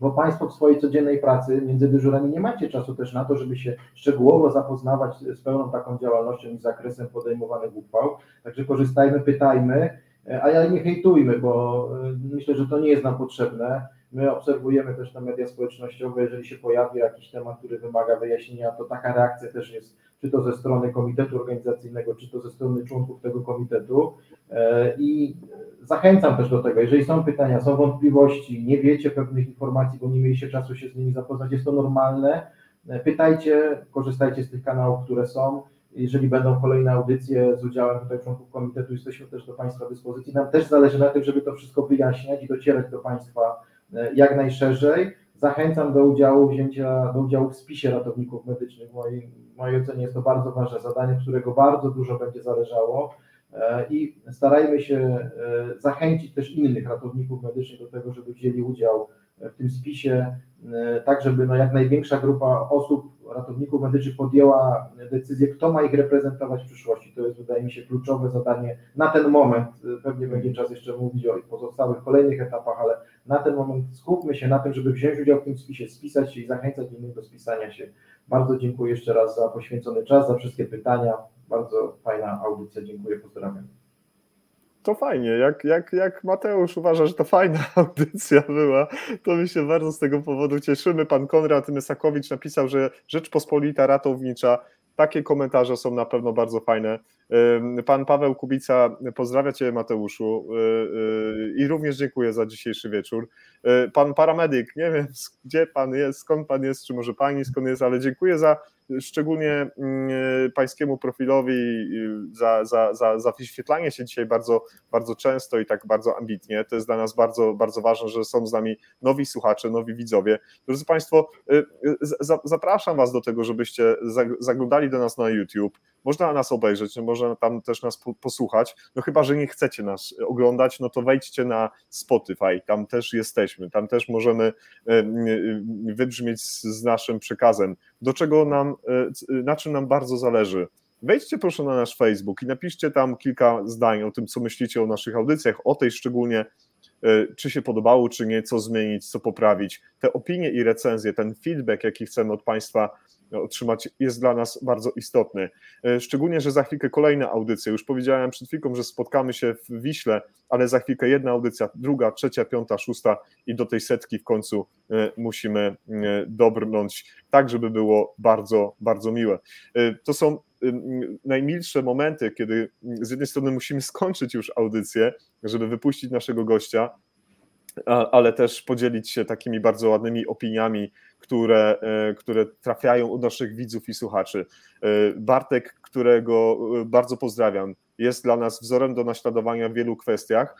bo Państwo w swojej codziennej pracy między dyżurami nie macie czasu też na to, żeby się szczegółowo zapoznawać z pełną taką działalnością i zakresem podejmowanych uchwał. Także korzystajmy, pytajmy, a ja nie hejtujmy, bo myślę, że to nie jest nam potrzebne My obserwujemy też na media społecznościowe, jeżeli się pojawi jakiś temat, który wymaga wyjaśnienia, to taka reakcja też jest, czy to ze strony komitetu organizacyjnego, czy to ze strony członków tego komitetu. E, I zachęcam też do tego, jeżeli są pytania, są wątpliwości, nie wiecie pewnych informacji, bo nie mieliście czasu się z nimi zapoznać, jest to normalne. E, pytajcie, korzystajcie z tych kanałów, które są. Jeżeli będą kolejne audycje z udziałem tutaj członków komitetu, jesteśmy też do Państwa dyspozycji. Nam też zależy na tym, żeby to wszystko wyjaśniać i docierać do Państwa jak najszerzej. Zachęcam do udziału, wzięcia do udziału w spisie ratowników medycznych. W mojej, w mojej ocenie jest to bardzo ważne zadanie, którego bardzo dużo będzie zależało e, i starajmy się e, zachęcić też innych ratowników medycznych do tego, żeby wzięli udział w tym spisie, tak żeby no jak największa grupa osób ratowników medycznych podjęła decyzję, kto ma ich reprezentować w przyszłości. To jest, wydaje mi się, kluczowe zadanie na ten moment. Pewnie będzie czas jeszcze mówić o pozostałych kolejnych etapach, ale na ten moment skupmy się na tym, żeby wziąć udział w tym spisie, spisać się i zachęcać innych do spisania się. Bardzo dziękuję jeszcze raz za poświęcony czas, za wszystkie pytania. Bardzo fajna audycja. Dziękuję, pozdrawiam to fajnie. Jak, jak, jak Mateusz uważa, że to fajna audycja była, to my się bardzo z tego powodu cieszymy. Pan Konrad Mysakowicz napisał, że Rzeczpospolita ratownicza takie komentarze są na pewno bardzo fajne. Pan Paweł Kubica pozdrawia Cię Mateuszu y, y, i również dziękuję za dzisiejszy wieczór. Y, pan paramedyk, nie wiem gdzie Pan jest, skąd Pan jest, czy może Pani skąd jest, ale dziękuję za szczególnie mm, pańskiemu profilowi za, za, za, za wyświetlanie się dzisiaj bardzo, bardzo często i tak bardzo ambitnie. To jest dla nas bardzo, bardzo ważne, że są z nami nowi słuchacze, nowi widzowie. Drodzy Państwo, zapraszam Was do tego, żebyście zaglądali do nas na YouTube. Można nas obejrzeć, można tam też nas posłuchać. No chyba, że nie chcecie nas oglądać, no to wejdźcie na Spotify, tam też jesteśmy, tam też możemy wybrzmieć z naszym przekazem. Do czego nam, e, na czym nam bardzo zależy. Wejdźcie proszę na nasz Facebook i napiszcie tam kilka zdań o tym, co myślicie o naszych audycjach, o tej szczególnie, e, czy się podobało, czy nie, co zmienić, co poprawić. Te opinie i recenzje, ten feedback, jaki chcemy od Państwa otrzymać, jest dla nas bardzo istotny. E, szczególnie, że za chwilkę kolejne audycje. Już powiedziałem przed chwilką, że spotkamy się w Wiśle, ale za chwilkę jedna audycja, druga, trzecia, piąta, szósta i do tej setki w końcu e, musimy e, dobrnąć, tak żeby było bardzo, bardzo miłe. To są najmilsze momenty, kiedy z jednej strony musimy skończyć już audycję, żeby wypuścić naszego gościa, ale też podzielić się takimi bardzo ładnymi opiniami, które, e, które trafiają u naszych widzów i słuchaczy. E, Bartek, którego e, bardzo pozdrawiam, jest dla nas wzorem do naśladowania w wielu kwestiach,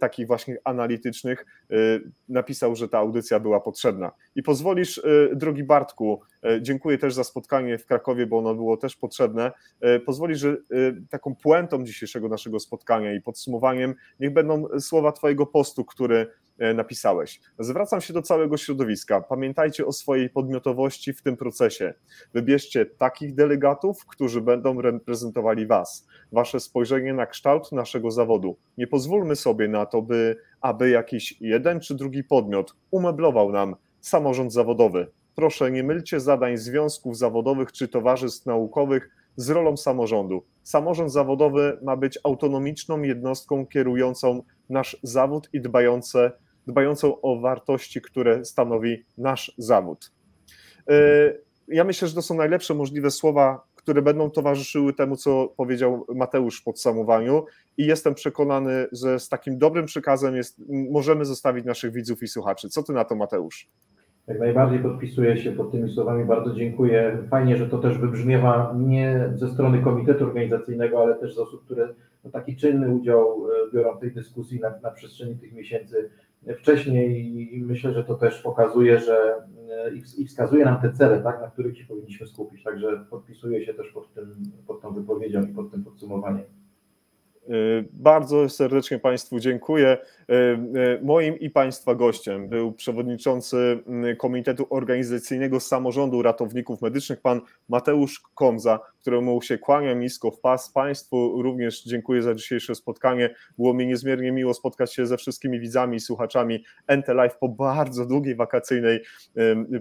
takich właśnie analitycznych. Napisał, że ta audycja była potrzebna. I pozwolisz, drogi Bartku, dziękuję też za spotkanie w Krakowie, bo ono było też potrzebne. Pozwolisz, że taką puentą dzisiejszego naszego spotkania i podsumowaniem niech będą słowa Twojego postu, który napisałeś. Zwracam się do całego środowiska. Pamiętajcie o swojej podmiotowości w tym procesie. Wybierzcie takich delegatów, którzy będą reprezentowali Was, Wasze spojrzenie na kształt naszego zawodu. Nie pozwólmy sobie na to, by aby jakiś jeden czy drugi podmiot umeblował nam samorząd zawodowy. Proszę, nie mylcie zadań związków zawodowych czy towarzystw naukowych z rolą samorządu. Samorząd zawodowy ma być autonomiczną jednostką kierującą nasz zawód i dbające, dbającą o wartości, które stanowi nasz zawód. E, ja myślę, że to są najlepsze możliwe słowa, które będą towarzyszyły temu, co powiedział Mateusz w podsumowaniu, i jestem przekonany, że z takim dobrym przekazem jest, możemy zostawić naszych widzów i słuchaczy. Co ty na to, Mateusz? Jak najbardziej podpisuję się pod tymi słowami, bardzo dziękuję. Fajnie, że to też wybrzmiewa nie ze strony komitetu organizacyjnego, ale też z osób, które no, taki czynny udział e, biorą w tej dyskusji na, na przestrzeni tych miesięcy wcześniej i myślę, że to też pokazuje, że e, i wskazuje nam te cele, tak, na których się powinniśmy skupić. Także podpisuję się też pod, tym, pod tą wypowiedzią i pod tym podsumowaniem. Y, bardzo serdecznie Państwu dziękuję. Y, y, moim i Państwa gościem był przewodniczący Komitetu Organizacyjnego Samorządu Ratowników Medycznych, pan Mateusz Komza, któremu się kłaniam nisko w pas. Państwu również dziękuję za dzisiejsze spotkanie. Było mi niezmiernie miło spotkać się ze wszystkimi widzami i słuchaczami NT Live po bardzo długiej wakacyjnej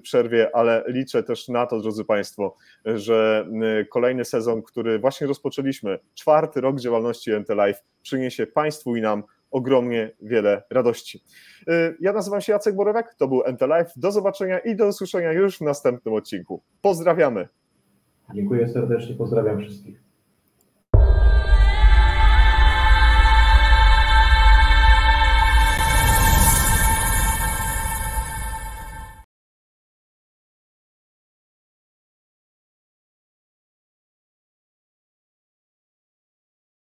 przerwie, ale liczę też na to, drodzy Państwo, że kolejny sezon, który właśnie rozpoczęliśmy, czwarty rok działalności NT Live, przyniesie Państwu i nam ogromnie wiele radości. Y, Ja nazywam się Jacek Borowek, to był NT Live. Do zobaczenia i do usłyszenia już w następnym odcinku. Pozdrawiamy. Dziękuję serdecznie, pozdrawiam wszystkich.